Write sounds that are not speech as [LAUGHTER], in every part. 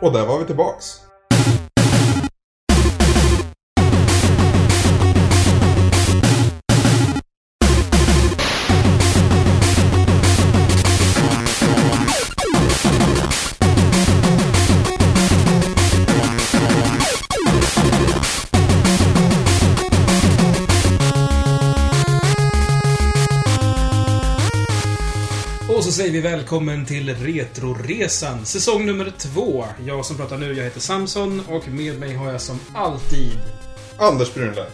Och där var vi tillbaks. Vi välkommen till Retroresan, säsong nummer två. Jag som pratar nu, jag heter Samson och med mig har jag som alltid... Anders Brunlöv.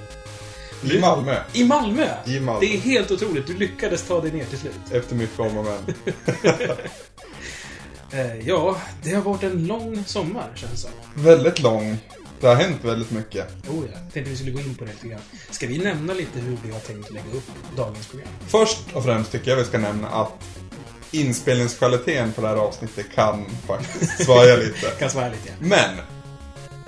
I Malmö. I Malmö! I Malmö. Det är helt otroligt, du lyckades ta dig ner till slut. Efter mycket om och men. [LAUGHS] Eh, ja, det har varit en lång sommar, känns det. Väldigt lång. Det har hänt väldigt mycket. Oh ja, tänkte vi skulle gå in på det lite grann. Ska vi nämna lite hur vi har tänkt lägga upp dagens program? Först och främst tycker jag vi ska nämna att inspelningskvaliteten på det här avsnittet kan faktiskt svaja lite. Kan svara lite, ja. Men!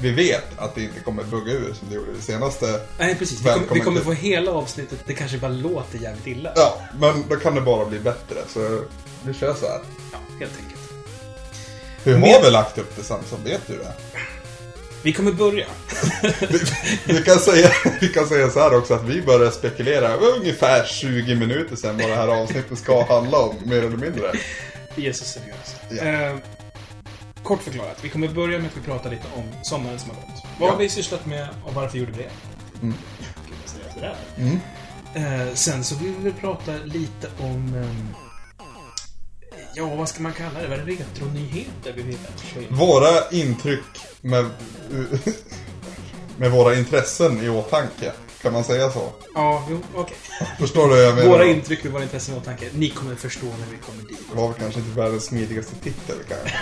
Vi vet att det inte kommer bugga ur som det gjorde det senaste. Nej, precis. Vi kommer, vi kommer få hela avsnittet, det kanske bara låter jävligt illa. Ja, men då kan det bara bli bättre. Så vi kör så här. Ja, helt enkelt. Hur har Med- vi lagt upp det Samson? Vet du det? Vi kommer börja. Vi, vi, kan säga, vi kan säga så här också att vi började spekulera ungefär 20 minuter sedan vad det här avsnittet ska handla om, mer eller mindre. Vi är så seriösa. Ja. Eh, kort förklarat, vi kommer börja med att vi pratar lite om sommaren som har gått. Vad Ja. har vi sysslat med och varför gjorde vi det? Mm. Gud. Mm. Eh, sen så vill vi prata lite om... ehm, ja, vad ska man kalla det? Vad är det? Retronyheter vi in? Våra intryck med, med våra intressen i åtanke. Kan man säga så? Ja, jo, okej. Förstår du vad jag menar? Våra intryck med våra intressen och åtanke. Ni kommer förstå när vi kommer dit. Det var väl kanske inte världens smidigaste titel kanske.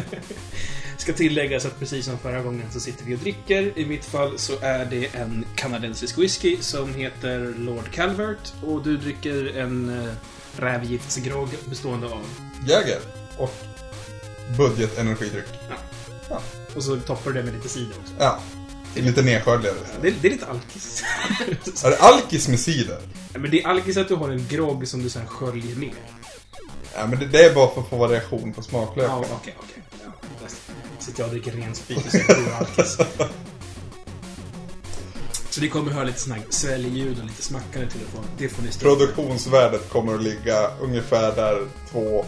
[LAUGHS] Ska tilläggas att precis som förra gången så sitter vi och dricker. I mitt fall så är det en kanadensisk whisky som heter Lord Calvert. Och du dricker en eh, rävgiftsgrogg bestående av... Jäger. Och budgetenergidryck. Ja. Ja. Och så toppar du det med lite cider också. ja. Lite nedskörligare. Det är, det är lite alkis. [LAUGHS] Är det alkis med cider? Ja, Men det är alkis att du har en grogg som du sen sköljer ner. Ja, men det, det är bara för att få variation på smaklöken. Ja, okej, okej. Ja. Sitter jag och dricker ren sprit och så är det alkis. [LAUGHS] Så ni kommer höra lite såna här sväljljud och lite smackande telefon. Det får ni stå Produktionsvärdet kommer att ligga ungefär där två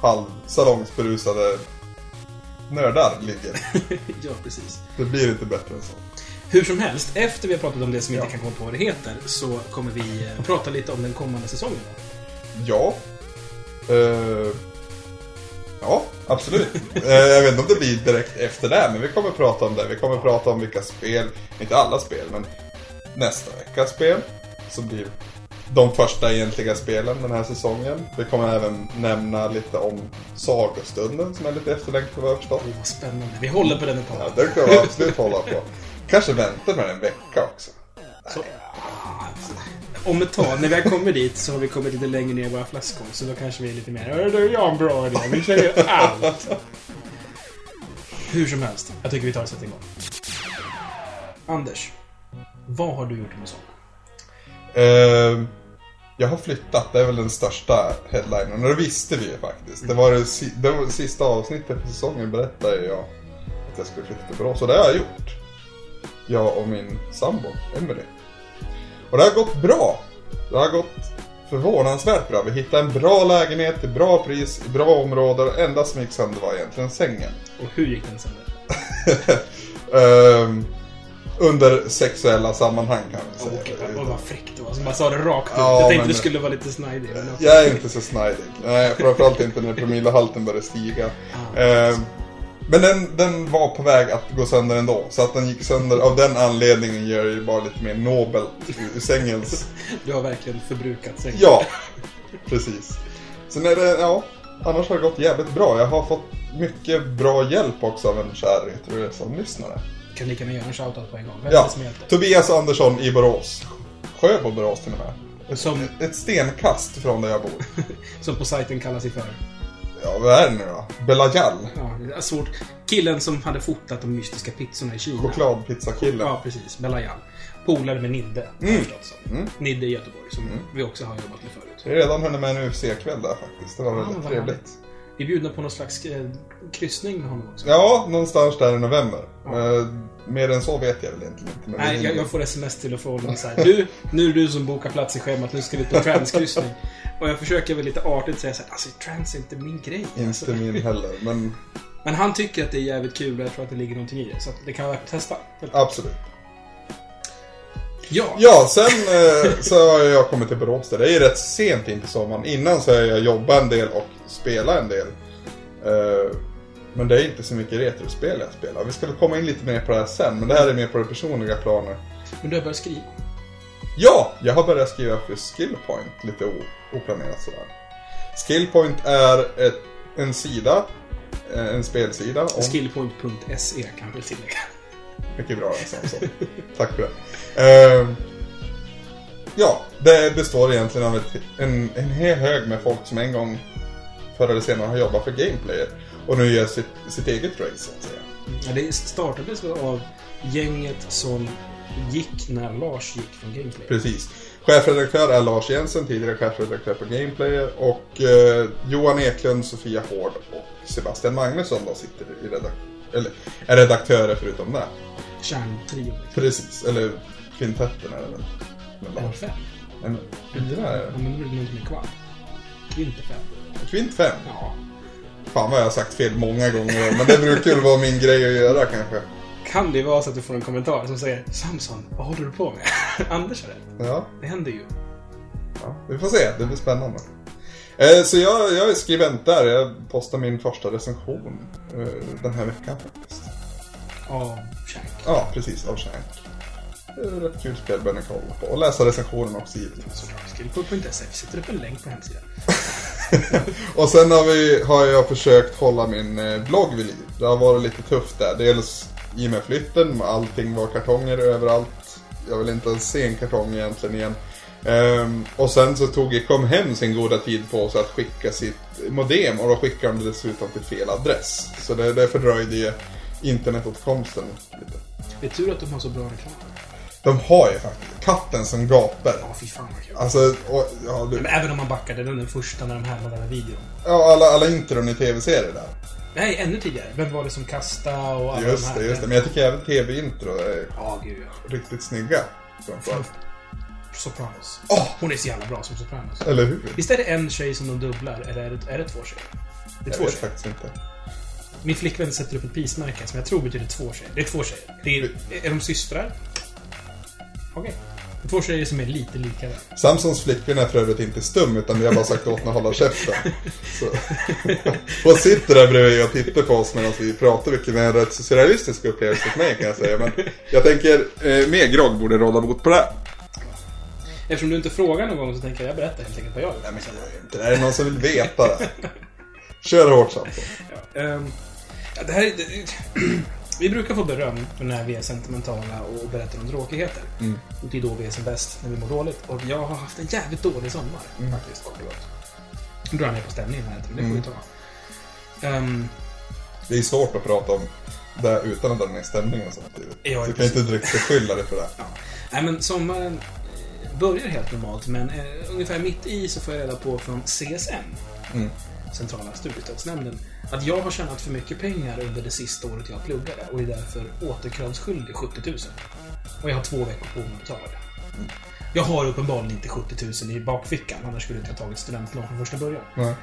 halvsalongsberusade nördar ligger. [LAUGHS] Ja, precis. Det blir inte bättre än så. Hur som helst, efter vi har pratat om det som vi inte Ja. kan komma på vad det heter, så kommer vi eh, prata lite om den kommande säsongen. Ja. Eh, ja, absolut. Eh, jag vet inte om det blir direkt efter det, men vi kommer prata om det. Vi kommer prata om vilka spel, inte alla spel, men nästa veckas spel. Som blir de första egentliga spelen den här säsongen. Vi kommer även nämna lite om Sagostunden som är lite efterlängtad vad jag förstått. Åh, vad spännande. Vi håller på den ett tag. Ja, det kan vi absolut hålla på. Kanske vänta med en vecka också. Så, om ett tag, när vi har kommit dit, så har vi kommit lite längre ner i våra flaskor. Så då kanske vi är lite mer "Ja, det är en bra idé. Vi säger allt. Hur som helst, jag tycker vi tar och sätter igång. Anders, vad har du gjort med sommaren? Eh, jag har flyttat, det är väl den största headlinen. Och det visste vi ju faktiskt. Det var det, si- det, var det sista avsnittet på säsongen berättade jag att jag skulle flytta till Borås. Och det har jag gjort. Jag och min sambo, Emelie. Och det har gått bra. Det har gått förvånansvärt bra. Vi hittade en bra lägenhet till bra pris, i bra område. Det enda som gick sönder var egentligen sängen. Och hur gick den sönder? [LAUGHS] Ehm, under sexuella sammanhang kan vi säga. Okej, vad vad fräckt det var. Som bara sa det rakt ut. Ja, jag tänkte det skulle vara lite snajdig. Jag är inte så snajdig. Nej, framförallt inte när promillehalten börjar stiga. Ah. Eh, men den, den var på väg att gå sönder ändå. Så att den gick sönder av den anledningen gör ju bara lite mer nobelt ur- sängens... [LAUGHS] Du har verkligen förbrukat sängen. Ja, precis. Sen är det, ja, annars har det gått jävligt bra. Jag har fått mycket bra hjälp också av en kär Retroresan-lyssnare. Kan lika gärna göra en shoutout på en gång. Ja? Tobias Andersson i Borås. Sjöbo Borås till och med. Ett, Som- ett stenkast från där jag bor. [LAUGHS] Som på sajten kallar sig för. Ja, vad är det nu då? Belajal. Ja, svårt. Killen som hade fotat de mystiska pizzorna i Kina. Chokladpizzakillen. Ja, precis. Belayal. Polare med Nidde, som. Mm. Nidde i Göteborg, som vi också har jobbat med förut. Jag har redan hunnit med en UFC-kväll där faktiskt. Det var Ja, väldigt vad trevligt. Vi är bjudna på någon slags eh, kryssning med honom också. Ja, någonstans där i november. Ja. Eh, mer än så vet jag väl egentligen inte. Nej, jag, jag får sms till och från så här. [LAUGHS] Du, nu är det du som bokar plats i schemat. Nu ska vi på transkryssning. Och jag försöker väl lite artigt säga så här. Alltså, trans är inte min grej. Alltså. Inte min [LAUGHS] heller, men Men han tycker att det är jävligt kul och jag tror att det ligger någonting i det. Så det kan vara värt att testa. absolut. Ja. Ja, sen eh, så har jag kommit till Borås där. Det är ju rätt sent in på sommaren. Innan så har jag jobbat en del och spelat en del. Eh, men det är inte så mycket retrospel jag spelar. Vi ska väl komma in lite mer på det här sen, men det här är mer på det personliga planet. Men du har börjat skriva. Ja, jag har börjat skriva för Skillpoint lite oplanerat sådär. Skillpoint är ett, en sida, eh, en spelsida om... Skillpoint.se kan vi tillägga. Mycket bra Samson. Tack för det. Ehm, ja, det består egentligen av ett, en, en hel hög med folk som en gång förr eller senare har jobbat för Gameplayer. Och nu gör sitt, sitt eget race så att säga. Ja, det startades av gänget som gick när Lars gick från Gameplay. Precis. Chefredaktör är Lars Jensen, tidigare chefredaktör på Gameplayer. Och eh, Johan Eklund, Sofia Hård och Sebastian Magnusson då sitter i redak eller, är redaktörer förutom det. Kärntrion. Precis, eller kvintetten är det väl. Lars. fem. En, det där är Ja, men nu är det någonting med kvar. Inte fem. Kvint 5. Ja. Fan vad jag har sagt fel många gånger, men det brukar väl vara min grej att göra kanske. Kan det vara så att du får en kommentar som säger Samson, vad håller du på med? [LAUGHS] Anders har rätt. Ja, Det händer ju. ja, vi får se, det blir spännande. Eh, så jag, jag är skribent där, jag postar min första recension eh, den här veckan faktiskt. Ja, Shank. Ja, precis, av Shank. Det är rätt kul spel bör ni kolla på. Och läsa recensionen också givetvis. Skillpoint.se. Vi sätter upp en länk på hemsidan. [LAUGHS] Och sen har, vi, har jag försökt hålla min eh, blogg vid liv. Det har varit lite tufft där. Dels i och med flytten, allting var kartonger överallt. Jag vill inte ens se en kartong egentligen igen. Ehm, och sen så tog Ecom hem sin goda tid på sig att skicka sitt modem och då skickade de dessutom till fel adress. Så det, det fördröjde ju internetåtkomsten lite. Det är tur att de har så bra reklam. De har ju faktiskt katten som gapar. Ja, fy fan vad kul. Alltså, och, ja, du, Men även om man backade den, den första när de härmade den här videon. ja, alla, alla intron i tv-serier där. Nej, ännu tidigare. Vem var det som kastade och alla Just de här? det, just det. Men jag tycker även tv-intro är Ja, gud ja. riktigt snygga. framförallt. Sopranos. Åh! Hon är så jävla bra som Sopranos. Eller hur? Visst är det en tjej som de dubblar, eller är det, är det två tjejer? Det är Jag två vet tjejer. faktiskt inte. Min flickvän sätter upp ett pismärke som jag tror betyder två tjejer. Det är två tjejer. Det är, är de systrar? Okej. Det är två tjejer som är lite lika. där. Samsons flickvän är för övrigt inte stum, utan vi har bara sagt åt henne att hålla käften. Så. Hon sitter där bredvid och tittar på oss medan vi pratar, vilket är en rätt surrealistisk upplevelse för mig kan jag säga. Men jag tänker, eh, mer grogg borde råda bot på det. Eftersom du inte frågar någon gång så tänker jag, jag berättar helt enkelt vad jag gör. Nej men jag gör inte det. Är det någon som vill veta det? Kör hårt Samson. Ja, ehm, ja, det här är, det, [CLEARS THROAT] vi brukar få beröm när vi är sentimentala och berättar om tråkigheter. Mm. Och det är då vi är som bäst, när vi mår dåligt. Och jag har haft en jävligt dålig sommar, Mm. faktiskt, kort och gott. Nu drar jag ner på stämningen här, men det får Mm. vi ta. Ehm, Det är svårt att prata om det utan att dra ner stämningen samtidigt. Ja, du kan inte direkt beskylla dig för det. ja. Nej, men sommaren eh, börjar helt normalt, men eh, ungefär mitt i så får jag reda på från CSN, Mm. Centrala studiestödsnämnden, att jag har tjänat för mycket pengar under det sista året jag pluggade och är därför återkravsskyldig 70 000. Och jag har två veckor på mig att betala det. Jag har uppenbarligen inte 70 000 i bakfickan, annars skulle jag inte ha tagit studentlån från första början. Nej.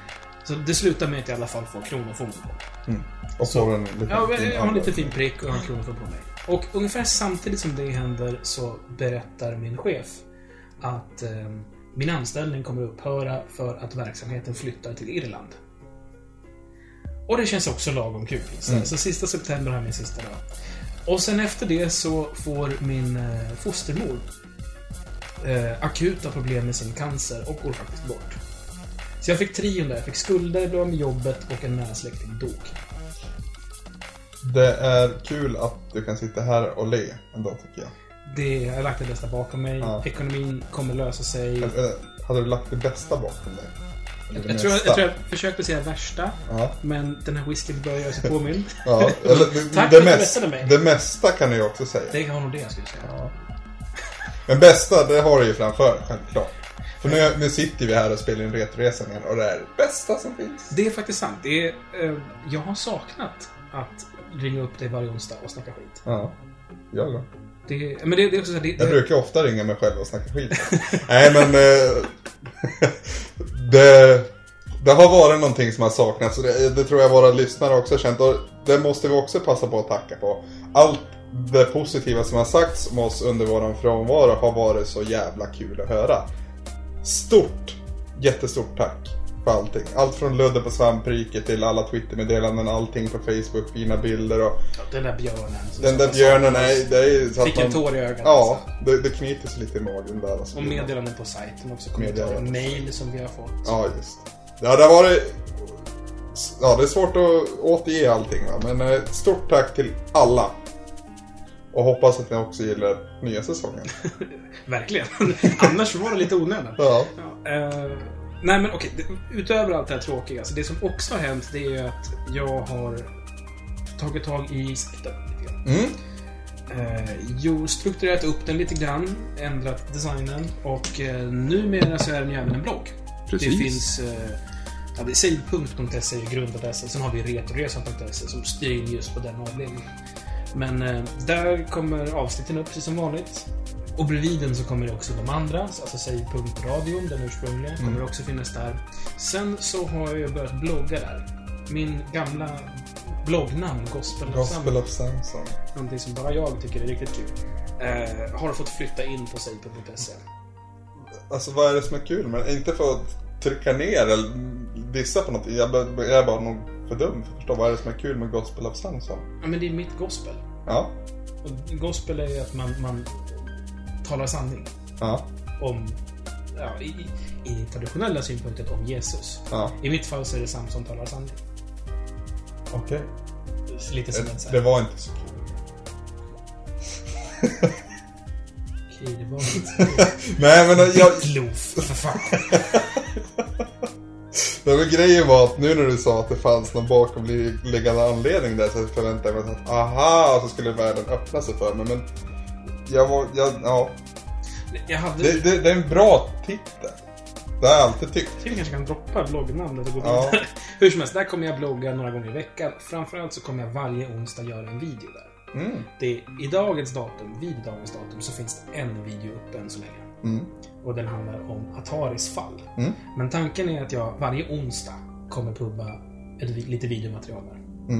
Så det slutar med att jag i alla fall får kronofogden på mig. Mm. Och Så- en liten Ja, jag har en liten fin prick och en kronofogde på mig. Och ungefär samtidigt som det händer så berättar min chef att eh, min anställning kommer att upphöra för att verksamheten flyttar till Irland. Och det känns också lagom kul. Så, Mm. så sista september jag min sista dag. Och sen efter det så får min eh, fostermor eh, akuta problem med sin cancer och går faktiskt bort. Så jag fick trion där. Jag fick skulder, blev med jobbet och en nära släkting dog. Det är kul att du kan sitta här och le ändå tycker jag. Det, jag har lagt det bästa bakom mig. Ja. Ekonomin kommer lösa sig. Hade du lagt det bästa bakom dig? Jag tror, jag tror jag försökte säga värsta, Ja, men den här whiskyn börjar göra sig påmind. ja. Eller, det, [LAUGHS] Tack det, för att du mest, rättade mig. det mesta kan du ju också säga. Det var nog det jag skulle säga. Ja. Men bästa, det har du ju framför självklart. För nu, nu sitter vi här och spelar in Retroresan igen och det är det bästa som finns. Det är faktiskt sant. Det är, eh, jag har saknat att ringa upp dig varje onsdag och snacka skit. Ja, jag då. Det, men det, det är också så här, det, Jag brukar ofta ringa mig själv och snacka skit. [LAUGHS] Nej men... Eh, [LAUGHS] det, det har varit någonting som har saknats det, det tror jag våra lyssnare också har känt. Och det måste vi också passa på att tacka på. Allt det positiva som har sagts om oss under våran frånvaro har varit så jävla kul att höra. Stort, jättestort tack för allting. Allt från Ludde på svampriket till alla Twittermeddelanden, allting på Facebook, fina bilder och den där björnen. den där björnen är, det är så Fick en tår i ögat. Ja, alltså. det, det knyter sig lite i magen där. Alltså. Och meddelanden på sajten också. Kommentarer. Mail som vi har fått. Ja, just Ja, det har varit... Ja, det är svårt att återge allting va? men eh, stort tack till alla. Och hoppas att ni också gillar nya säsongen. [LAUGHS] Verkligen. Annars var det lite onödigt. Ja. Ja, eh, nej men okej, det- utöver allt det här tråkiga. Så det som också har hänt det är ju att jag har tagit tag i sajten lite grann. Mm. Eh, jo, strukturerat upp den lite grann, ändrat designen och eh, numera så är den ju även en blogg. Precis. Det finns eh, ja, det är är grundadressen. Sen har vi retroresan.se som styr in just på den avdelningen. Men eh, där kommer avsnitten upp precis som vanligt. Och bredvid den så kommer det också de andra, alltså save.radion, den ursprungliga, kommer också finnas där. Sen så har jag börjat blogga där. Min gamla bloggnamn, Gospel, Gospel of Samson. någonting som bara jag tycker är riktigt kul, eh, har fått flytta in på save.se. Alltså vad är det som är kul det? Inte för att trycka ner eller dissa på något. Jag, är- jag är bara nog för dum för att förstå vad är det som är kul med Gospel of Samson. Ja, men det är mitt gospel. Ja. Och gospel är ju att man, man talar sanning Ja. om, ja, i, i- traditionella synpunkten om Jesus. Ja. I mitt fall så är det Sam som talar sanning. Okej. Lite som en Det, sån det var inte så kul. okej, det var inte [LAUGHS] Nej men jag, Loof, för fan. [LAUGHS] Det var grejen var att nu när du sa att det fanns någon bakomliggande anledning där så förväntade jag mig att aha, så skulle världen öppna sig för mig. Men jag var, jag, ja. Jag hade... Det, det, det är en bra titel. Det har jag alltid tyckt. Vi kanske kan droppa bloggnamnet och gå Ja. vidare. [LAUGHS] Hur som helst, där kommer jag blogga några gånger i veckan. Framförallt så kommer jag varje onsdag göra en video där. Mm. Det är, I dagens datum, vid dagens datum, så finns det en video uppe än så länge. Mm. Och den handlar om Ataris fall. Mm. Men tanken är att jag varje onsdag kommer pubba ett, lite videomaterial där.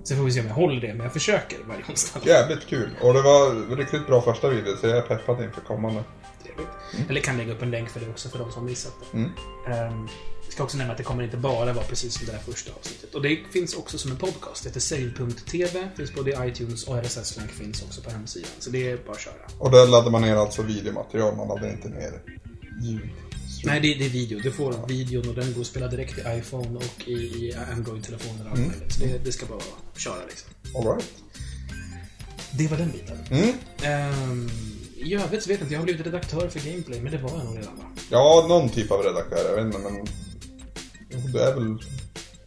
Mm. Sen får vi se om jag håller det, men jag försöker varje onsdag. Jävligt kul. Och det var riktigt bra första video så jag är peppad inför kommande. Trevligt. Eller kan lägga upp en länk för det också för de som missat det. Mm. Jag ska också nämna att det kommer inte bara vara precis som det där första avsnittet. Och det finns också som en podcast. Det heter Save.tv. Finns både i iTunes och RSS-länk finns också på hemsidan. Så det är bara att köra. Och där laddar man ner alltså videomaterial, man laddar inte ner ljud. Nej, det, det är video. Du får videon och den går att spela direkt i iPhone och i, Android-telefoner och allt möjligt. Så det, det ska bara köra liksom. Alright. Det var den biten. Mm. Ehm, I övrigt så vet jag inte. Jag har blivit redaktör för Gameplay, men det var jag nog redan va? Ja, någon typ av redaktör, jag vet inte men... Det är väl...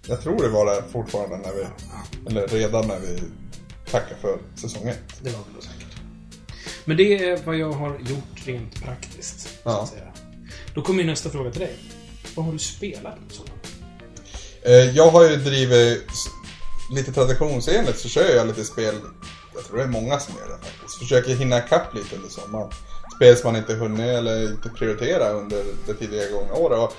Jag tror det var det fortfarande när vi... Ja, Eller redan när vi tackade för säsong ett. det var väl då säkert. Men det är vad jag har gjort rent praktiskt. Så Ja. att säga. Då kommer ju nästa fråga till dig. Vad har du spelat på sommaren? Eh, jag har ju drivit lite traditionsenligt så kör jag lite spel. Jag tror det är många som gör det faktiskt. Försöker hinna ikapp lite under sommaren. Spel som man inte hunnit eller inte prioritera under det tidigare gångna året. Och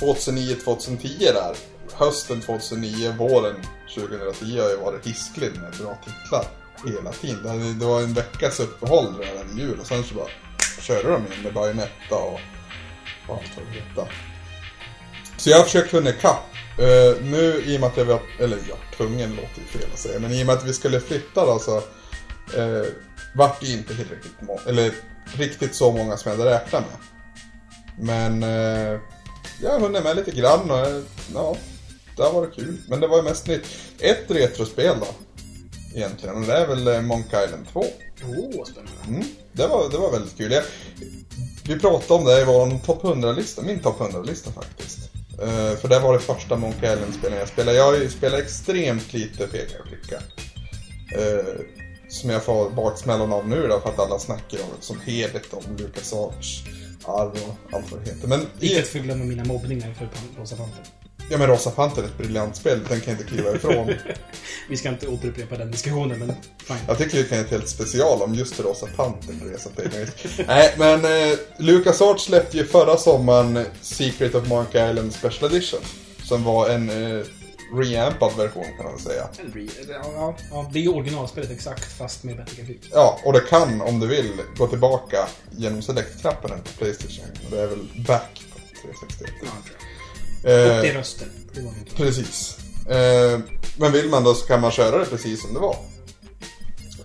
2009-2010 där. Hösten 2009, våren 2010 har ju varit hisklig med bra titlar hela tiden. Det Det var en veckas uppehåll redan i jul och sen så bara körde de in med Bayonetta och hette. Så jag har försökt hinna ikapp. Uh, nu i och med att jag var, eller ja, tvungen låter ju fel att säga, men i och med att vi skulle flytta då så uh, vart det inte tillräckligt må- eller riktigt så många som jag hade räknat med. Men uh, jag har hunnit med lite grann och eh, ja, det har varit kul. Men det var ju mest nytt. Ett retrospel då, egentligen, och det är väl eh, Monk Island 2. Åh, spännande. Mm, det, var, det var väldigt kul. Jag, vi pratade om det i vår topp 100-lista, min topp 100-lista faktiskt. Eh, för det var det första Monkey Island-spelen jag spelade. Jag spelat extremt lite peka och klicka. Uh, som jag får baksmällan av nu då, för att alla snackar om det som heligt om LucasArts arr och allt vad det heter. Men, Icke att förglömma mina mobbningar för Rosa Panter. Ja, men Rosa Panther är ett briljant spel, den kan jag inte kliva ifrån. [LAUGHS] Vi ska inte återupprepa den diskussionen, men fine. Jag tycker vi kan göra ett helt special om just Rosa Panther på Resa Nej, men eh, LucasArts släppte ju förra sommaren Secret of Monkey Island Special Edition. Som var en eh, reampad version kan man säga. En re- Ja, ja, det är ju originalspelet exakt, fast med bättre grafik. Ja, och det kan, om du vill, gå tillbaka genom select-knappen på Playstation. Och Det är väl back på 361. Ja. Eh, röster. Var ju inte. Precis. Eh, men vill man då så kan man köra det precis som det var.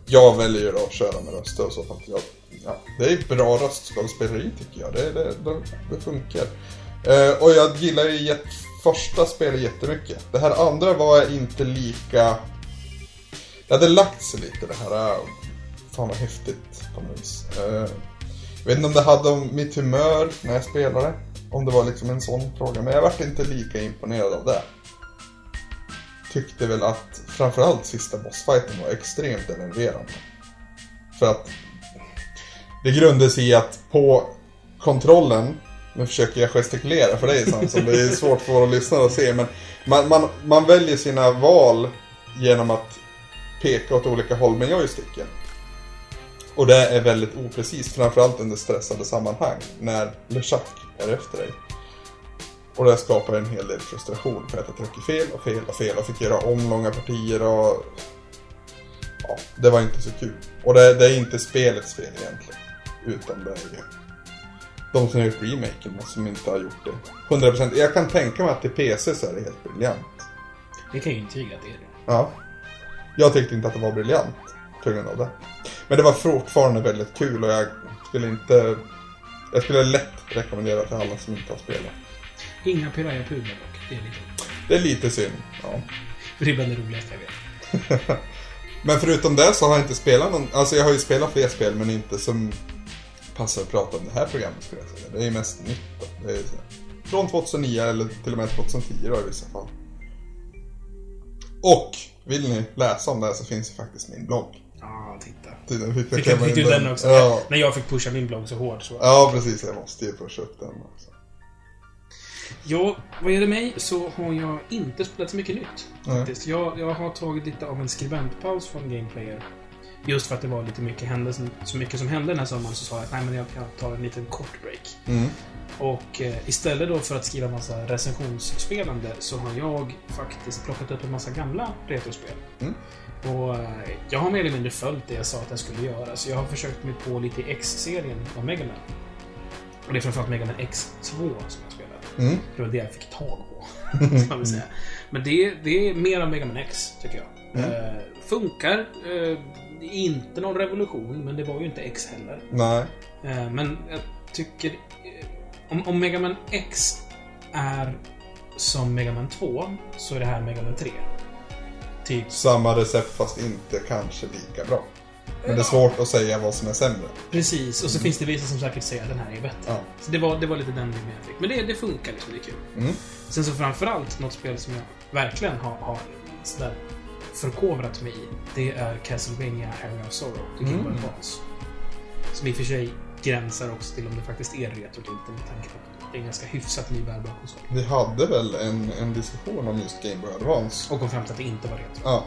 Jag väljer att köra med röster och så för att jag, ja, det är bra röstskådespeleri tycker jag. Det, det, det, det funkar. Eh, och jag gillar ju första spelet jättemycket. Det här andra var inte lika... Det hade lagt sig lite det här. eh, Fan vad häftigt på något vis. Eh, jag vet inte om det hade om mitt humör när jag spelade. Om det var liksom en sån fråga. Men jag vart inte lika imponerad av det. Tyckte väl att framförallt sista bossfighten var extremt enerverande. För att det grundades sig i att på kontrollen, nu försöker jag gestikulera för dig Samson, det är svårt för våra lyssnare att se, men man, man, man väljer sina val genom att peka åt olika håll med joysticken. Och det är väldigt oprecist, framförallt under stressade sammanhang, när LeChuck är efter dig. Och det skapar en hel del frustration för att jag trycker fel och fel och fel och fick göra om långa partier och... Ja, det var inte så kul. Och det, det är inte spelets fel egentligen. Utan det är ju de som har gjort remaken som inte har gjort det. 100%. Jag kan tänka mig att till PC så är det helt briljant. Det kan ju intyga att det är det. Ja. Jag tyckte inte att det var briljant på grund av det. Men det var fortfarande väldigt kul och jag skulle inte... Jag skulle lätt rekommendera till alla som inte har spelat. Inga piraya-pudlar dock. Det är lite... Det är lite synd. Ja. För [LAUGHS] det är bland det roligaste jag vet. [LAUGHS] Men förutom det så har jag inte spelat någon... Alltså jag har ju spelat fler spel men inte som passar att prata om det här programmet skulle jag säga. Det är ju mest nytt då. Det är från 2009 eller till och med 2010 då i vissa fall. Och vill ni läsa om det här så finns ju faktiskt min blogg. Ja, titta. Tydligen fick jag Fick, fick du den också? Ja. När jag fick pusha min blogg så hårt så... ja, precis. Jag måste ju pusha upp den också. Ja, vad gäller mig så har jag inte spelat så mycket nytt. Faktiskt. Jag, jag har tagit lite av en skribentpaus från Gameplayer. Just för att det var lite mycket händelser, så mycket som hände den här sommaren så sa jag att nej men jag, jag tar en liten kort break. Mm. Och eh, istället då för att skriva massa recensionsspelande så har jag faktiskt plockat upp en massa gamla retrospel. Mm. Och eh, jag har mer eller mindre följt det jag sa att jag skulle göra. Så jag har försökt mig på lite i X-serien av Mega Man. Och det är framförallt Mega Man X2 som jag spelar. Mm. Det var det jag fick tag på. [LAUGHS] kan vi säga. Men det, det är mer av Mega Man X, tycker jag. Mm. Eh, funkar. Inte någon revolution, men det var ju inte X heller. Nej. Eh, men jag tycker... eh, Om, om Mega Man X är som Mega Man 2, så är det här Mega Man 3. Typ. Samma recept fast inte kanske lika bra. Men det är svårt att säga vad som är sämre. Precis, och så finns det vissa som säkert säger att den här är bättre. Ja. Så det var, det var lite den bilden jag fick. Men det, det funkar liksom, det är kul. Mm. Sen så framförallt, något spel som jag verkligen har, har sådär förkovrat mig i. Det är Castlevania Area of Sorrow till Game Mm. Advance. Som i och för sig gränsar också till om det faktiskt är retro eller inte med tanke på att det är en ganska hyfsat ny bärbar konsol. Vi hade väl en, en diskussion om just Game Boy Advance. Och kom fram till att det inte var retro. Ja.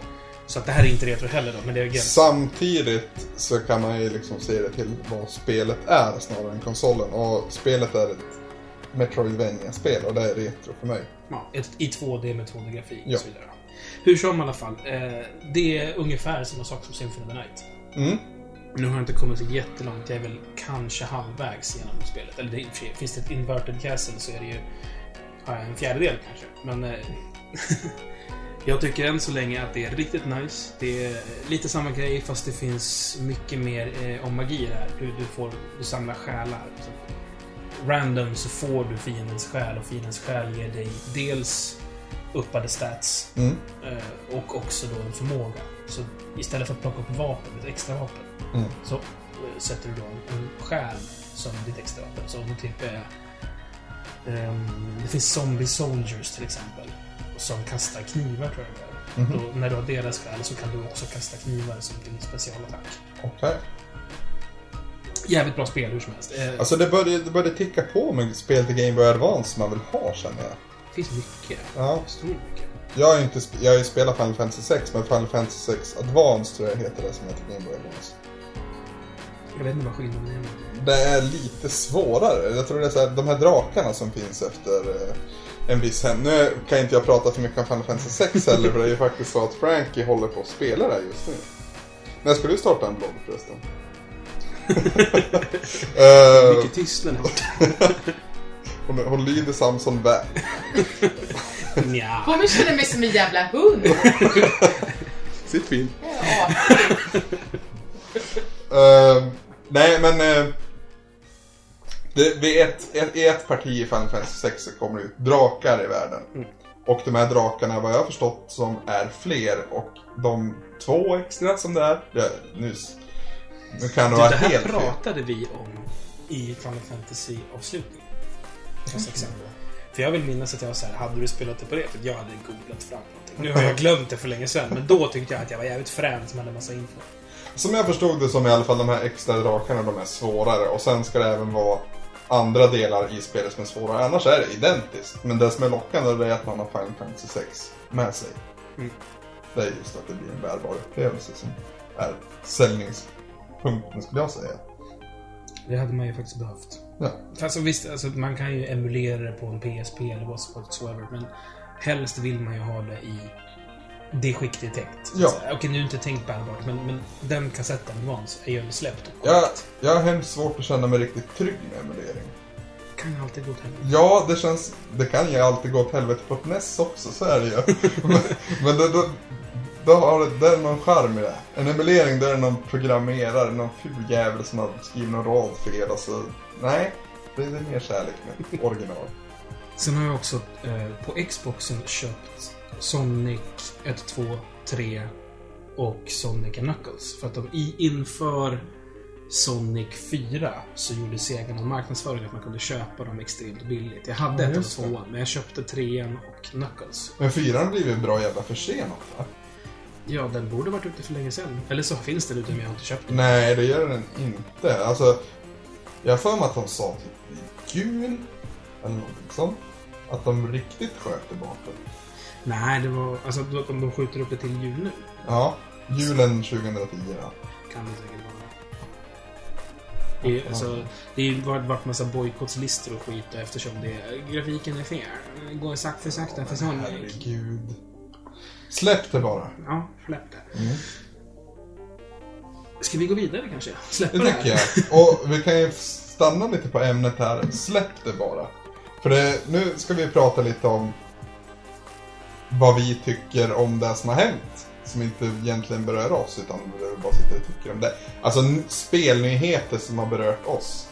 Så att det här är inte retro heller då, men det är gräns. Samtidigt så kan man ju liksom se det till vad spelet är snarare än konsolen. Och spelet är ett Metroidvania-spel och det är retro för mig. Ja, ett, I 2D med 2D-grafik Ja. och så vidare. Hur som i alla fall. Eh, det är ungefär samma sak som Symphony of the Night. Mm. Nu har jag inte kommit så jättelångt. Jag är väl kanske halvvägs genom spelet. Eller det, i finns det ett inverted castle så är det ju ja, en fjärdedel kanske. Men eh, [LAUGHS] jag tycker än så länge att det är riktigt nice. Det är lite samma grej fast det finns mycket mer eh, om magi här. Du, du, får, du samlar själar. Så random så får du fiendens själ och fiendens själ ger dig dels uppade stats Mm. eh, och också då en förmåga. Så istället för att plocka upp vapen, ett extra vapen, Mm. så eh, sätter du då en, själ som ditt extra vapen. Så om du typ är... ehm, det finns zombie soldiers till exempel. Som kastar knivar tror jag det är. Mhm. Då, när du har deras själ så kan du också kasta knivar som din specialattack. Okej. Jävligt bra spel hur som helst. Eh, Alltså det började, det började ticka på med spel till Game Boy Advance som man vill ha känner jag. Finns mycket. Ja. Stor mycket. Jag har ju inte sp- jag har ju spelat Final Fantasy 6 men Final Fantasy 6 Advance tror jag heter det som heter Game Boy Advance. Jag vet inte vad skillnaden är. Det är lite svårare. Jag tror det är så här, de här drakarna som finns efter eh, en viss hem. Nu kan inte jag prata för mycket om Final Fantasy 6 [LAUGHS] heller för det är ju faktiskt så att Frankie håller på att spela det just nu. När ska du starta en blogg förresten? [LAUGHS] [LAUGHS] Eh, Mycket tystnad. Hon, hon lyder Samson väl. Nja. Kommer känna mig som en jävla hund. [LAUGHS] Sitt fint. Ja, Eh, nej, men... Uh, det, vid ett, ett, I ett parti i Final Fantasy 6 så kommer det ut drakar i världen. Och de här drakarna, vad jag har förstått, som är fler. Och de två extra som det är, det, nu, nu kan det Du, vara det här helt fel. pratade vi om i Final Fantasy-avslutningen. Fast exempel. För jag vill minnas att jag var så här, hade du spelat det på det? För jag hade googlat fram någonting. Nu har jag glömt det för länge sedan, men då tyckte jag att jag var jävligt frän som hade massa info. Som jag förstod det som i alla fall de här extra drakarna, de är svårare. Och sen ska det även vara andra delar i spelet som är svårare. Annars är det identiskt. Men det som är lockande det är att man har Final Fantasy 6 med sig. Mm. Det är just att det blir en bärbar upplevelse som är säljningspunkten skulle jag säga. Det hade man ju faktiskt behövt. Ja. Alltså visst, alltså, man kan ju emulera det på en PSP eller vad whatsoever, men helst vill man ju ha det i det skick det är tänkt. så Ja. säga. Okej, nu är det inte tänkt bärbart, men, men den kassetten Advance är ju släppt. och Jag, jag har hemskt svårt att känna mig riktigt trygg med emulering. kan ju alltid gå till helvete. Ja, det känns... Det kan ju alltid gå åt helvete på ett NES också, så är det ju. [LAUGHS] men men då, då, då har det, det är någon charm i det. En emulering, där är det någon programmerare, någon ful jävel som har skrivit någon rad fel. Alltså, nej, det är mer kärlek med original. [LAUGHS] Sen har jag också eh, på Xboxen köpt Sonic 1, 2, 3 och Sonic Knuckles. För att de i, inför Sonic 4 så gjorde Sega någon marknadsföring att man kunde köpa dem extremt billigt. Jag hade Ja, ett det. tvåan, men jag köpte trean och Knuckles. Men fyran blir ju en bra jävla försenat, va? Ja, den borde varit ute för länge sedan. Eller så finns den ute, men jag har inte köpt den. Nej, det gör den inte. Alltså, jag har för mig att de sa typ i jul, eller någonting sånt. Att de riktigt sköt tillbaka. Nej, det var... Alltså, om de skjuter upp det till jul nu. Ja, julen 2010 ja. Kan det säkert vara. Det, är, alltså, det har ju varit, massa bojkottslistor och skit och eftersom det, grafiken är fel. Det går sakta för sakta för Sonic. Herregud. Släpp det bara. Ja, släpp det. Mm. Ska vi gå vidare kanske? Släppa Det det tycker här? jag. Och vi kan ju stanna lite på ämnet här. Släpp det bara. För det, nu ska vi prata lite om vad vi tycker om det som har hänt. Som inte egentligen berör oss, utan vi bara sitter och tycker om det. Alltså spelnyheter som har berört oss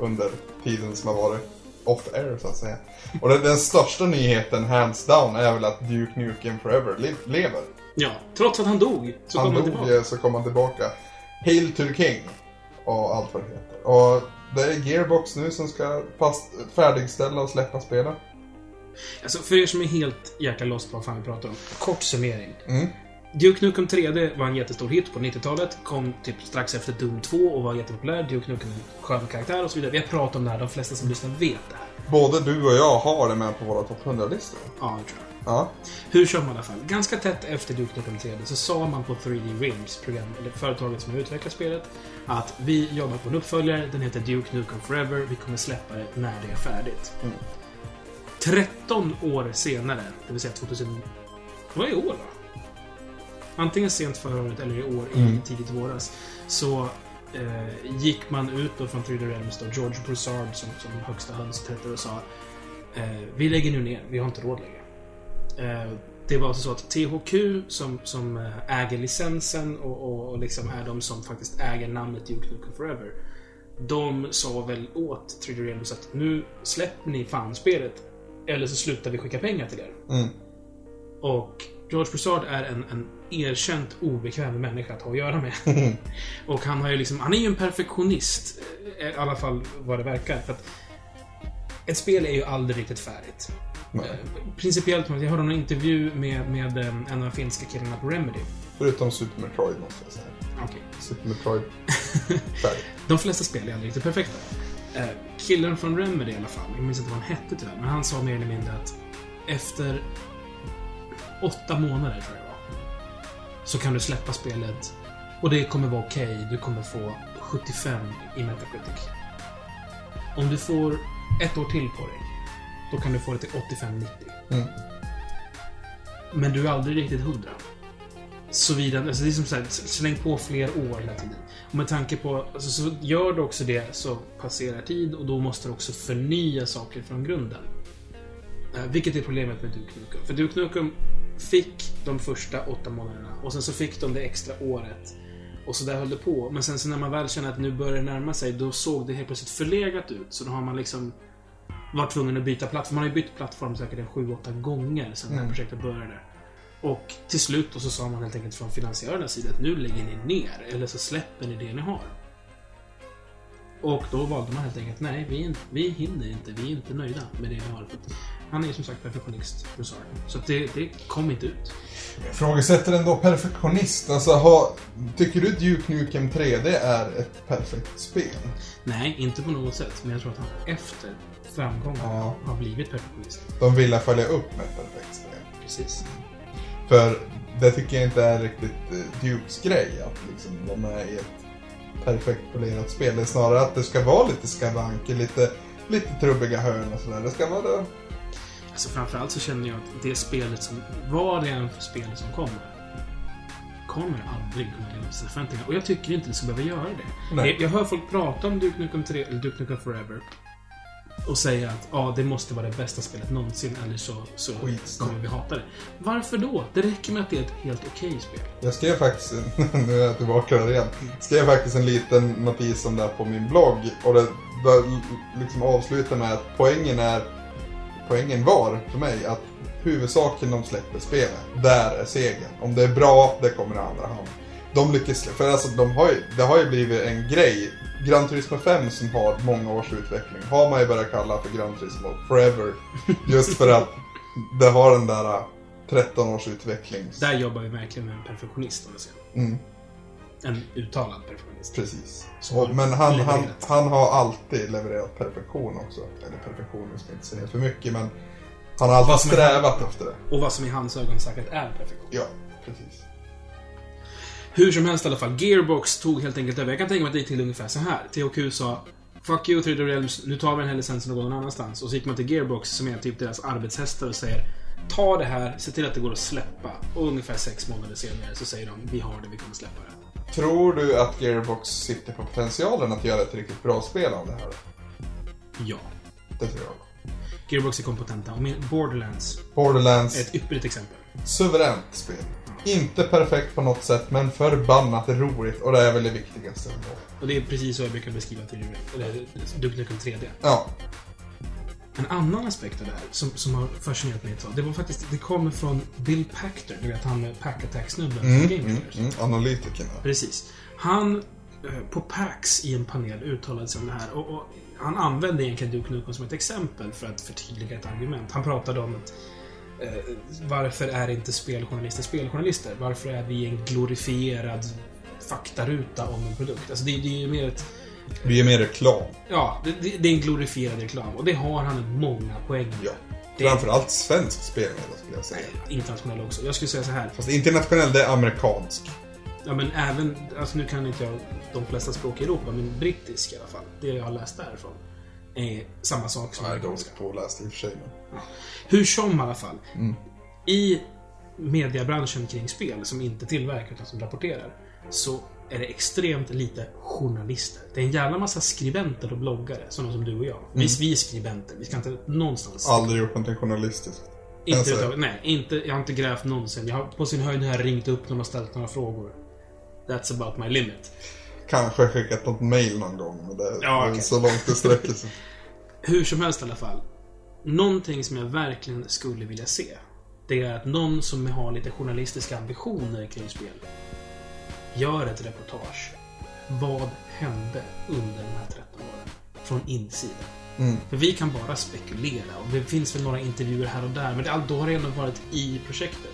under tiden som har varit off-air, så att säga. Och den, den största nyheten, hands down, är väl att Duke Nukem Forever le- lever. Ja, trots att han dog så han kom han dog, tillbaka. eh, så kom han tillbaka. Hail to the King. Och allt vad det heter. Och det är Gearbox nu som ska fast, färdigställa och släppa spelet. Alltså, för er som är helt jäkla lost på vad fan vi pratar om. Kort summering. Mm. Duke Nukem 3D var en jättestor hit på 90-talet. Kom typ strax efter Doom 2 och var jättepopulär. Duke Nukem är en skön karaktär och så vidare. Vi har pratat om det här, de flesta som lyssnar vet det här. Både du och jag har det med på våra topp 100-listor. Ja, det tror jag. Ja. Hur som i alla fall. Ganska tätt efter Duke Nukem 3D så sa man på 3D Realms, program, eller företaget som har utvecklat spelet, att vi jobbar på en uppföljare, den heter Duke Nukem Forever, vi kommer släppa det när det är färdigt. Mm. 13 år senare, det vill säga 2000... Det var i år va? Antingen sent förra året eller i år, i Mm. tidigt våras, så eh, gick man ut då från 3D Realms då, George Broussard som, som högsta hönset hette och sa eh, Vi lägger nu ner, vi har inte råd längre. Eh, det var alltså så att THQ som, som eh, äger licensen och, och, och liksom är de som faktiskt äger namnet Duke Nukem Forever. De sa väl åt 3D Realms att nu släpper ni fan spelet eller så slutar vi skicka pengar till er. Mm. Och George Broussard är en, en erkänt obekväm människa att ha att göra med. [LAUGHS] och han har ju liksom, han är ju en perfektionist. eh, I alla fall vad det verkar. För att ett spel är ju aldrig riktigt färdigt. Nej. Principiellt, jag hörde en intervju med, med eh, en av de finska killarna på Remedy. Förutom Super Metroid måste jag säga. Okej. Super Metroid. [LAUGHS] De flesta spel är aldrig riktigt perfekta. Eh, killen från Remedy i alla fall, jag minns inte vad han hette tyvärr, men han sa mer eller mindre att efter åtta månader, tror jag det var, så kan du släppa spelet och det kommer vara okej. Du kommer få 75 i Metacritic. Om du får ett år till på dig, då kan du få det till 85-90. Mm. Men du är aldrig riktigt hundra. Såvida, alltså det är som så här, släng på fler år hela tiden. Och med tanke på, alltså, så gör du också det så passerar tid och då måste du också förnya saker från grunden. Eh, vilket är problemet med Duke Nukem. För Duke Nukem fick de första åtta månaderna och sen så fick de det extra året. Och så där höll det på. Men sen så när man väl känner att nu börjar det närma sig, då såg det helt plötsligt förlegat ut. Så då har man liksom varit tvungen att byta plattform. Man har ju bytt plattform säkert en 7-8 gånger sedan det här Mm. projektet började. Och till slut då så sa man helt enkelt från finansiärernas sida att nu lägger ni ner, eller så släpper ni det ni har. Och då valde man helt enkelt, nej, vi, vi hinner inte, vi är inte nöjda med det vi har. Han är ju som sagt perfektionist, Rosar. Så det, det kom inte ut. Jag ifrågasätter ändå perfektionist. Alltså, ha, tycker du Duke Nukem 3D är ett perfekt spel? Nej, inte på något sätt. Men jag tror att han efter framgången Ja. har blivit perfektionist. De ville följa upp med ett perfekt spel. Precis. För det tycker jag inte är riktigt eh, Dukes grej, att liksom de är i ett perfekt polerat spel. Det är snarare att det ska vara lite skavanker, lite, lite trubbiga hörn och sådär. Det ska vara det. Alltså framförallt så känner jag att det spelet som, vad det än för spel som kommer, kommer aldrig kunna leva upp till sina förväntningar. Och jag tycker inte det ska behöva göra det. Nej. Jag, jag hör folk prata om Duke Nukem 3, eller Duke Nukem Forever. Och säga att ja, det måste vara det bästa spelet någonsin, eller så, så kommer vi hata det. Varför då? Det räcker med att det är ett helt okej spel. Jag skrev faktiskt, [LAUGHS] nu är jag tillbaka där igen, skrev faktiskt en liten notis om det här på min blogg. Och det, det liksom avslutar med att poängen är, poängen var för mig att huvudsaken de släpper spelet, där är segern. Om det är bra, det kommer i andra hand. De lyckas, för alltså de har ju, det har ju blivit en grej. Gran Turismo 5 som har många års utveckling har man ju börjat kalla för Gran Turismo Forever. Just för att det har den där äh, 13 års utveckling. Där jobbar vi verkligen med en perfektionist, om jag säger. Mm. En uttalad perfektionist. Precis. Och, men han, han, levererat. han har alltid levererat perfektion också. Eller perfektion, jag ska inte säga för mycket, men han har alltid som är- strävat efter det. Och vad som i hans ögon säkert är perfektion. Ja, precis. Hur som helst i alla fall, Gearbox tog helt enkelt över. Jag kan tänka mig att det gick till ungefär så här. THQ sa Fuck you 3D Realms, nu tar vi den här licensen och går någon annanstans. Och så gick man till Gearbox, som är typ deras arbetshästar, och säger Ta det här, se till att det går att släppa. Och ungefär sex månader senare så säger de Vi har det, vi kommer släppa det. Tror du att Gearbox sitter på potentialen att göra ett riktigt bra spel av det här? Ja. Det tror jag. Gearbox är kompetenta. Och Borderlands Borderlands, är ett ypperligt exempel. suveränt spel. Inte perfekt på något sätt, men förbannat roligt. Och det är väl det viktigaste ändå. Och det är precis så jag brukar beskriva 3D Eller Duke Nukem 3D. Ja, En annan aspekt av det här som, som har fascinerat mig ett tag, det var faktiskt, det kommer från Bill Packter, du vet han med Pack Attack-snubben mm, mm, mm, analytikerna. Precis. Han eh, på PAX i en panel uttalade sig om det här och, och han använde egentligen Duke Nukem som ett exempel för att förtydliga ett argument. Han pratade om att eh, varför är inte speljournalister speljournalister? Varför är vi en glorifierad faktaruta om en produkt? Alltså det, det är ju mer ett Vi är mer reklam. Ja, det, det, är en glorifierad reklam och det har han många poäng med. Ja. Framförallt svensk spelmedia skulle jag säga. Nej, internationell också. Jag skulle säga så här. Fast internationell, det är amerikansk. Ja, men även... Alltså nu kan inte jag de flesta språk i Europa, men brittisk i alla fall. Det jag har läst därifrån. Är samma sak som Jag är amerikanska. dåligt påläst i och för sig. Men... Hur som i alla fall. Mm. I mediebranschen kring spel, som inte tillverkar utan som rapporterar, så är det extremt lite journalister. Det är en jävla massa skribenter och bloggare, sådana som du och jag. Vi, vi är skribenter. Vi ska inte någonstans... Aldrig gjort någonting journalistiskt. Inte Alltså- överhuvudtaget. Nej, inte, jag har inte grävt någonsin. Jag har på sin höjd här ringt upp någon och ställt några frågor. That's about my limit. Kanske skickat något mail någon gång, men det Ja, är okej. så långt det sträcker sig. [LAUGHS] Hur som helst i alla fall. Någonting som jag verkligen skulle vilja se. Det är att någon som har lite journalistiska ambitioner kring spel gör ett reportage. Vad hände under de här 13 åren? Från insidan. Mm. För vi kan bara spekulera och det finns väl några intervjuer här och där, men då har det ändå varit i projektet.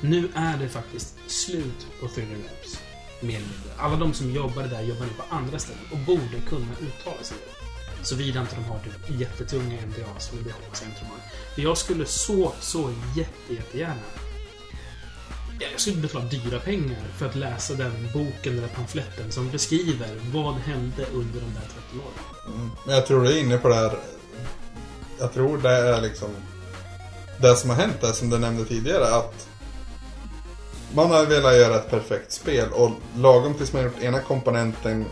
Nu är det faktiskt slut på Thriller Labs. Mer eller mindre. Alla de som jobbade där jobbar nu på andra ställen och borde kunna uttala sig. Såvida inte de har typ jättetunga NDAs, som det hoppas. För jag skulle så, så jätte, jättegärna Jag skulle betala dyra pengar för att läsa den boken eller pamfletten som beskriver vad hände under de där 13 åren. Mm. Jag tror du är inne på det här. Jag tror det är liksom det som har hänt där som du nämnde tidigare att man har velat göra ett perfekt spel och lagom tills man har gjort ena komponenten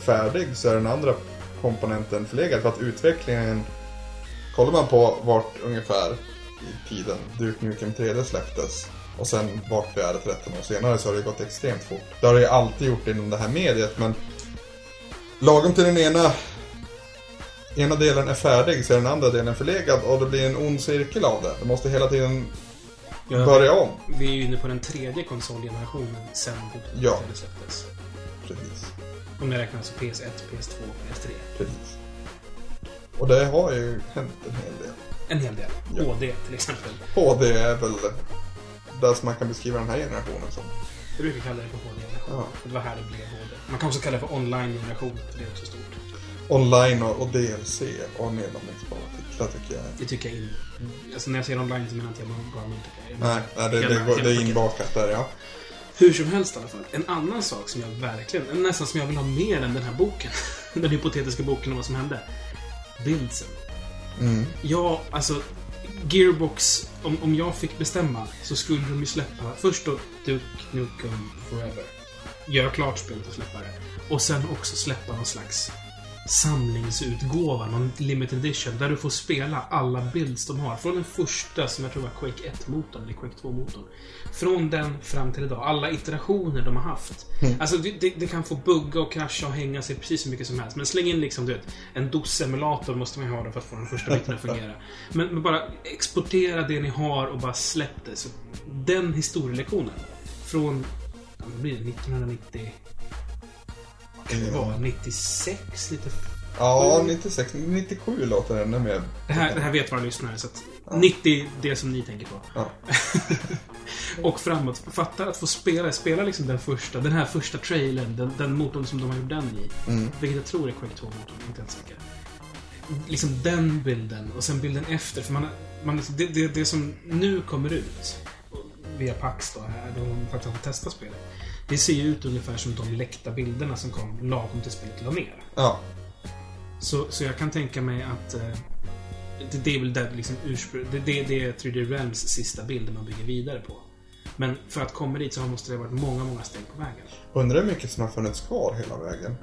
färdig så är den andra komponenten förlegad för att utvecklingen kollar man på vart ungefär i tiden Duke Nukem 3D släpptes och sen vart vi är 13 år senare så har det gått extremt fort. Det har det ju alltid gjort inom det här mediet men lagom till den ena ena delen är färdig så är den andra delen förlegad och det blir en ond cirkel av det. Det måste hela tiden börja om. Vi är ju inne på den tredje konsolgenerationen sen Ja. det släpptes. Precis. Om jag räknar alltså PS1, PS2 och PS3. Precis. Och det har ju hänt en hel del. En hel del. Ja. HD till exempel. HD är väl det som man kan beskriva den här generationen som. Jag brukar kalla det för HD-generation. Ja. För det var här det blev HD. Man kan också kalla det för online-generation. för Det är också stort. Online och, och DLC och nedladdningsbara titlar tycker jag. Det tycker jag inte. Alltså när jag säger online så menar inte jag bara multiplayer. Nej, det, det, Hela- går, det hela är inbakat där ja. Hur som helst i alla fall. En annan sak som jag verkligen, nästan som jag vill ha mer än den här boken. [LAUGHS] den hypotetiska boken om vad som hände. Bildsen. Mm. Ja, alltså Gearbox, om, om jag fick bestämma så skulle de ju släppa först då Duke Nukem Forever. Göra klart spelet och släppa det. Och sen också släppa någon slags samlingsutgåva, någon limited edition, där du får spela alla builds de har. Från den första, som jag tror var Quake 1-motorn, eller Quake 2-motorn. Från den fram till idag. Alla iterationer de har haft. Alltså, det, det, kan få bugga och krascha och hänga sig precis så mycket som helst. Men släng in liksom, du vet, en DOS-emulator måste man ju ha för att få den första biten att [LAUGHS] fungera. Men, men bara exportera det ni har och bara släpp det. Så den historielektionen. Från, ja, vad blir det, 1990... Kan det vara? 96? Lite... Ja, 96, 97 låter ännu mer. Det här, det här vet våra lyssnare, så att 90, det som ni tänker på. Ja. [LAUGHS] och framåt. Fatta att få spela, spela liksom den första, den här första trailern, den, den motorn som de har gjort den i. Mm. Vilket jag tror är Quake 2-motorn, inte helt säker. Liksom den bilden och sen bilden efter. För man, man, det, det, det som nu kommer ut via Pax då, här, då de faktiskt har fått testa spelet. Det ser ju ut ungefär som de läckta bilderna som kom lagom till spelet la ner. Ja. Så, så jag kan tänka mig att eh, det, det är väl där liksom ursprung, det, det, det är 3D Realms sista bild man bygger vidare på. Men för att komma dit så måste det ha varit många, många steg på vägen. Undrar hur mycket som har funnits kvar hela vägen.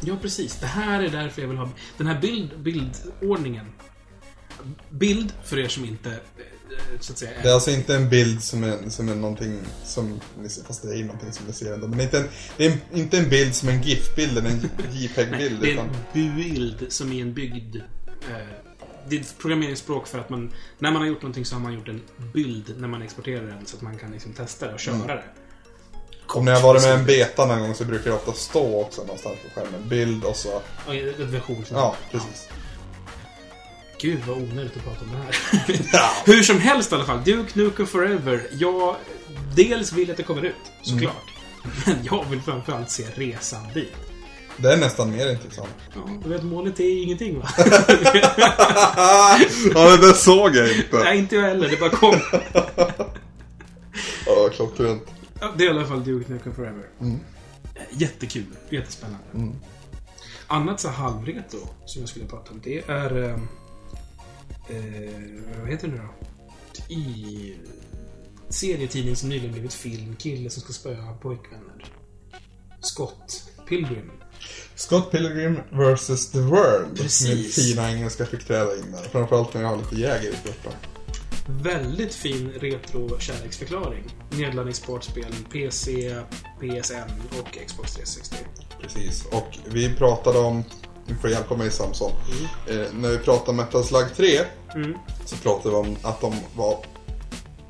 Ja, precis. Det här är därför jag vill ha den här bild, bildordningen. Bild, för er som inte, så att säga, Det är alltså inte en bild som är, som är någonting som, ni ser- fast det är ju någonting som ni ser ändå. Men det är inte en, det är inte en bild som en GIF-bild eller en JPEG-bild. det är en bild som är en byggd... Eh, det är ett programmeringsspråk för att man... När man har gjort någonting så har man gjort en bild när man exporterar den så att man kan liksom testa det och köra Mm. det. om ni har varit med en beta någon gång så brukar det ofta stå också någonstans på skärmen. Bild och så... Ja, version. Ja, precis. Gud vad onödigt att prata om det här. [LAUGHS] Ja. [LAUGHS] Hur som helst i alla fall. Duke Nukem Forever. Jag dels vill att det kommer ut, såklart. Men jag vill framförallt se resan dit. Det är nästan mer intressant. Ja, du vet, målet är ingenting va? [LAUGHS] ja, det där såg jag inte. Nej, inte jag heller. Det bara kom. Ja, klockrent. Ja, det är i alla fall Duke Nukem Forever. Mm. Jättekul. Jättespännande. Mm. Annat så halvretro som jag skulle prata om, det är... Eh, eh, vad heter det nu då? I serietidning som nyligen blivit film. Kille som ska spöa pojkvänner. Scott Pilgrim. Scott Pilgrim vs. The World. Precis. Min fina engelska fick träda in där. Framförallt när jag har lite jäger skjortan. Väldigt fin retro-kärleksförklaring. Nedladdningsbart spel. PC, PSN och Xbox 360. Precis. Och vi pratade om... Får hjälpa mig Samson. Eh, när vi pratade om Metal Slug 3 Mm. så pratade vi om att de var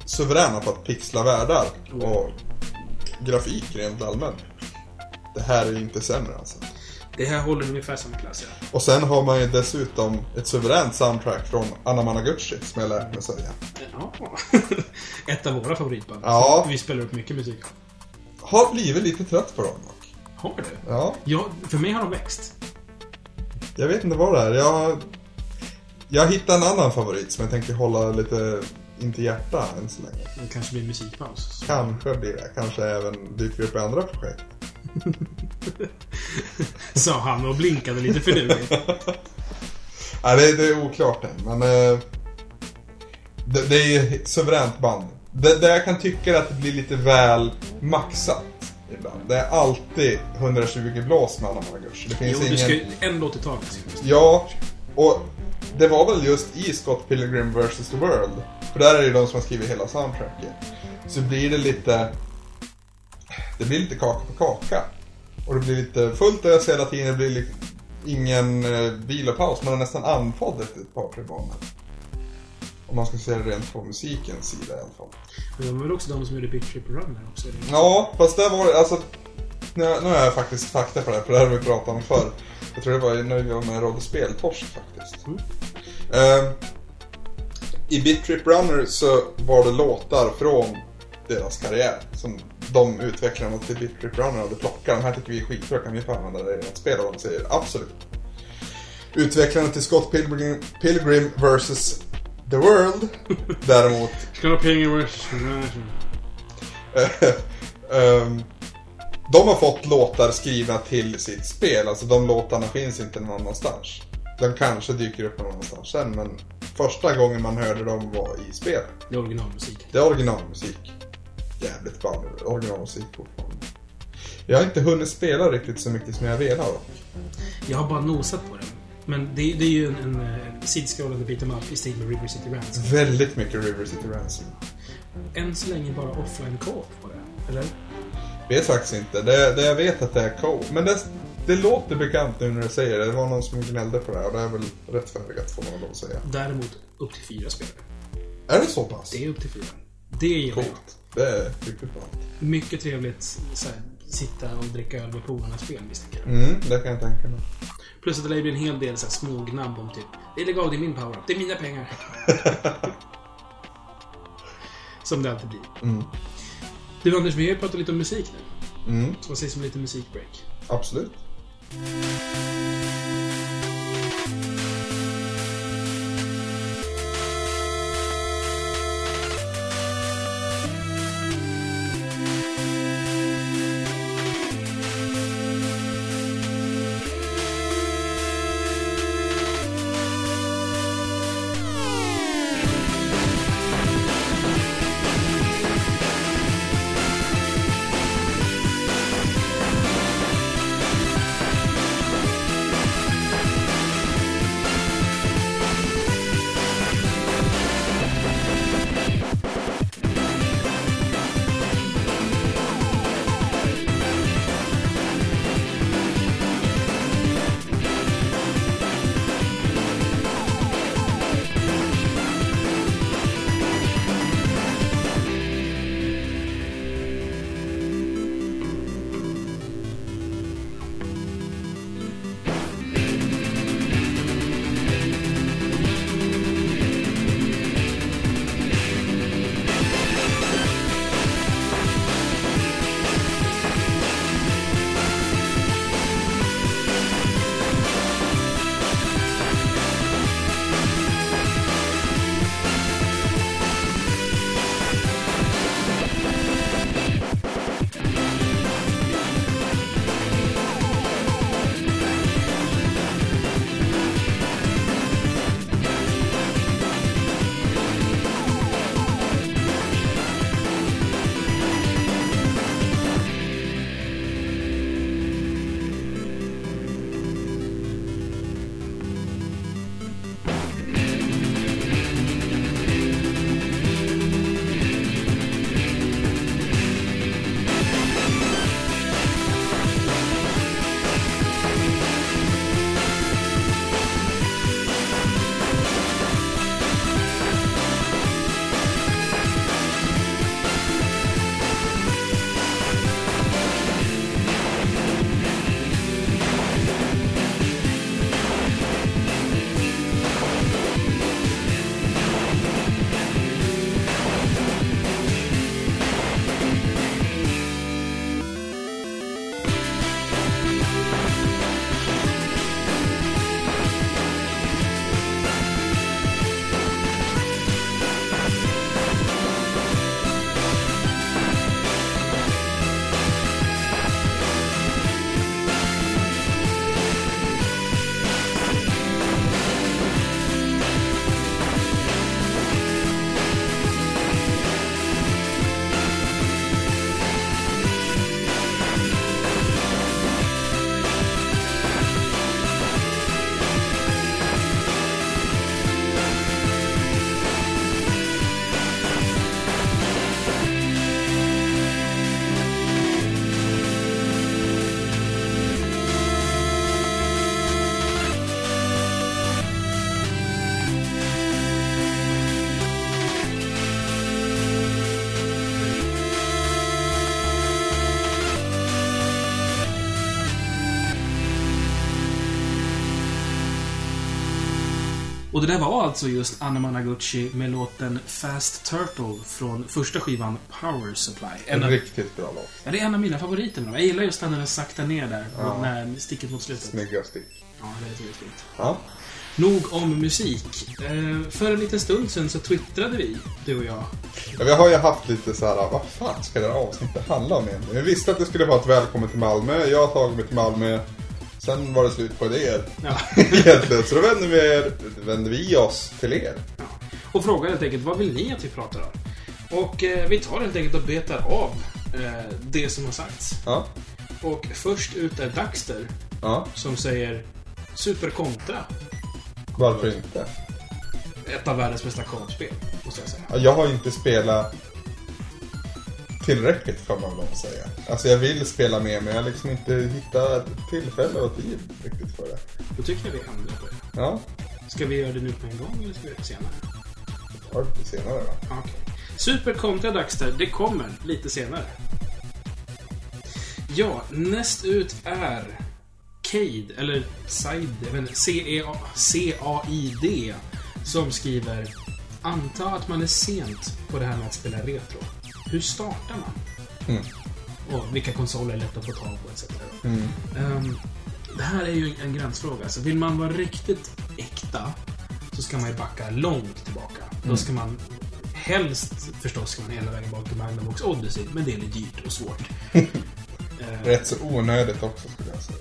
suveräna på att pixla världar och grafik rent allmänt. Det här är inte sämre alltså. Det här håller ungefär samma klass, ja. Och sen har man ju dessutom ett suveränt soundtrack från Anna Managuchi, som jag lärt mig säga. ja. [LAUGHS] Ett av våra favoritband. Ja. Vi spelar upp mycket musik. Har blivit lite trött på dem dock. Har du? Ja, Ja, för mig har de växt. Jag vet inte vad det är. Jag, jag hittade en annan favorit som jag tänker hålla lite in till hjärta än så länge. Det kanske blir musikpaus. Kanske blir det. Kanske även dyker upp i andra projekt. [LAUGHS] Sa han och blinkade lite finurligt. Nej, [LAUGHS] det, det är oklart än, men... eh, det, det är ett suveränt band. Det, det jag kan tycka är att det blir lite väl maxat ibland. Det är alltid 120 blås med Anna Managuchi. Det finns Jo, ingen... du ska ju en låt i taget. Ja, och det var väl just i Scott Pilgrim vs. The World. För där är det ju de som har skrivit hela soundtracket. Så blir det lite... Det blir lite kaka på kaka. Och det blir lite fullt ös hela tiden. Det blir ingen eh, vilopaus. Man är nästan andfådd efter ett par, tre banor. Om man ska det rent på musikens sida i alla fall. Men de var väl också de som gjorde Big Trip Runner också? eller? Ja, fast där var det, alltså... Nu, nu har jag faktiskt fakta på det här, för det här har vi pratat om förr. Jag tror det var när vi var med i Radio Speltorsk faktiskt. Mm. Eh, I Bit Trip Runner så var det låtar från deras karriär som de utvecklarna till Bit Trip Runner hade plockat. De här tycker vi är skitbra, kan vi få använda det i ett spel? Och de säger absolut. Utvecklarna till Scott Pilgrim, Pilgrim vs. The World däremot Ska du ha pengar? [LAUGHS] Ehm, de har fått låtar skrivna till sitt spel, alltså de låtarna finns inte någon annanstans. De kanske dyker upp någon annanstans sen, men första gången man hörde dem var i spel. Det är originalmusik. Det är originalmusik. Jävligt bra originalmusik fortfarande. Jag har inte hunnit spela riktigt så mycket som jag velat dock. Jag har bara nosat på den. Men det, det är ju en, en, en sidskrollande beat'em up i stil med River City Ransom. Väldigt mycket River City Ransom. Än så länge bara offline co-op på det. Eller? Vet faktiskt inte. Det, det jag vet att det är co Men det, det låter bekant nu när du säger det. Det var någon som gnällde på det här och det är väl rättfärdigat får man lov att säga. Däremot upp till fyra spelare. Är det så pass? Det är upp till fyra. Det är jag. Coolt. Det är riktigt bra. Mycket trevligt så här, sitta och dricka öl med polarna spel misstänker jag. Mm, det kan jag tänka mig. Plus att det lär bli en hel del så här, smågnabb om typ Det är legalt, det är min power Det är mina pengar. [LAUGHS] Som det alltid blir. Mm. Du Anders, vi har ju pratat lite om musik nu. Mm, Så vad sägs om lite musikbreak? absolut. Och det där var alltså just Anna Managuchi med låten Fast Turtle från första skivan Power Supply. En En riktigt bra låt. ja, det är en av mina favoriter. Jag gillar just när den saktar ner där, Ja. när sticket mot slutet. Snygga stick. Ja, det är riktigt fint. Ja. Nog om musik. Eh, för en liten stund sedan så twittrade vi, du och jag. Ja, vi har ju haft lite så här, vad fan ska det här avsnittet handla om egentligen? Vi visste att det skulle vara ett välkommen till Malmö, jag har tagit mig till Malmö. Sen var det slut på idéer. Ja. [LAUGHS] Egentligen, så då vänder vi, er, vänder vi oss till er. Ja. Och frågar helt enkelt, vad vill ni att vi pratar om? Och eh, vi tar helt enkelt och betar av eh, det som har sagts. Ja. Och först ut är Daxter, Ja. som säger Super Contra. Varför inte? Ett av världens bästa kortspel, måste jag säga. Ja, Jag har inte spelat tillräckligt får man väl säga. Alltså jag vill spela mer men jag har liksom inte hittat tillfälle och tid riktigt för det. Då tycker jag vi ändrar på det. Ja, Ska vi göra det nu på en gång eller ska vi göra det senare? ta det senare då. Ja, Okej. Super Contra Daxter, det kommer lite senare. Ja, näst ut är Cade, eller Said, jag vet inte, C-A-I-D, som skriver Anta att man är sent på det här med att spela retro. Hur startar man? Mm. Och vilka konsoler är lätt att få tag på, etc. Mm. Ehm, det här är ju en, en gränsfråga. Så vill man vara riktigt äkta så ska man ju backa långt tillbaka. Då ska man helst förstås ska man hela vägen bak till Magnavox Odyssey, men det är lite dyrt och svårt. [LAUGHS] Ehm, Rätt så onödigt också skulle jag säga.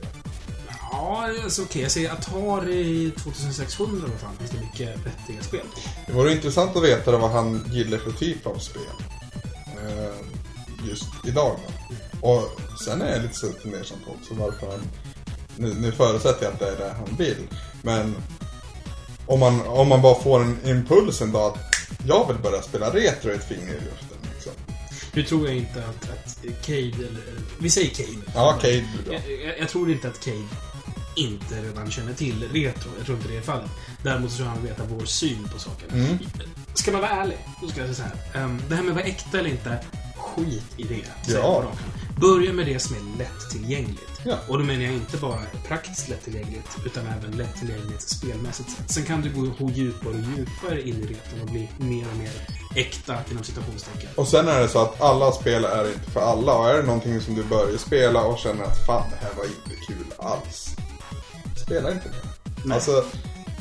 ja, alltså, okej. Jag säger Atari 2600 vad fan. Finns det mycket vettiga spel? Det vore intressant att veta vad han gillar för typ av spel. Eh, Just idag då. Och sen är jag lite fundersam på också varför han... Nu, nu förutsätter jag att det är det han vill. Men om man, om man bara får en impuls en dag att jag vill börja spela retro ett finger i luften. Liksom. Nu tror jag inte att, att Cade, eller... Vi säger Cade. Ja, Cade bra. Jag, jag, jag tror inte att Cade inte redan känner till retro. Jag tror inte det är fallet. Däremot så tror jag han vet vår syn på saken. Mm. Ska man vara ärlig, då ska jag säga så här. Ehm, det här med att vara äkta eller inte, skit i det. Ja. Jag. Börja med det som är lättillgängligt. Ja. Och då menar jag inte bara praktiskt lättillgängligt, utan även lättillgängligt spelmässigt sett. Sen kan du gå djupare och djupare in i retron och bli mer och mer äkta, inom citationstecken. Och sen är det så att alla spel är inte för alla. Och är det någonting som du börjar spela och känner att fan, det här var inte kul alls. Spela inte det. Nej. Alltså,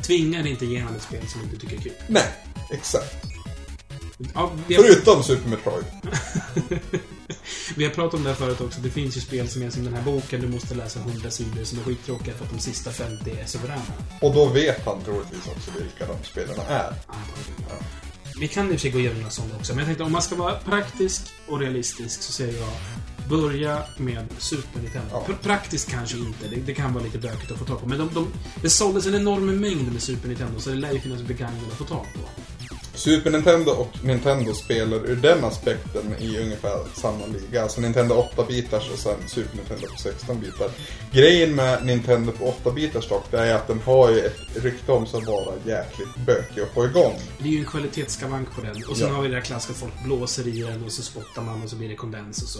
Tvinga dig inte igenom ett spel som du inte tycker är kul. nej. Exakt. Ja, har, Förutom Super Metroid. [LAUGHS] vi har pratat om det här förut också. Det finns ju spel som är som den här boken. Du måste läsa 100 sidor som är skittråkiga för att de sista 50 är suveräna. Och då vet han troligtvis också vilka de spelarna är. Antagligen. Vi kan i och för sig gå igenom några sådana också, men jag tänkte om man ska vara praktisk och realistisk så säger jag Börja med Super Nintendo. Ja. Pr- Praktiskt kanske inte, det, det kan vara lite bökigt att få tag på. Men de, de, det såldes en enorm mängd med Super Nintendo, så det lär ju finnas begagnade att få tag på. Super Nintendo och Nintendo spelar ur den aspekten i ungefär samma liga. Alltså Nintendo 8-bitars och sen Super Nintendo på 16-bitar. Grejen med Nintendo på 8-bitars dock, det är att den har ju ett rykte om sig att vara jäkligt bökig att få igång. Det är ju en kvalitetsskavank på den. Och sen Ja. har vi det där klassiska att folk blåser i den och så spottar man och så blir det kondens och så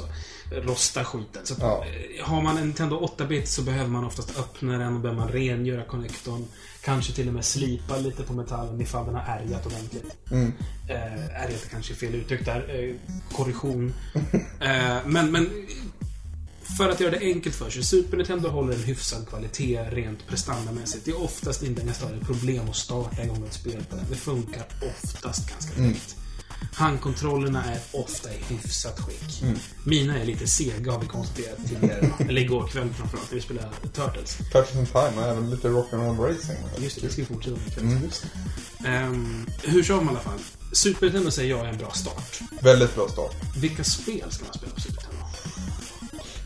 rostar skiten. Så Ja. eh, har man en Nintendo 8-bit så behöver man oftast öppna den och behöver man rengöra konnektorn. Kanske till och med slipa lite på metallen ifall den har ärgat ordentligt. Mm. Eh, ärgat är kanske fel uttryck där. Eh, korrektion. [LAUGHS] eh, men, men för att göra det enkelt för sig. Super Nintendo håller en hyfsad kvalitet rent prestandamässigt. Det är oftast inte inga större problem att starta igång ett spel. Det funkar oftast ganska direkt. Handkontrollerna är ofta i hyfsat skick. Mina är lite sega har vi konstaterat tidigare. Eller igår kväll framförallt när vi spelade Turtles. Turtles in Time och även lite Rock'n'Roll Racing. Just det, det ska vi fortsätta med. Mm. Ehm, hur som i alla fall. Super Nintendo säger jag är en bra start. Väldigt bra start. Vilka spel ska man spela på Super Nintendo?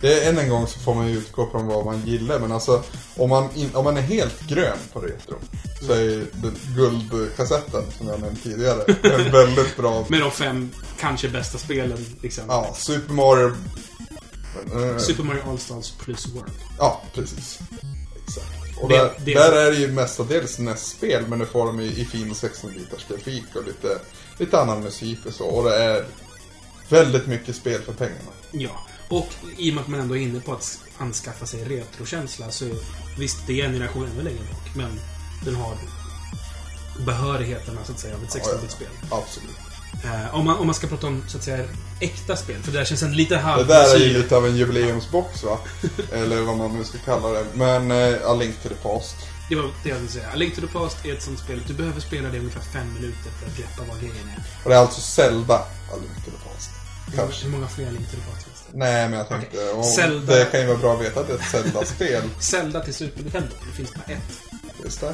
Det är än en gång så får man ju utgå från vad man gillar. Men alltså, om man, in, om man är helt grön på retro. Så är den guldkassetten som jag nämnde tidigare. En [LAUGHS] väldigt bra. Med de fem kanske bästa spelen, liksom. Ja, Super Mario. Super Mario All-Stars plus World. Ja, precis. Exakt. Och Det- där, det- där är det ju mestadels NES-spel, men det får de i, i fin 16-bitars grafik och lite, lite annan musik och så. Och det är väldigt mycket spel för pengarna. Ja. Och i och med att man ändå är inne på att anskaffa sig retrokänsla så visst, det är en generation ännu längre bak, men den har behörigheterna så att säga av ett 16-bit-spel. Absolut. Eh, om, man, om man ska prata om så att säga äkta spel, för det där känns en lite Det halv... där är ju lite av en jubileumsbox va? [LAUGHS] Eller vad man nu ska kalla det. Men eh, A Link to the Past. Det var det jag ville säga. A Link to the Past är ett sånt spel. Du behöver spela det ungefär fem minuter för att greppa vad grejen är. Och det är alltså Zelda A Link to the Past. Hur många- Kanske. Hur många fler Link to the Past det? Nej, men jag tänkte... om- Zelda- Det kan ju vara bra att veta att det är ett Zelda-spel. [LAUGHS] Zelda till Super Nintendo. Det finns bara ett. Just det.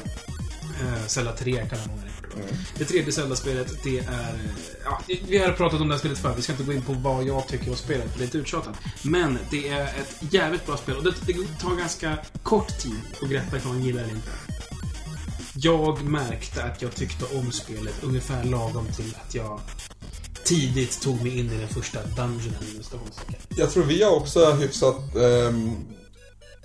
Eh, Zelda 3 kallar många det. Mm. Det tredje Zelda-spelet, det är... eh, Ja, vi har pratat om det här spelet förr. Vi ska inte gå in på vad jag tycker om spelet, för det är lite uttjatat. Men det är ett jävligt bra spel och det, det tar ganska kort tid att greppa ifall man gillar det inte. Jag märkte att jag tyckte om spelet ungefär lagom till att jag tidigt tog mig in i den första dungeonen. Jag tror vi har också hyfsat ehm,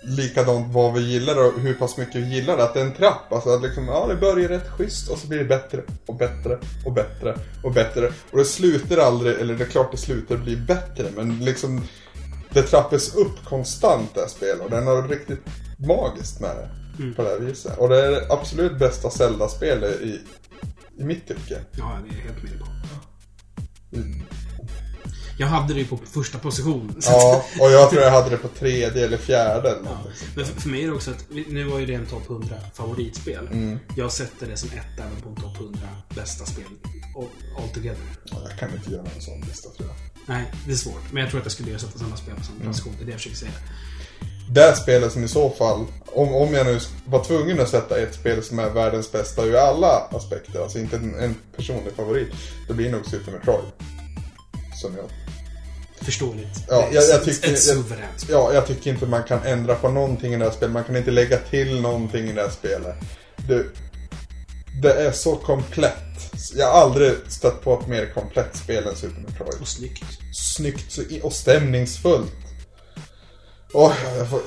likadant vad vi gillar och hur pass mycket vi gillar det. Att det är en trapp. Alltså att liksom, ja det börjar rätt schysst och så blir det bättre och bättre och bättre och bättre. Och det slutar aldrig, eller det är klart det slutar bli bättre men liksom det trappas upp konstant det här spelet och den har riktigt magiskt med det. På det här viset. Och det är det absolut bästa Zelda-spelet i, i mitt tycke. Ja, det är helt med på. Jag hade det ju på första position. Ja, och jag tror jag hade det på tredje eller fjärde eller Ja. Men för, för mig är det också att, nu var ju det en topp 100 favoritspel. Mm. Jag sätter det som ett även på en topp 100 bästa spel all, all together. Ja, Jag kan inte göra en sån lista tror jag. Nej, det är svårt. Men jag tror att jag skulle göra sätta samma spel på Mm. samma position. Det är det jag försöker säga. Det spelet som i så fall, om, om jag nu var tvungen att sätta ett spel som är världens bästa ur alla aspekter, alltså inte en, en personlig favorit, det blir nog Super Metroid. Som jag, Förståeligt. Ja, jag- jag tycker- Ett suveränt spel. ja, jag tycker inte man kan ändra på någonting i det här spelet, man kan inte lägga till någonting i det här spelet. Det, det är så komplett. Jag har aldrig stött på ett mer komplett spel än Super Metroid. Och snyggt. snyggt och stämningsfullt. Åh, jag får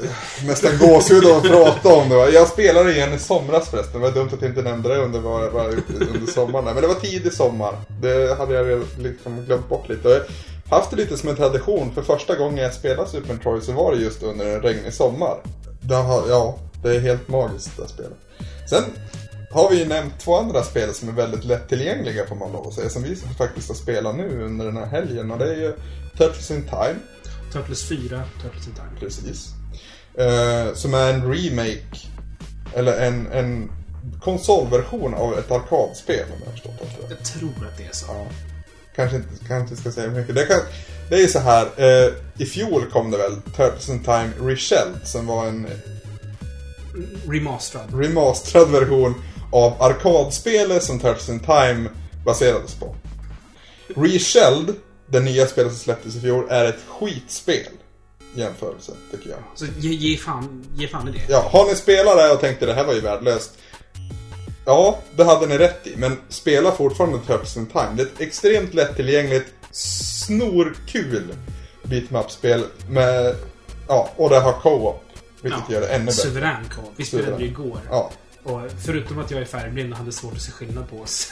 nästan gåshud av att prata om det. va. Jag spelade igen i somras förresten. Det var dumt att jag inte nämnde det under, var, var under sommaren. Men det var tidig sommar. Det hade jag liksom glömt bort lite. Och jag har haft det lite som en tradition. För första gången jag spelade Super Metroid så var det just under en regnig sommar. Det har, ja, det är helt magiskt det spelet. Sen har vi ju nämnt två andra spel som är väldigt lättillgängliga får man lov att säga. Som vi faktiskt har spelat nu under den här helgen. Och det är ju Turtles in Time. Turtles 4, Turtles in Time. Precis. Eh, som är en remake, eller en, en konsolversion av ett arkadspel om jag har förstått det. Jag tror att det är så. Ja. Kanske inte, kanske ska säga mycket. Det, kan, det är ju så här, eh, i fjol kom det väl Turtles in Time Reshelled som var en Remasterad. remasterad version av arkadspelet som Turtles in Time baserades på. Reshelled, det nya spelet som släpptes i fjol, är ett skitspel. Jämförelse, tycker jag. Så ge, ge, fan, ge fan i det. Ja, har ni spelat det och tänkte det här var ju värdelöst. Ja, det hade ni rätt i. Men spela fortfarande Turtles in Time. Det är ett extremt lättillgängligt, snorkul beatmap-spel med... Ja, och det har co-op. Vilket gör det ännu bättre. Suverän co Vi spelade det igår. Ja, Och förutom att jag är färgblind och hade svårt att se skillnad på oss.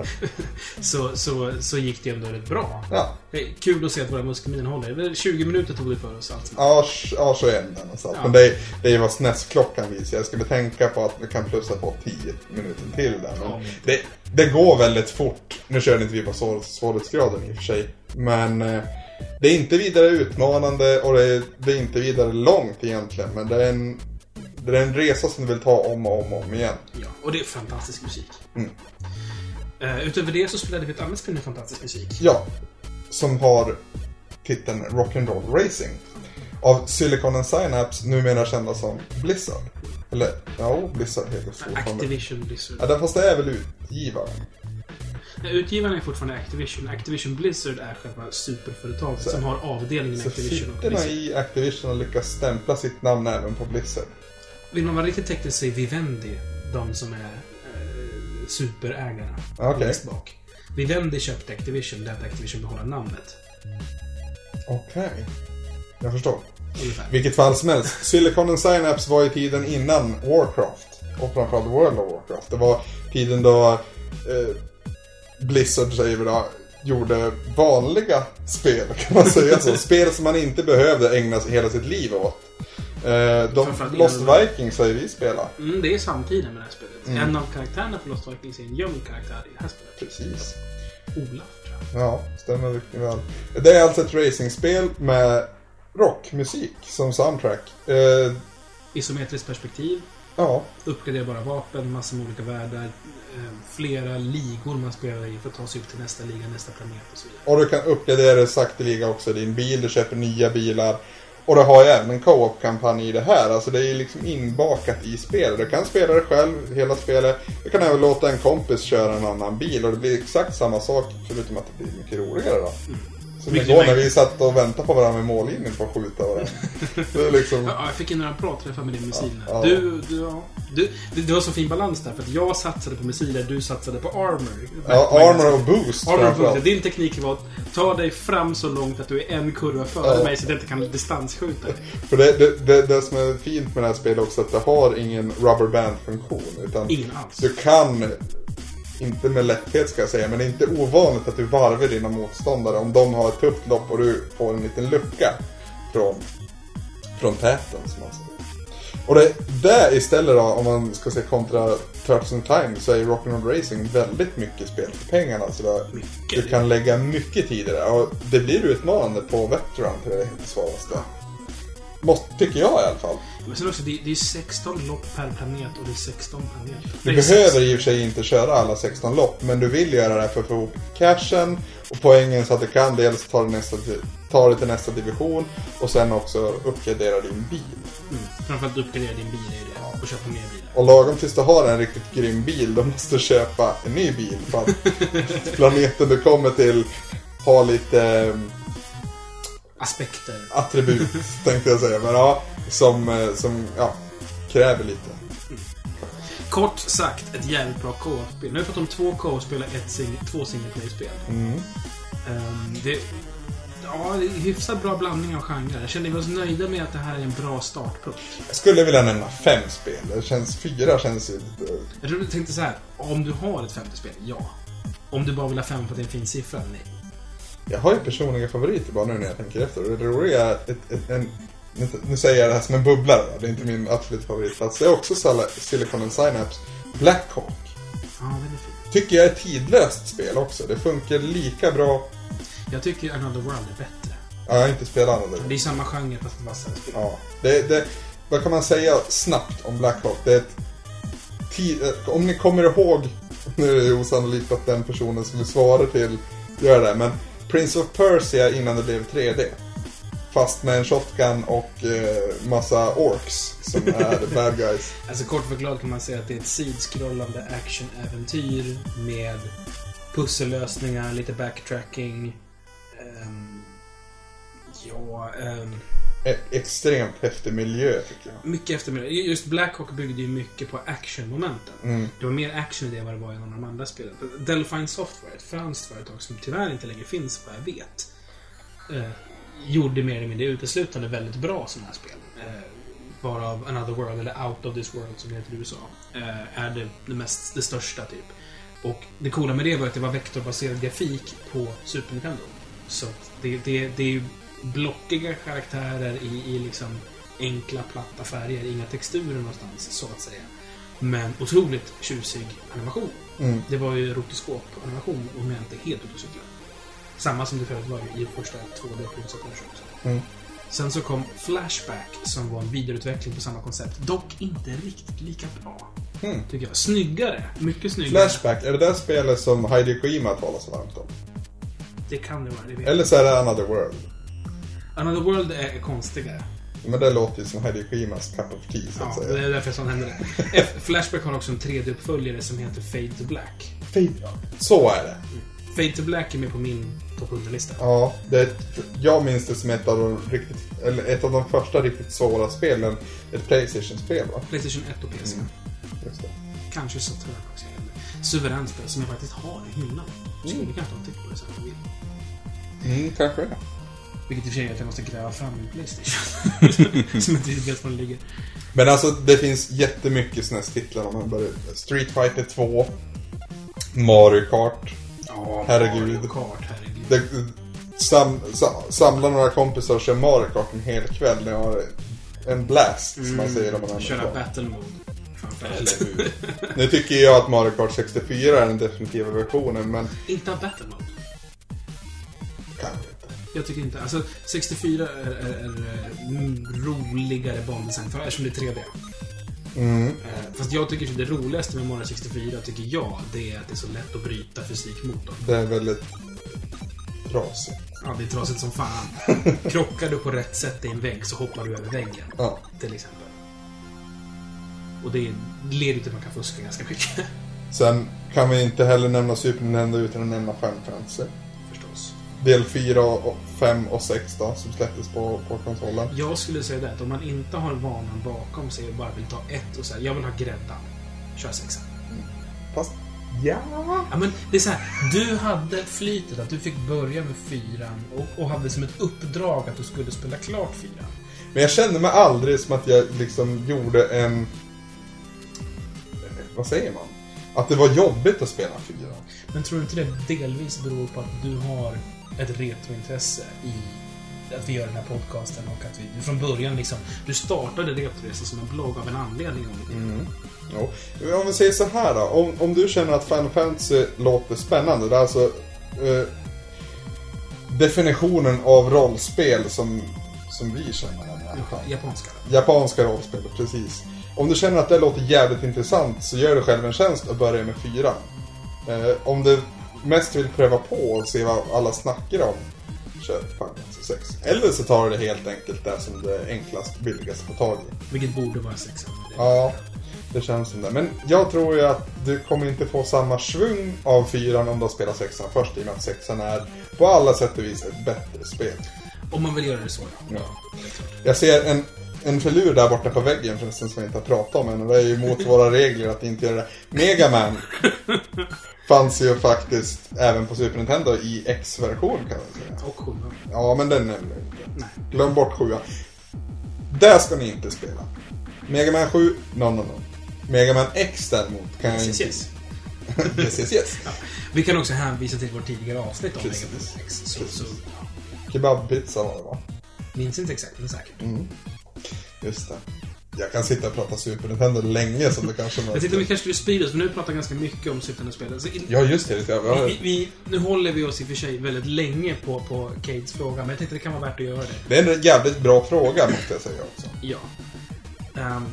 [LAUGHS] så, så, så gick det ändå rätt bra. ja. Kul att se att våra muskelminnen håller. Det är 20 minuter tog det för oss allt. Ja, ja så är det någonstans. Ja. Men det är, det är vad SNES-klockan visar. Jag skulle tänka på att vi kan plussa på 10 minuter till där. Men Ja, men- det, det går väldigt fort. Nu körde inte vi på svår, svårighetsgraden i och för sig. Men eh, det är inte vidare utmanande och det är, det är inte vidare långt egentligen. Men det är en, det är en resa som du vill ta om och om och om igen. Ja, och det är fantastisk musik. Mm. Eh, utöver det så spelade vi ett annat spel med fantastisk musik. Ja, som har titeln Rock'n'Roll Racing. Av Silicon and Synapse, numera kända som Blizzard. Eller, ja, Blizzard heter fortfarande. Activision Blizzard. Ja, fast det är väl utgivaren. Ja, Utgivaren är fortfarande Activision. Activision Blizzard är själva superföretaget som har avdelningen Så Activision och Blizzard. i Activision har lyckats stämpla sitt namn även på Blizzard. Vill man vara riktigt teknisk så är Vivendi de som är eh, superägarna. Längst bak. Vivendi köpte Activision, lät Activision behålla namnet. Okej. Jag förstår. Ungefär. Vilket fall som helst. Silicon and Synapse var i tiden innan Warcraft. Och framförallt World of Warcraft. Det var tiden då eh, Blizzard, säger vi då, gjorde vanliga spel, kan man säga så. spel som man inte behövde ägna hela sitt liv åt. Eh, de, Lost Vikings har ju vi spelat. Mm, det är samtiden med det här spelet. Mm. En av karaktärerna på Lost Vikings är en gömd karaktär i det här spelet. Precis. Olaf, tror jag. Ja, stämmer mycket väl. Det är alltså ett racingspel med rockmusik som soundtrack. Eh, Isometriskt perspektiv, ja, uppgraderbara vapen, massor med olika världar, eh, flera ligor man spelar i för att ta sig upp till nästa liga, nästa planet och så vidare. och du kan uppgradera sakteliga också din bil, du köper nya bilar. Och det har ju även en co-op-kampanj i det här, alltså det är ju liksom inbakat i spelet. Du kan spela det själv, hela spelet. Du kan även låta en kompis köra en annan bil och det blir exakt samma sak förutom att det blir mycket roligare då. Mm. Som igår när vi satt och väntade på varandra med mållinjen på att skjuta varandra. Det är liksom... Ja, jag fick in några bra träffar med din missil. Ja. Du, du, ja. du, det, det var så fin balans där, för att jag satsade på missiler, du satsade på armor. Ja, armor och boost Armor och boost. Din teknik var att ta dig fram så långt att du är en kurva före Ja. mig så att jag inte kan distansskjuta dig. [LAUGHS] För det, det, det, det som är fint med det här spelet också att det har ingen rubberband-funktion. Utan Ingen alls. du kan, inte med lätthet ska jag säga, men det är inte ovanligt att du varvar dina motståndare om de har ett tufft lopp och du får en liten lucka från, från täten som man säger. Och det, där istället då, om man ska se kontra Turtles in Time, så är ju Rock'n'Roll Racing väldigt mycket spel för pengarna. Så Mycket. du kan lägga mycket tid i det. Och det blir utmanande på Veteran till det svåraste. Måste, tycker jag i alla fall. Men sen också, det, det är 16 lopp per planet och det är 16 planeter. Du behöver i och för sig inte köra alla 16 lopp, men du vill göra det för att få ihop cashen och poängen så att du kan dels ta, nästa, ta till nästa division och sen också uppgradera din bil. Mm. Framförallt uppgradera din bil är det. Och köpa mer bilar. Och lagom tills du har en riktigt grym bil, då måste du köpa en ny bil för att [LAUGHS] planeten du kommer till har lite Aspekter. attribut, tänkte jag säga. Men ja, som, eh, som ja, kräver lite. Kort sagt, ett jävligt bra co-op-spel. Nu har vi fått om två co-op-spel och ett sing två single play-spel. Mm. Ehm, det, ja, det är hyfsat bra blandning av genrer. Jag känner oss nöjda med att det här är en bra startpunkt. Jag skulle vilja nämna fem spel. Det känns, fyra känns ju lite... Jag tror du tänkte så här. Om du har ett femte spel, ja. Om du bara vill ha fem för att det är en fin siffra, nej. Jag har ju personliga favoriter bara nu när jag tänker efter. Och det roliga är ett, ett, en, nu- säger jag det här som en bubblare. Det är inte min absolut favoritplats. Det är också Silicon and Synapse Blackhawk. Ja, den är fin. Tycker jag är ett tidlöst spel också. Det funkar lika bra. Jag tycker Another World är bättre. Ja, jag har inte spelat annorlunda. Det är samma genre fast vassare spel. Ja, det, det, vad kan man säga snabbt om Blackhawk? Det är ett tid, eh, om ni kommer ihåg, [LAUGHS] nu är det osannolikt att den personen som vi svarar till gör det, men Prince of Persia innan det blev 3D. Fast med en shotgun och eh, massa orks som är [LAUGHS] bad guys. Alltså kort förklarat kan man säga att det är ett sidskrollande actionäventyr med pussellösningar, lite backtracking. ehm, ja, E- extremt häftig miljö tycker jag. mycket eftermiddag. Just Blackhawk byggde ju mycket på actionmomenten. Mm. Det var mer action i det än vad det var i någon av de andra spelen. Delphine Software, ett franskt företag som tyvärr inte längre finns vad jag vet, eh, gjorde mer eller mindre uteslutande väldigt bra sådana här spel. Eh, varav Another World, eller Out of This World som det heter i USA, eh, är det, det, mest, det största typ. Och det coola med det var att det var vektorbaserad grafik på Super Nintendo. Så det, det, det är ju blockiga karaktärer i, i liksom enkla platta färger, inga texturer någonstans så att säga. Men otroligt tjusig animation. Mm. Det var ju rotoskop-animation om jag inte är helt ute och cyklar. Samma som det förut var i första 2D Prince of Persia också. Mm. Sen så kom Flashback som var en vidareutveckling på samma koncept. Dock inte riktigt lika bra. Mm. Tycker jag. Snyggare. Mycket snyggare. Flashback, är det där spelet som Heidi Kojima talar så varmt om? Det kan det vara. Det Eller så är det Another World. Jag. Another World är konstigare. Men det låter ju som Heidi Kojimas cup of tea så att Ja, säga. det är därför sånt händer. [LAUGHS] F- Flashback har också en 3D-uppföljare som heter Fade to Black. Så är det. Fade to Black är med på min topp 100-lista. Ja, det är ett, jag minns det som ett av de riktigt, eller ett av de första riktigt svåra spelen. Ett Playstation-spel va? Playstation 1 och PC. Mm. Just det. Kanske Saturn också. Suveränt spel som jag faktiskt har i hyllan. Skulle Mm. kanske en titt på det sen om vill. Mm, kanske det. Vilket i och för sig är att jag måste gräva fram min Playstation. [LAUGHS] som inte riktigt vet var den ligger. Men alltså det finns jättemycket SNES-titlar om man börjar. Street Fighter 2. Mario Kart. Ja, Herregud. Mario Kart, herregud. Det, sam, sa, samla några kompisar och köra Mario Kart en hel kväll. Ni har en blast, som man säger om man använder Köra det. battle mode. Eller? [LAUGHS] Nu tycker jag att Mario Kart 64 är den definitiva versionen, men Inte av battle mode. kanske. Jag tycker inte. Alltså, 64 är, är, är mm, roligare bandesign, för eftersom det är 3D. Mm. Eh, Fast jag tycker att det roligaste med Mario 64, tycker jag, det är att det är så lätt att bryta fysikmotorn. Det är väldigt trasigt. Ja, det är trasigt som fan. [LAUGHS] Krockar du på rätt sätt i en vägg så hoppar du över väggen. Ja. Till exempel. Och det leder till att man kan fuska ganska mycket. Sen kan vi inte heller nämna Super Nintendo utan att nämna Final Fantasy. Del 4, och 5 och 6 då, som släpptes på, på konsolen. Jag skulle säga det att om man inte har vanan bakom sig och bara vill ta ett och säga jag vill ha gräddan. Kör sexan. Fast, ja. Ja, men det är så här. Du hade flytet att du fick börja med fyran och, och hade som ett uppdrag att du skulle spela klart fyran. Men jag kände mig aldrig som att jag liksom gjorde en... Vad säger man? Att det var jobbigt att spela 4. Men tror du inte det delvis beror på att du har ett retrointresse i att vi gör den här podcasten och att vi från början liksom... Du startade Retroresan som en blogg av en anledning. Mm. Jo. Men Om vi säger så här då. Om, om du känner att Final Fantasy låter spännande. Det är alltså eh, definitionen av rollspel som, som vi känner. alla fall. Japanska. Japanska rollspel, precis. Om du känner att det låter jävligt intressant så gör du själv en tjänst och börja med fyran. Eh, om du mest vill pröva på och se vad alla snackar om, Final Fantasy 6. Eller så tar du det helt enkelt där som det är enklast, billigast att få tag i. Vilket borde vara sexan. Ja, det känns som det. Men jag tror ju att du kommer inte få samma svung av fyran om du spelar sexan först i och med att sexan är på alla sätt och vis ett bättre spel. Om man vill göra det så, ja. Ja. Jag ser en, en filur där borta på väggen förresten som vi inte har pratat om än och det är ju mot våra regler att inte göra det. Megaman [LAUGHS] fanns ju faktiskt även på Super Nintendo i X-version kan man säga. Och sjuan. Ja, men den nämner jag inte. Glöm bort sjuan. Där ska ni inte spela. Mega Man 7, no, no, no. Mega Man X däremot kan jag Yes, inte... yes. [LAUGHS] yes, yes, yes. Vi kan också hänvisa till vårt tidigare avsnitt om Precis. Mega Man X. Så, Precis. så, Kebabpizza var det va? minns inte exakt, men säkert. Just det. Jag kan sitta och prata Super Nintendo länge som du kanske Jag tänkte vi kanske skulle sprida oss, men nu pratar vi ganska mycket om Super Nintendo-spel. Så i- Ja, just det. det var... vi, vi, nu håller vi oss i och för sig väldigt länge på, på Cades fråga, men jag tänkte det kan vara värt att göra det. Det är en jävligt bra fråga måste jag säga också. Ja. Um,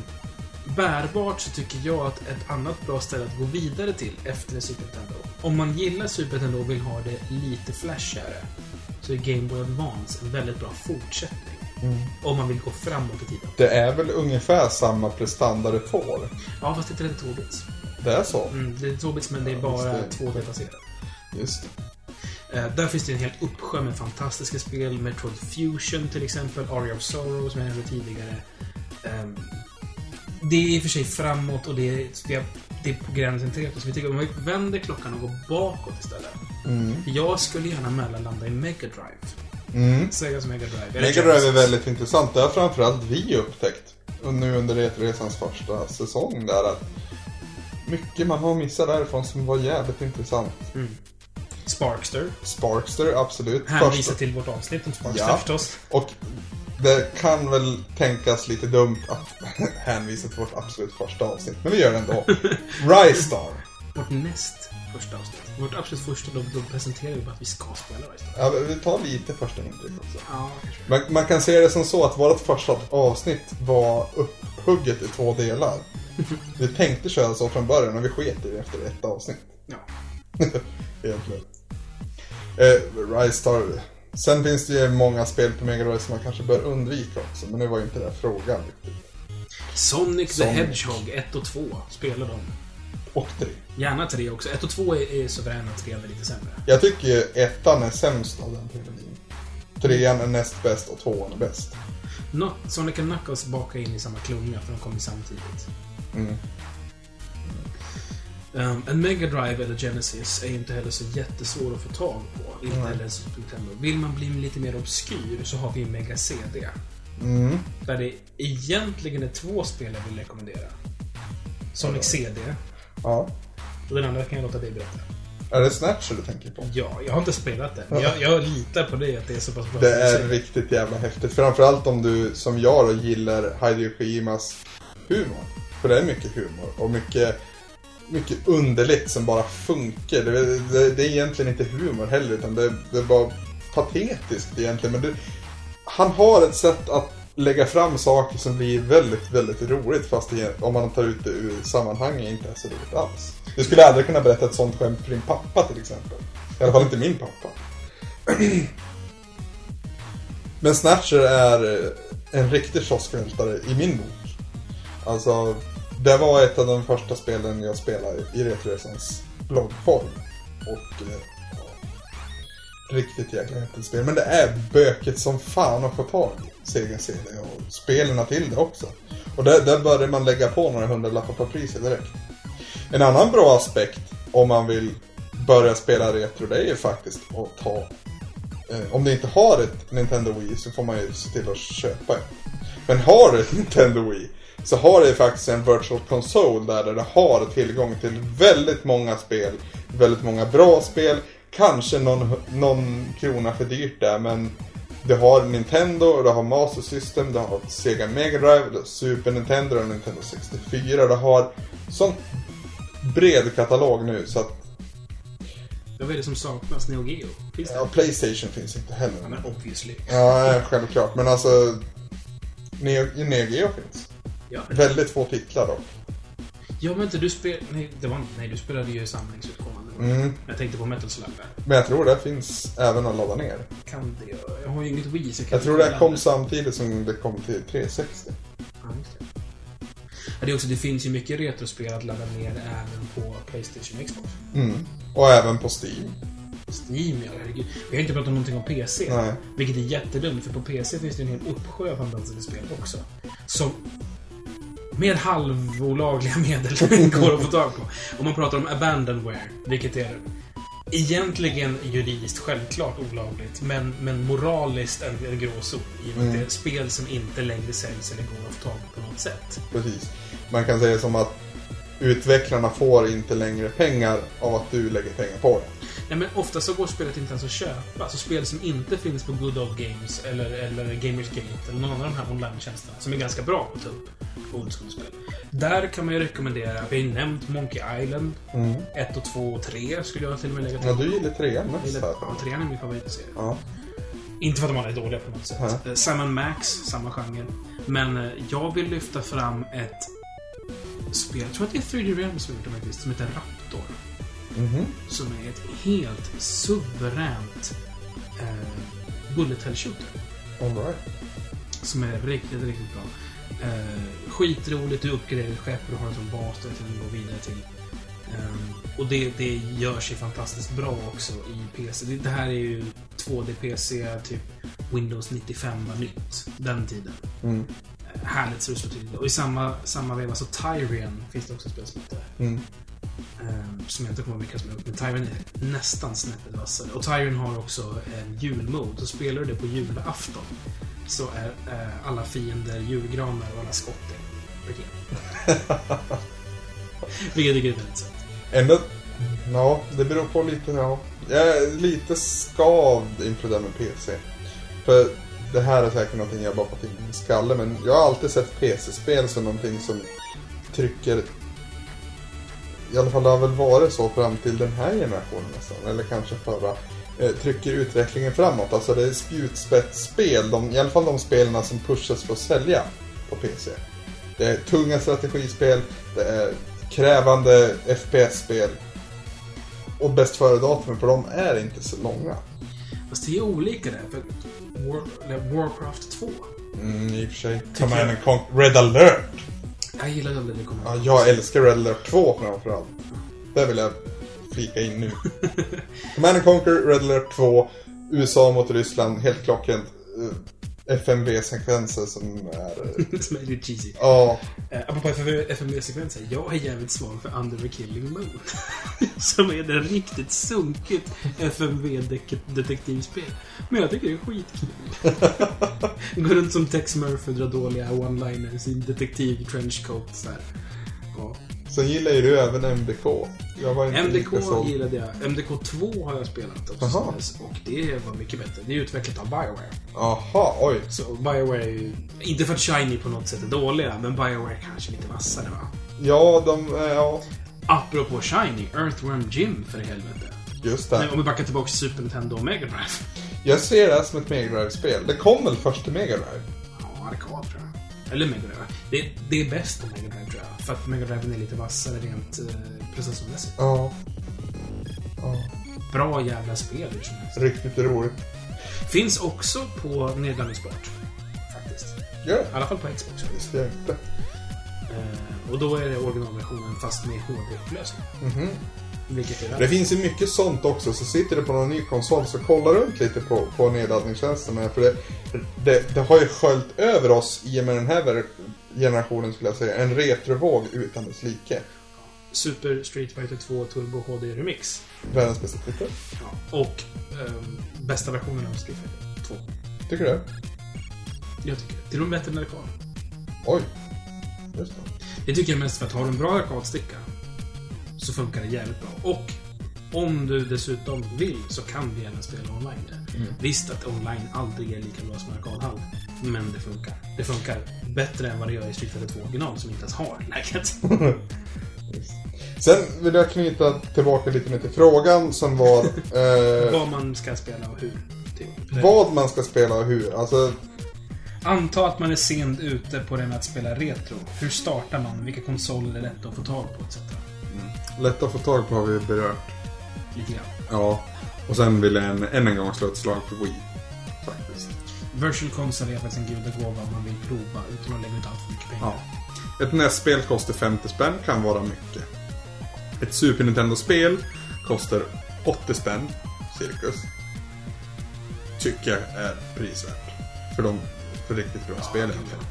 bärbart så tycker jag att ett annat bra ställe att gå vidare till efter Super Nintendo. Om man gillar Super Nintendo och vill ha det lite flashigare så är Game Boy Advance en väldigt bra fortsättning. Om man vill gå framåt i tiden. Det är väl ungefär samma prestanda det får. Ja, fast det är 32-bits. Det är så. Mm, det är 2-bits, men det är bara just det. 2D-baserat. Just det. Eh, där finns det en helt uppsjö med fantastiska spel. Metroid Fusion till exempel. Aria of Sorrow som jag nämnde tidigare. Ehm, det är i och för sig framåt och det är, det på gränsen till retro. Så vi tycker om vi vänder klockan och går bakåt istället. Mm. Jag skulle gärna mellanlanda i Mega Drive. Mm. Segas Mega Drive. Mega Drive är väldigt intressant. Det har framförallt vi upptäckt. Och nu under Retroresans första säsong där att mycket man har missat därifrån som var jävligt intressant. Mm. Sparkster. Sparkster, absolut. Hänvisa Första- till vårt avsnitt om Sparkster Ja. förstås. Och det kan väl tänkas lite dumt att [LAUGHS] hänvisa till vårt absolut första avsnitt, men vi gör det ändå. [LAUGHS] Rystar. Vårt näst första avsnitt. Vårt absolut första, då, då presenterar vi bara att vi ska spela Rise Ja, vi tar lite första intryck också. Ja, kanske. Man, man kan se det som så att vårt första avsnitt var upphugget i två delar. [LAUGHS] Vi tänkte köra så från början och vi sket i det efter ett avsnitt. Ja. [LAUGHS] Egentligen. Eh, Rystar. Sen finns det ju många spel på Mega Drive som man kanske bör undvika också, men nu var ju inte det frågan riktigt. Sonic the Sonic. Hedgehog 1 och 2 spelar de. Och tre. Gärna 3 också. 1 och 2 är, är suveräna, 3 är lite sämre. Jag tycker ettan är sämst av den trilogin. Trean är näst bäst och tvåan är bäst. Not, Sonic and Knuckles bakar in i samma klunga för de kommer samtidigt. Mm. Um, en Mega Drive eller Genesis är ju inte heller så jättesvår att få tag på. Inte heller Super Nintendo. Vill man bli lite mer obskyr så har vi Mega CD. Mm. Där det egentligen är två spel jag vill rekommendera. Sonic CD. Ja. Och den andra kan jag låta dig berätta. Är det Snatcher du tänker på? Ja, jag har inte spelat det. Men jag, jag litar på dig att det är så pass bra. Det du är riktigt jävla häftigt. Framförallt om du, som jag då, gillar Hideo Kojimas humor. För det är mycket humor och mycket, mycket underligt som bara funkar. Det, det, det är egentligen inte humor heller, utan det, det är bara patetiskt egentligen. Men det, han har ett sätt att lägga fram saker som blir väldigt, väldigt roligt fast det, om man tar ut det ur sammanhanget inte är så roligt alls. Du skulle aldrig kunna berätta ett sånt skämt för din pappa till exempel. I alla fall inte min pappa. [CLEARS THROAT] Men Snatcher är en riktig kioskvältare i min bok. Alltså, det var ett av de första spelen jag spelade i Retroresans bloggform. Och ja, riktigt jäkla häftigt spel. Men det är böket som fan att få tag i Sega CD och spelen till det också. Och där, där börjar man lägga på några hundralappar på priset direkt. En annan bra aspekt om man vill börja spela retro det är ju faktiskt att ta Eh, om du inte har ett Nintendo Wii så får man ju se till att köpa ett. Men har du ett [LAUGHS] Nintendo Wii så har du ju faktiskt en Virtual Console där, där du har tillgång till väldigt många spel. Väldigt många bra spel. Kanske någon, någon krona för dyrt där men du har Nintendo, du har Master System, du har Sega Mega Drive, du har Super Nintendo och Nintendo 64. Du har sån bred katalog nu så att Vad är det som saknas? Neo Geo? Finns det? ja, Playstation finns inte heller. Ja, men obviously. Ja, självklart. Men alltså... Neo, Neo Geo finns. Ja, Väldigt få titlar dock. ja men inte du spel... Nej, det var... Nej, du spelade ju samlingsutgåvan. Mm. Jag tänkte på Metal Slug. Men jag tror det finns även att ladda ner. Kan det göra? Jag har ju inget Wii så jag kan Jag tror det kom samtidigt som det kom till 360. Ja, just det. Ja, det, är också, det finns ju mycket retrospel att ladda ner även på Playstation och Xbox. Mm. Och även på Steam. Steam, ja herregud. Vi har inte pratat någonting om PC. Nej. Vilket är jättedumt, för på PC finns det en hel uppsjö av fantastiska spel också. Som med halvolagliga [LAUGHS] medel går att få tag på. Om man pratar om abandonware, vilket är egentligen juridiskt självklart olagligt, men, men moraliskt en, en gråzon. I och med att Mm. det är spel som inte längre säljs eller går att få tag på på något sätt. Precis. Man kan säga som att utvecklarna får inte längre pengar av att du lägger pengar på det. Nej, men ofta så går spelet inte ens att köpa. Så spel som inte finns på Good Old Games eller, eller Gamersgate eller någon av de här online-tjänsterna som är ganska bra på att ta upp old school-spel. Där kan man ju rekommendera, vi har ju nämnt Monkey Island, Mm. 1 och 2 och 3 skulle jag till och med lägga till. Ja, du gillar trean Jag mest gillar- här. Ja, trean är min favoritserie. Ja. Inte för att de alla är dåliga på något sätt. Nej. Eh, Sam Max, samma genre. Men eh, jag vill lyfta fram ett spel, jag tror att det är 3D Realms som gjort det faktiskt, som heter Raptor. Mhm. Som är ett helt suveränt eh, bullet hell shooter. All right. Som är riktigt, riktigt bra. Eh, skitroligt, du uppgraderar skepp och du har en sån bas där till att gå vidare till. Ehm, och det, det gör sig fantastiskt bra också i PC. Det, det här är ju 2D-PC, typ Windows 95 var nytt. Den tiden. Mm. Härligt till. Och i samma, samma veva så Tyrian finns det också ett spel som heter. Mm. Ehm, som jag inte kommer vilka som är Men Tyrion är nästan snäppet vassare. Och Tyrion har också en julmode. Så spelar du det på julafton så är eh, alla fiender julgranar och alla skott är. [LAUGHS] Vilket jag tycker är väldigt sött. Ändå... Ja, det beror på lite, ja. Jag är lite skavd inför det med PC. För det här är säkert någonting jag bara fått in i min skalle, men jag har alltid sett PC-spel som någonting som trycker... I alla fall det har väl varit så fram till den här generationen nästan, eller kanske förra. Eh, trycker utvecklingen framåt. Alltså det är spjutspetsspel, de, i alla fall de spelarna som pushas för att sälja på PC. Det är tunga strategispel, det är krävande FPS-spel. Och bäst före-datumen på dem är inte så långa. Fast det är olika där. För War, Warcraft 2. Mm, i och för sig. Command and Conquer. Red alert! Jag gillade aldrig det kommer Ja, jag älskar Red alert 2 framförallt. Det vill jag flika in nu. Command and Conquer, Red alert 2, USA mot Ryssland, helt klockrent. Uh, FMV-sekvenser som är... [LAUGHS] Som är lite cheesy. Ja, Eh, apropå FMV-sekvenser. Jag är jävligt svag för Under the Killing Moon. [LAUGHS] som är det riktigt sunkigt FMV-detektivspel. Men jag tycker det är skitkul. [LAUGHS] Går runt som Tex Murphy och drar dåliga one-liners i en detektiv trenchcoat. Så här. Ja. Sen gillar ju du även MDK. Jag var inte MDK gillade jag. MDK 2 har jag spelat också. Och det var mycket bättre. Det är utvecklat av Bioware. Jaha, oj. Så Bioware är ju... Inte för att Shiny på något sätt är dåliga, men Bioware kanske lite vassare va? Ja, de... eh, Ja, Apropå Shiny, Earthworm Jim för helvete. just det. om vi backar tillbaka till Super Nintendo och Mega Drive. Jag ser det här som ett Mega Drive-spel. Det kom väl först till Mega Drive? Ja, arkad. Eller Mega Drive. Det, det är bäst på Mega Drive tror jag. För att Mega Drive är lite vassare rent eh, processormässigt. Ja. Ja, Bra jävla spel hur som helst. riktigt roligt. Finns också på nedladdningsbart. Faktiskt. Ja, I alla fall på Xbox. visste jag inte. Eh, och då är det originalversionen fast med HD-upplösning. Mhm. Vilket är Det värt. finns ju mycket sånt också, så sitter du på någon ny konsol så kolla runt lite på, på nedladdningstjänsterna. För det, det, det har ju sköljt över oss i och med den här generationen skulle jag säga. En retrovåg utan dess like. Super Street Fighter 2 Turbo HD Remix. Världens bästa titel. Ja. Och ehm, bästa versionen av Street Fighter 2. Tycker du? Jag tycker det. Till och med bättre än arkad. Oj. Just det. Det tycker jag mest för att har du en bra arkadsticka så funkar det jävligt bra. Och om du dessutom vill så kan du gärna spela online. Mm. Visst att online aldrig är lika bra som arkadhall. Men det funkar. Det funkar bättre än vad det gör i Street Fighter 2 original som inte ens har läget. [LAUGHS] Sen vill jag knyta tillbaka lite mer till frågan som var [LAUGHS] eh, vad man ska spela och hur. Typ. vad man ska spela och hur. Alltså, Anta att man är sent ute på det med att spela retro. Hur startar man? Vilka konsoler är lätta att få tag på? Etc. lätt att få tag på har vi berört. Lite grann. Ja. Och sen vill jag än, än en gång slå ett slag för Wii. Faktiskt. Virtual Console är faktiskt en gudagåva man vill prova utan att lägga ut allt för mycket pengar. Ja. Ett NES-spel kostar 50 spänn, kan vara mycket. Ett Super Nintendo-spel kostar 80 spänn, cirkus. Tycker jag är prisvärt. För de för riktigt bra spel egentligen.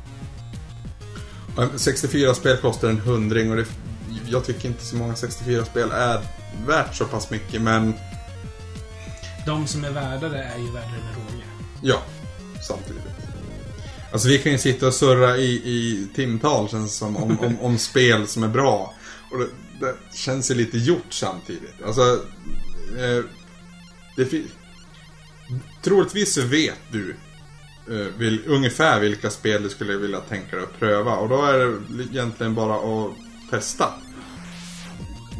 Och en 64-spel kostar en hundring och det, jag tycker inte så många 64-spel är värt så pass mycket, men De som är värda det är ju värda det med råge. Ja, samtidigt. Alltså vi kan ju sitta och surra i, i timtal känns som om, om, om [LAUGHS] spel som är bra. Och det, det känns ju lite gjort samtidigt. Alltså, eh, det Troligtvis så vet du eh, vil, ungefär vilka spel du skulle vilja tänka dig att pröva. Och då är det egentligen bara att testa.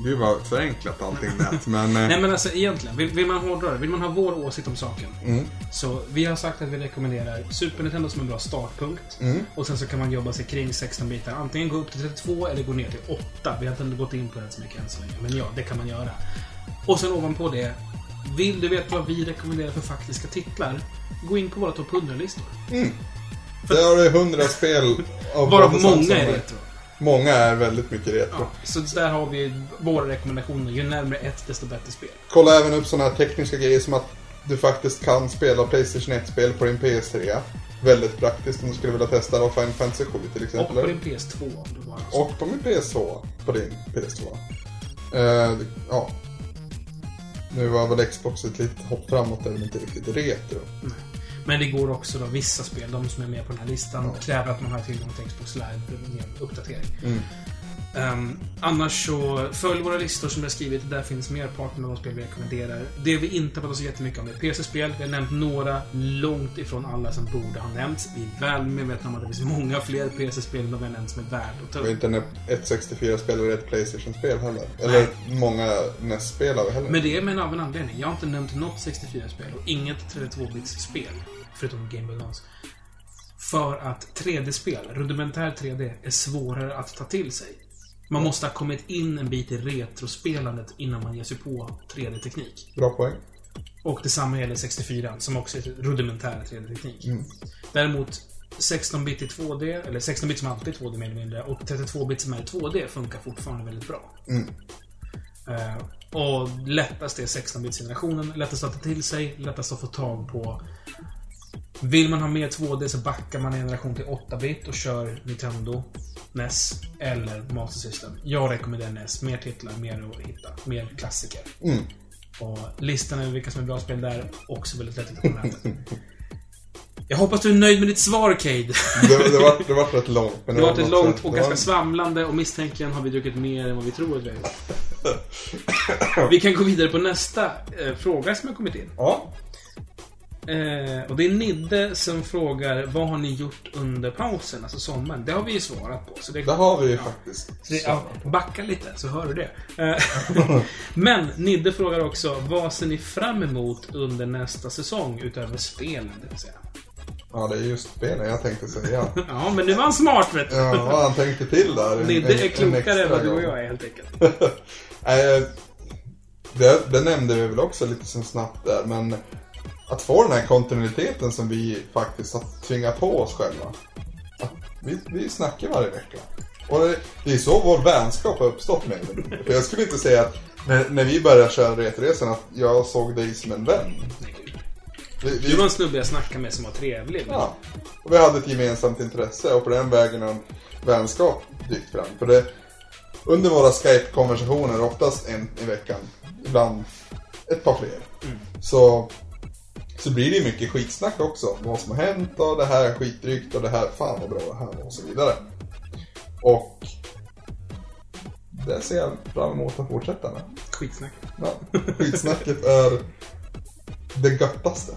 Gud vad förenklat allting lät, men... eh, Nej men alltså egentligen, vill, vill man hårdra det, vill man ha vår åsikt om saken. Mm. Så vi har sagt att vi rekommenderar Super Nintendo som en bra startpunkt. Mm. Och sen så kan man jobba sig kring 16 bitar. Antingen gå upp till 32 eller gå ner till 8. Vi har inte gått in på det så mycket än så länge. Men ja, det kan man göra. Och sen ovanpå det. Vill du veta vad vi rekommenderar för faktiska titlar? Gå in på våra topp 100-listor. Där har du hundra spel av Varav många är retro. Många är väldigt mycket retro. Ja, så där har vi våra rekommendationer. Ju närmare ett, desto bättre spel. Kolla även upp sådana här tekniska grejer som att du faktiskt kan spela Playstation 1-spel på din PS3. Väldigt praktiskt om du skulle vilja testa då Final Fantasy 7 till Och exempel. på din PS2 om du bara. Och på min PS2. På din PS2. Eh, ja. Nu var väl Xbox ett litet hopp framåt där, men inte riktigt retro. Men det går också då, vissa spel, de som är med på den här listan, kräver att man har tillgång till Xbox Live för en mer uppdatering. Mm. Ehm, annars så, följ våra listor som vi har skrivit. Där finns merparten av de spel vi rekommenderar. Det vi inte pratat så jättemycket om är PC-spel. Vi har nämnt några, långt ifrån alla som borde ha nämnts. Vi är väl medvetna om att det finns många fler PC-spel än de vi har nämnt som är värda att ta Det var upp. inte en- ett 64-spel eller ett Playstation-spel heller. Eller många NES-spelare heller. Men det är med en av en anledning. Jag har inte nämnt något 64-spel och inget 32-bits-spel. Förutom Game Boy Advance. För att 3D-spel, rudimentär 3D, är svårare att ta till sig. Man måste ha kommit in en bit i retrospelandet innan man ger sig på 3D-teknik. Bra poäng. Och detsamma gäller 64, som också är rudimentär 3D-teknik. Däremot 16-bit i 2D, eller 16-bit som alltid är 2D mer eller mindre, och 32-bit som är 2D funkar fortfarande väldigt bra. Eh, och lättast är 16-bits-generationen. Lättast att ta till sig, lättast att få tag på. Vill man ha mer 2D så backar man en generation till 8-bit och kör Nintendo, NES eller Master System. Jag rekommenderar NES. Mer titlar, mer att hitta. Mer klassiker. Mm. Och listan över vilka som är bra spel där, också väldigt lätt att hitta på nätet. [LAUGHS] Jag hoppas du är nöjd med ditt svar, Cade. Det, det, var, det var rätt långt. [LAUGHS] Det har var något långt och det ganska var- svamlande och misstänkligen har vi druckit mer än vad vi tror. [LAUGHS] Vi kan gå vidare på nästa eh, fråga som har kommit in. Ja, Eh, och det är Nidde som frågar vad har ni gjort under pausen, alltså sommaren? Det har vi ju svarat på. Så det, det har vi ju faktiskt. så det, ja, backa lite så hör du det. Eh, [LAUGHS] Men Nidde frågar också vad ser ni fram emot under nästa säsong utöver spelen, det vill säga? Ja, det är just spelen jag tänkte säga. [LAUGHS] Ja, men nu var han smart vet du. Ja, han tänkte till där. en- Nidde är klokare än vad du och jag är helt enkelt. [LAUGHS] Eh, det, det nämnde vi väl också lite som snabbt där, men att få den här kontinuiteten som vi faktiskt har tvingat på oss själva. Att vi, vi snackar varje vecka. Och det, det är så vår vänskap har uppstått med det. För jag skulle inte säga att när, när vi började köra Retresan att jag såg dig som en vän. Vi, Du vi, var en snubbe jag snackade med som var trevlig. men- ja, och vi hade ett gemensamt intresse och på den vägen har en vänskap dykt fram. För det, under våra Skype-konversationer, oftast en i veckan, ibland ett par fler, så, så blir det ju mycket skitsnack också. Vad som har hänt och det här är skitdrygt och det här, fan vad bra det här var och så vidare. Och det ser jag fram emot att fortsätta med. Skitsnack. Ja, skitsnacket är det göttaste.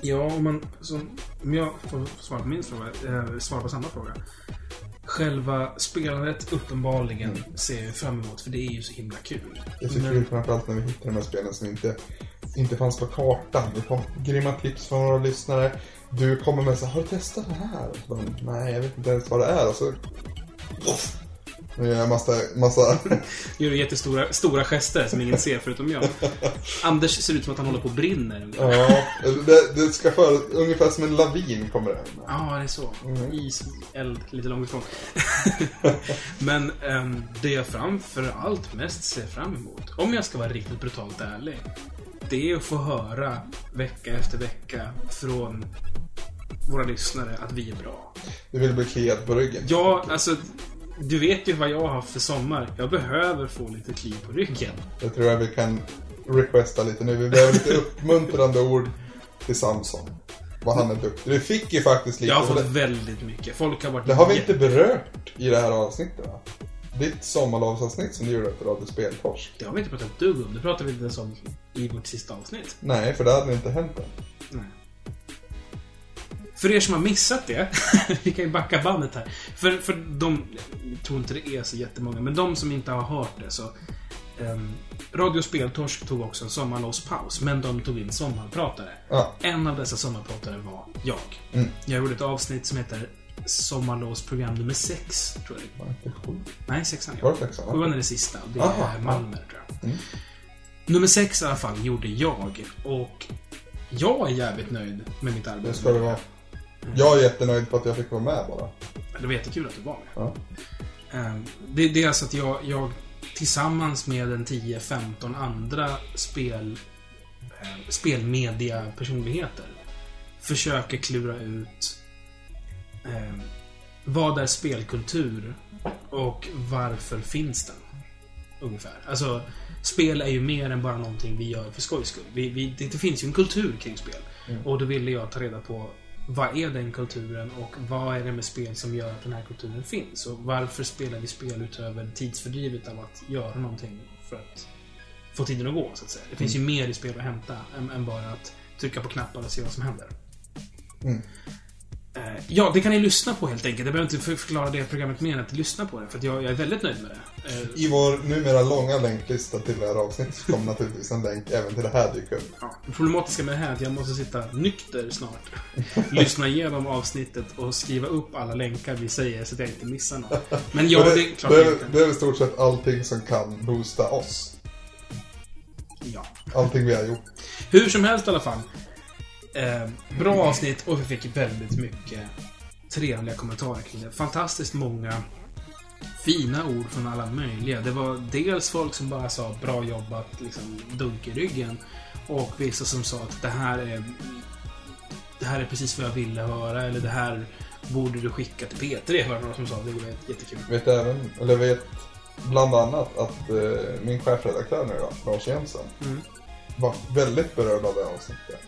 Ja, om man... Som, om jag får svara på min fråga, eh, svara på samma fråga. Själva spelandet uppenbarligen ser jag fram emot, för det är ju så himla kul. Det är så kul framförallt när vi hittar de här spelen som inte, inte fanns på kartan. Vi får grymma tips från våra lyssnare. Du kommer med så har du testat det här? De, Nej, jag vet inte ens vad det är. Och så... Nu gör jag massa, massa... [LAUGHS] Gör du jättestora stora gester som ingen ser förutom jag. Anders ser ut som att han håller på och brinner. Ja, Ja, det, det ska för, ungefär som en lavin kommer det. det är så. Mm. Is, eld, lite långt ifrån. [LAUGHS] Men ehm, det jag framför allt mest ser fram emot, om jag ska vara riktigt brutalt ärlig, det är att få höra vecka efter vecka från våra lyssnare att vi är bra. Du vill bli kliad på ryggen. Ja, alltså, du vet ju vad jag har haft för sommar. Jag behöver få lite kliv på ryggen. Det tror jag vi kan requesta lite nu. Vi behöver lite [LAUGHS] uppmuntrande ord till Samson. Vad han är duktig. Du fick ju faktiskt lite. Jag har för fått det, väldigt mycket. Folk har varit det har vi inte berört i det här avsnittet va? Ditt sommarlovsavsnitt som du gjorde efter Radio Speltorsk. Det har vi inte pratat ett dugg om. Det pratade vi inte ens om i vårt sista avsnitt. Nej, för det hade inte hänt än. Nej. För er som har missat det, [LAUGHS] vi kan ju backa bandet här. För, för de, jag tror inte det är så jättemånga, men de som inte har hört det så... Um, Radio Speltorsk tog också en sommarlovspaus, men de tog in sommarpratare. Ja, En av dessa sommarpratare var jag. Mm. Jag gjorde ett avsnitt som heter Sommarlovsprogram nummer 6, tror jag det var inte sju. Nej, sexan Var det sexan? Sjuan är det sista. Det är Aha, Malmer, tror jag. Mm. Nummer sex i alla fall gjorde jag. Och jag är jävligt nöjd med mitt arbete. Det ska det vara. Jag är jättenöjd på att jag fick vara med bara. Det var jättekul att du var med. Ja. Ehm, Det, det är alltså att jag, jag tillsammans med en 10-15 andra spel, eh, spelmedia-personligheter försöker klura ut eh, vad är spelkultur och varför finns den? Ungefär. Alltså, spel är ju mer än bara någonting vi gör för skojs skull. Vi, vi, det, det finns ju en kultur kring spel. Mm. Och då ville jag ta reda på vad är den kulturen och vad är det med spel som gör att den här kulturen finns? Och varför spelar vi spel utöver tidsfördrivet av att göra någonting för att få tiden att gå, så att säga. Det finns ju mer i spel att hämta än, än bara att trycka på knappar och se vad som händer. Mm. Eh, Ja, det kan ni lyssna på helt enkelt. Jag behöver inte för- förklara det programmet mer än att lyssna på det, för jag, jag är väldigt nöjd med det. Eh, I vår numera långa länklista till det här avsnittet kommer naturligtvis en länk även till det här upp. Ja, det problematiska med det här är att jag måste sitta nykter snart. [LAUGHS] Lyssna igenom avsnittet och skriva upp alla länkar vi säger så att jag inte missar något. Men ja, Och det är klart det, är, det är i stort sett allting som kan boosta oss. Ja. Allting vi har gjort. Hur som helst i alla fall. Eh, bra avsnitt och vi fick väldigt mycket trevliga kommentarer kring det. Fantastiskt många fina ord från alla möjliga. Det var dels folk som bara sa bra jobbat, liksom dunk i ryggen. Och vissa som sa att det här är det här är precis vad jag ville höra eller det här borde du skicka till P3 var det några som sa. Det var jättekul. Vet även, eller vet bland annat att eh, min chefredaktör nu då, Lars Jensen, Mm. var väldigt berörd av det avsnittet.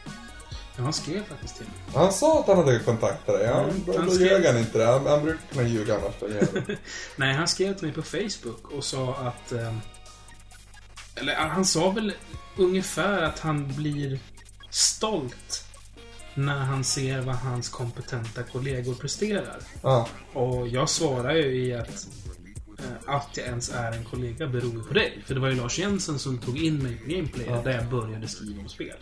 Ja, han skrev faktiskt till mig. Han sa att han hade kontaktat dig. Ja, Mm, då, han då skrev- ljög han inte det. Han, han brukar kunna ljuga annars. [LAUGHS] Nej, han skrev till mig på Facebook och sa att... Eh, eller han sa väl ungefär att han blir stolt när han ser vad hans kompetenta kollegor presterar. ja. Och jag svarar ju i att eh, att jag ens är en kollega beror på dig. För det var ju Lars Jensen som tog in mig på Gameplay där jag började skriva om spel.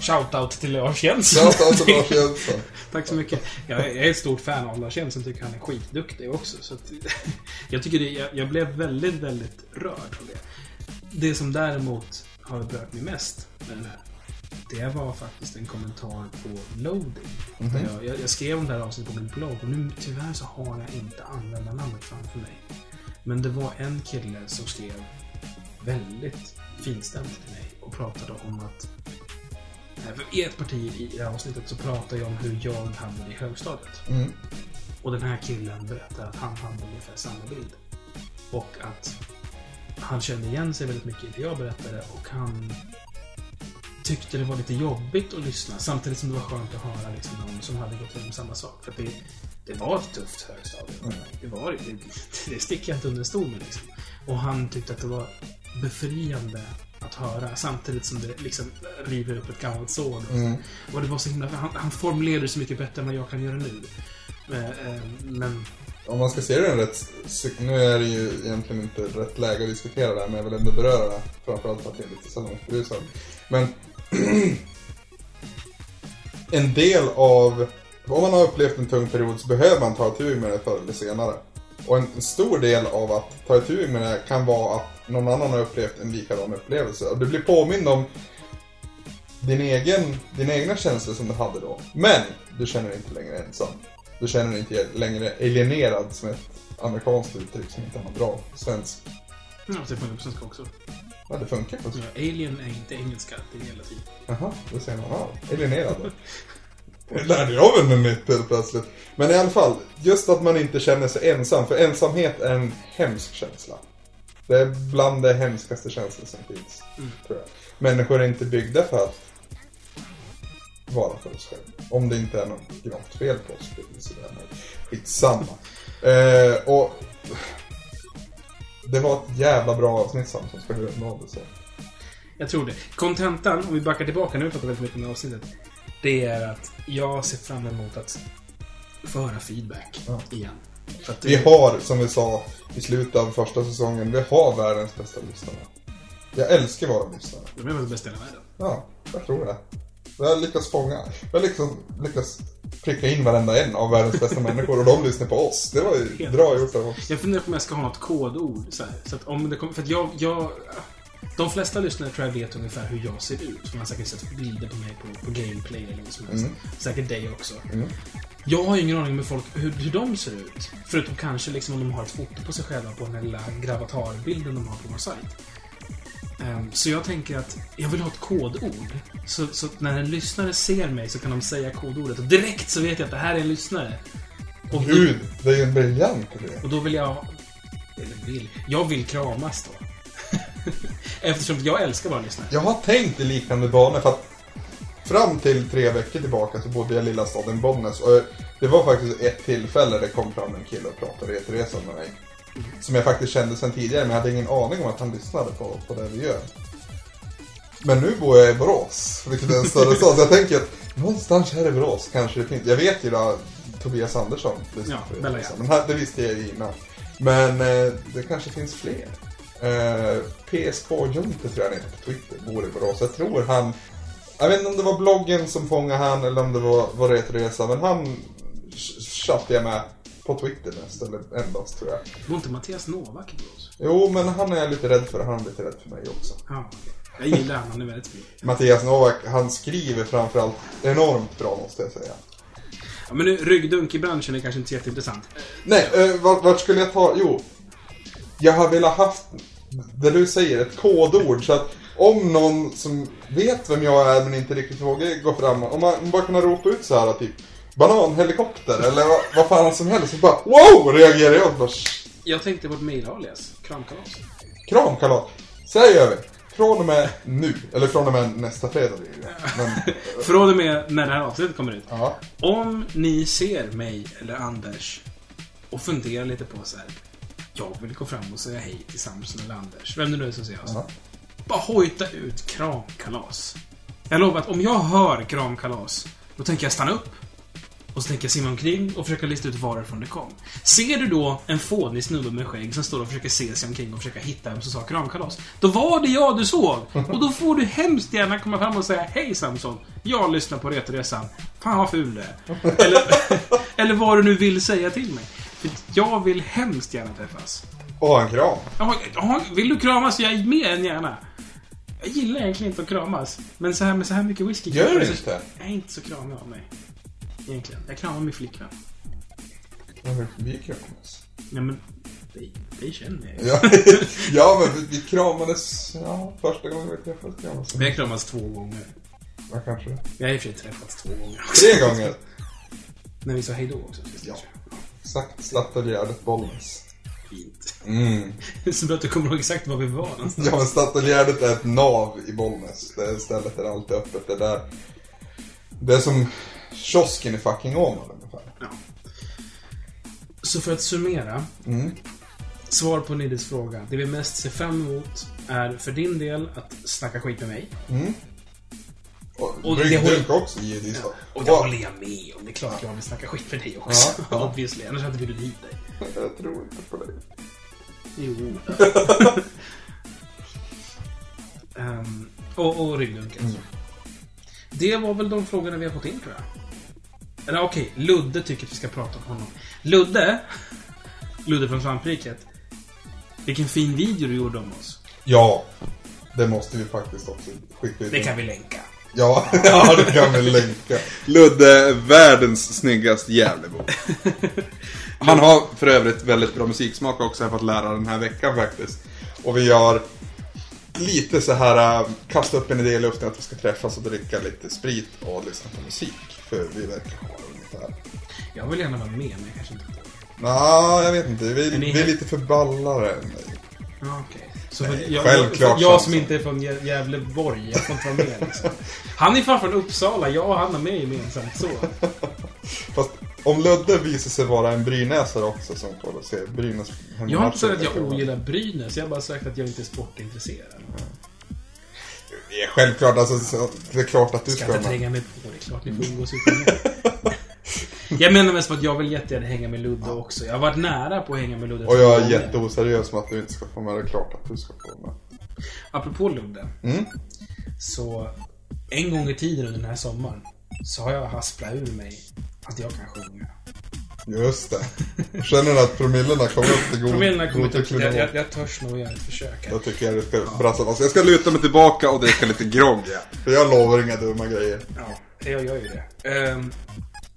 Shoutout till Lars Jensen. Shoutout till Lars [LAUGHS] Jönsson. Tack så mycket. Jag är, jag är ett stort fan av Lars Jensen, tycker han är skitduktig också. Så att, [LAUGHS] jag tycker det, jag, jag blev väldigt, väldigt rörd av det. Det som däremot har berört mig mest med den här, det var faktiskt en kommentar på loading. Där jag, jag, jag skrev om det här avsnittet på min blogg och nu tyvärr så har jag inte användarnamnet framför mig. Men det var en kille som skrev väldigt finstämt till mig och pratade om att För I ett parti i det här avsnittet så pratar jag om hur jag det i högstadiet. Mm. Och den här killen berättar att han hade ungefär samma bild. Och att han kände igen sig väldigt mycket i det jag berättade och han tyckte det var lite jobbigt att lyssna samtidigt som det var skönt att höra liksom någon som hade gått igenom samma sak. För det, det var ett tufft högstadium. Det var. Det, det sticker jag inte under stol med liksom. Och han tyckte att det var befriande att höra samtidigt som det liksom river upp ett gammalt sår. Mm. Och det var så himla... Han, han formulerade så mycket bättre än vad jag kan göra nu. Eh, eh, Men... Om man ska se det rätt... Nu är det ju egentligen inte rätt läge att diskutera det här, men jag vill ändå beröra det. Framförallt för att jag är lite salongsberusad. Men... [CLEARS THROAT] en del av... Om man har upplevt en tung period så behöver man ta itu med det förr eller senare. Och en, en stor del av att ta itu med det kan vara att någon annan har upplevt en likadan upplevelse. Och du blir påmind om din egen, dina egna känslor som du hade då. Men du känner dig inte längre ensam. Du känner dig inte längre alienerad som ett amerikanskt uttryck som inte har bra svensk. Ja, det funkar på svenska också. Ja, det funkar på Ja, alien är inte engelska, det är hela tiden. Jaha, det säger man. Ja, alienerad då. Det lärde jag väl något nytt helt plötsligt. Men i alla fall, just att man inte känner sig ensam. För ensamhet är en hemsk känsla. Det är bland de hemskaste känslor som finns. Mm. Tror jag. Människor är inte byggda för att vara för oss själva. Om det inte är något gravt fel på oss. Det är sådär, skitsamma. eh, och det var ett jävla bra avsnitt Sam, som ska runda av det så. Jag tror det. Kontentan, om vi backar tillbaka, nu har vi pratat väldigt mycket om det avsnittet. Det är att jag ser fram emot att få höra feedback Ja. igen. Vi har, som vi sa i slutet av första säsongen, vi har världens bästa lyssnare. Jag älskar våra lyssnare. De är väl bäst i hela världen. Ja, jag tror det. Vi har lyckats fånga, vi har liksom lyckats pricka in varenda en av världens bästa människor och de lyssnar på oss. Det var ju bra gjort av oss. Jag funderar på om jag ska ha något kodord. Så, här, så att om det kommer... För att jag, jag... De flesta lyssnare tror jag vet ungefär hur jag ser ut. För man har säkert sett bilder på mig på, på gameplay eller något som helst. Mm. Säkert dig också. Mm. Jag har ju ingen aning om hur, folk, hur, hur de ser ut. Förutom kanske liksom om de har ett foto på sig själva på den här lilla gravatarbilden de har på vår sajt. Ehm, så jag tänker att jag vill ha ett kodord. Så, så att när en lyssnare ser mig så kan de säga kodordet. Och direkt så vet jag att det här är en lyssnare. Och då, Gud, det är ju en briljant idé. och då vill jag... Eller vill... Jag vill kramas då. [LAUGHS] Eftersom jag älskar våra lyssnare. Jag har tänkt i liknande banor för att fram till tre veckor tillbaka så bodde jag i lilla staden Bollnäs och det var faktiskt ett tillfälle det kom fram en kille och pratade reseresan med mig. Som jag faktiskt kände sedan tidigare men jag hade ingen aning om att han lyssnade på, på det vi gör. Men nu bor jag i Borås, vilket är en större stad. Så jag tänker att någonstans här i Borås kanske det finns. Jag vet ju då Tobias Andersson Ja, Bella, ja. Men det visste jag ju innan. Men eh, det kanske finns fler. Eh, PSK Jonte tror jag han heter på Twitter, bor i Borås. Jag tror han... Jag vet inte om det var bloggen som fångade han eller om det var, var Retresa, men han ch- chattade jag med på Twitter mest, eller endast tror jag. Bor inte Mattias Novak i Borås? Jo, men han är jag lite rädd för, han är lite rädd för mig också. Ja. Jag gillar han, han är väldigt fin. Mattias Novak, han skriver framförallt enormt bra måste jag säga. Ja, men nu, ryggdunk i branschen är kanske inte så jätteintressant. Nej, eh, vart, vart skulle jag ta? Jo. Jag har velat haft, det du säger, ett kodord så att om någon som vet vem jag är men inte riktigt vågar gå fram, om man bara kunna ropa ut så här typ bananhelikopter eller vad, vad fan som helst så bara wow reagerar jag bara "Sh, Jag tänkte på ett mail-alias. Kramkalas. kramkalas. Så här gör vi. från och med nu, eller från och med nästa fredag blir det Men, [LAUGHS] Från och med när det här avsnittet kommer ut. ja. Om ni ser mig eller Anders och funderar lite på så här. Jag vill gå fram och säga hej till Samson eller Anders. Vem det nu är som ser oss. Ja. Bara hojta ut kramkalas. Jag lovar att om jag hör kramkalas, då tänker jag stanna upp. Och så tänker jag simma omkring och försöka lista ut varifrån det kom. Ser du då en fånig snubbe med skägg som står och försöker se sig omkring och försöka hitta vem som sa kramkalas. Då var det jag du såg! Och då får du hemskt gärna komma fram och säga Hej Samson! Jag lyssnar på Retoresan. Fan vad ful du är. Eller, [LAUGHS] eller vad du nu vill säga till mig. För jag vill hemskt gärna träffas. Och en kram. Ja, vill du kramas? Jag är mer än gärna. Jag gillar egentligen inte att kramas. Men så här med så här mycket whisky Gör du inte? Jag är inte så kramig av mig. Egentligen. Jag kramar min flickvän. Men vi kramas. Ja, men... Det, det känner jag. Ja, ja men vi- vi kramades, ja, första gången vi träffades kramades Vi har kramats två gånger. Ja, kanske. Vi har i och för sig träffats två gånger. Tre gånger. När vi sa hejdå också. Ja. Exakt, Statoilgärdet Bollnäs. Fint. Mm. [LAUGHS] Så bra att du kommer ihåg exakt var vi var någonstans. Ja men Statoilgärdet är ett nav i Bollnäs. Det är stället där alltid öppet. Det är där. Det är som kiosken i fucking Åmål ungefär. Ja. Så för att summera. Mm. Svar på Niddes fråga. Det vi mest ser fram emot är för din del att snacka skit med mig. Mm. Och, Och brygg- det håller- drink också givetvis. då. Och det håller jag med om. Det är klart jag vill snacka skit med dig också. Ja, ja. Obviously. Annars hade vi bjudit hit dig. Jag tror inte på dig. Jo. [LAUGHS] Ehm, och, och rygglunket. Mm. Det var väl de frågorna vi har fått in tror jag. Eller okej, Ludde tycker att vi ska prata om honom. Ludde! Ludde från Svampriket. Vilken fin video du gjorde om oss. Ja. Det måste vi faktiskt också skicka ut. Det kan vi länka. Ja, [LAUGHS] ja, det kan vi länka. Ludde är världens snyggaste Gävlebo. Han har för övrigt väldigt bra musiksmak också, har jag fått lära den här veckan faktiskt. Och vi gör lite så här, äh, kasta upp en idé i luften att vi ska träffas och dricka lite sprit och lyssna på musik. För vi verkar ha ungefär. Jag vill gärna vara med, men jag kanske inte. Nej, jag vet inte. Vi, Är vi är lite för ballare än mig. Ja, okej. Så för, Nej, jag, självklart jag, jag som inte är från Gä- Gävleborg, jag får inte vara med liksom. Han är fan från Uppsala, jag och han är med gemensamt så. [LAUGHS] Fast om Ludde visar sig vara en brynäsare också som får se Brynäs Jag har inte sagt att jag ogillar Brynäs, jag har bara sagt att jag inte är sportintresserad. Det är självklart, alltså, så- det är klart att du Ska ska inte tränga mig på, det är klart ni får umgås utan mig. [LAUGHS] Jag menar mest på att jag vill jättegärna hänga med Ludde också. Jag har varit nära på att hänga med Ludde Och jag är jätteoseriös med att du inte ska få med det. klart att du ska få med. Apropå Ludde. Mm. Så en gång i tiden under den här sommaren så har jag hasplat ur mig att jag kan sjunga. Just det. Känner du att promillerna kommer upp till god Promillerna god upp. Jag, nivå? jag, jag törs nog göra ett försök. här. Då tycker jag du ska brassa loss. Jag ska luta mig tillbaka och dricka lite grogg. Ja. För jag lovar inga dumma grejer. Ja, jag gör ju det. Ehm,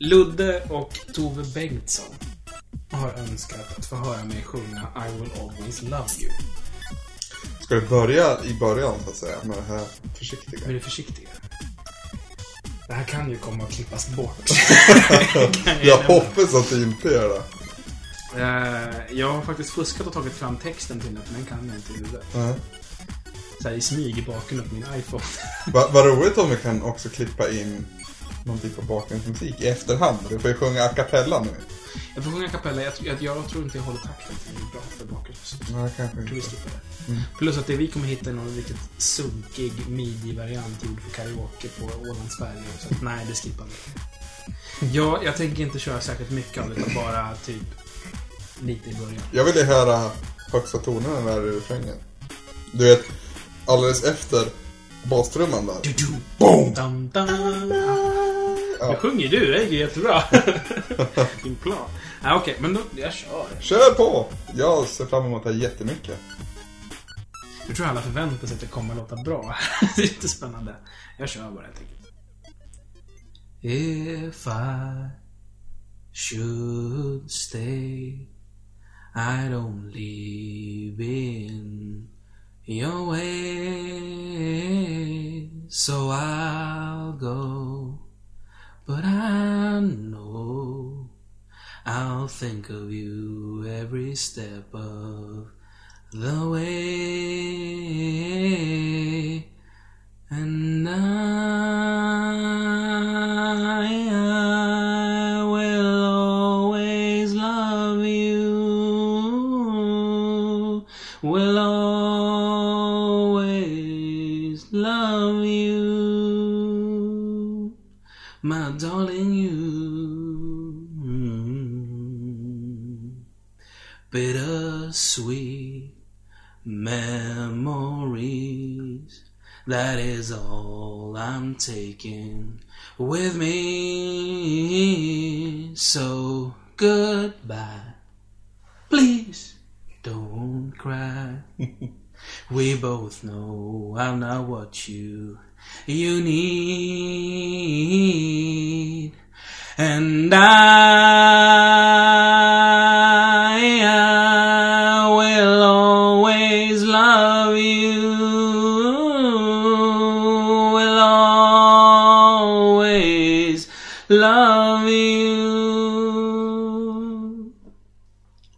Ludde och Tove Bengtsson har önskat att få höra mig sjunga I will always love you. Ska du börja i början så att säga med det här försiktiga? Men är försiktiga. Det här kan ju komma att klippas bort. [LAUGHS] Jag nämna. hoppas att du inte gör det. Eh, jag har faktiskt fuskat och tagit fram texten till det, men den kan jag inte i huvudet. Nej. Så här i smyg i bakgrunden på min iPhone. Va- Vad roligt om vi kan också klippa in någon typ av bakgrundsmusik i efterhand. Du får ju sjunga a cappella nu. Jag får sjunga a cappella. Jag, jag, jag tror inte jag håller takten tillräckligt bra för bakgrundsmusik. Nej, kanske inte. det. Plus att det vi kommer hitta är någon riktigt sunkig midi-variant gjord för karaoke på Åland, Sverige. Så att, nej, det skippar vi. Jag, jag tänker inte köra särskilt mycket av det, utan bara typ lite i början. Jag ville höra högsta tonerna där i refrängen. Du vet, alldeles efter bastrumman där. Du, du, boom! Dum, dum. Nu Ja. sjunger du, det är jättebra. [LAUGHS] Din plan. Ah, Okej, men då, jag kör. Kör på! Jag ser fram emot det här jättemycket. Nu tror jag alla förväntar sig att det kommer att låta bra. [LAUGHS] det är jättespännande. Jag kör bara helt enkelt. If I should stay I don't live in your way So I'll go But I know I'll think of you every step of the way, and I, I will always love you. Will darling. You mm-hmm. bittersweet memories. That is all I'm taking with me. So goodbye. Please don't cry. [LAUGHS] we both know I'm not what you you need. And I,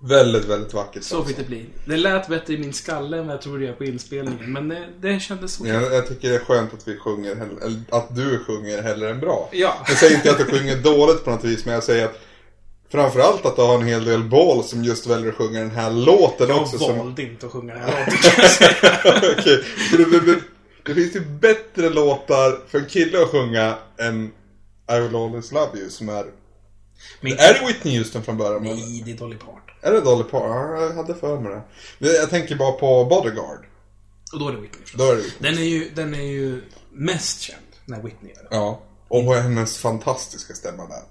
Väldigt, väldigt vackert. Så fick det bli. Det lät bättre i min skalle än vad jag tror det gör på inspelningen. Men det, det kändes så. Jag, jag tycker det är skönt att vi sjunger, eller att du sjunger hellre än bra. Ja. Jag säger inte att du sjunger dåligt på något vis, men jag säger att Framförallt att du har en hel del boll som just väljer att sjunga den här låten Jag också. Som... valde inte att sjunga den här [LAUGHS] låten kan jag säga. Okej, det, det, det finns ju bättre låtar för en kille att sjunga än I will always love you som är... Men- Är det Whitney Houston från början? eller? Nej, det är Dolly Parton. Är det Dolly Parton? Ja, jag hade för mig det. Jag tänker bara på Bodyguard. Och då är det Whitney förstås. Då är det Whitney. Den är ju, den är ju mest känd när Whitney gör det. Ja. Och hennes fantastiska stämma där.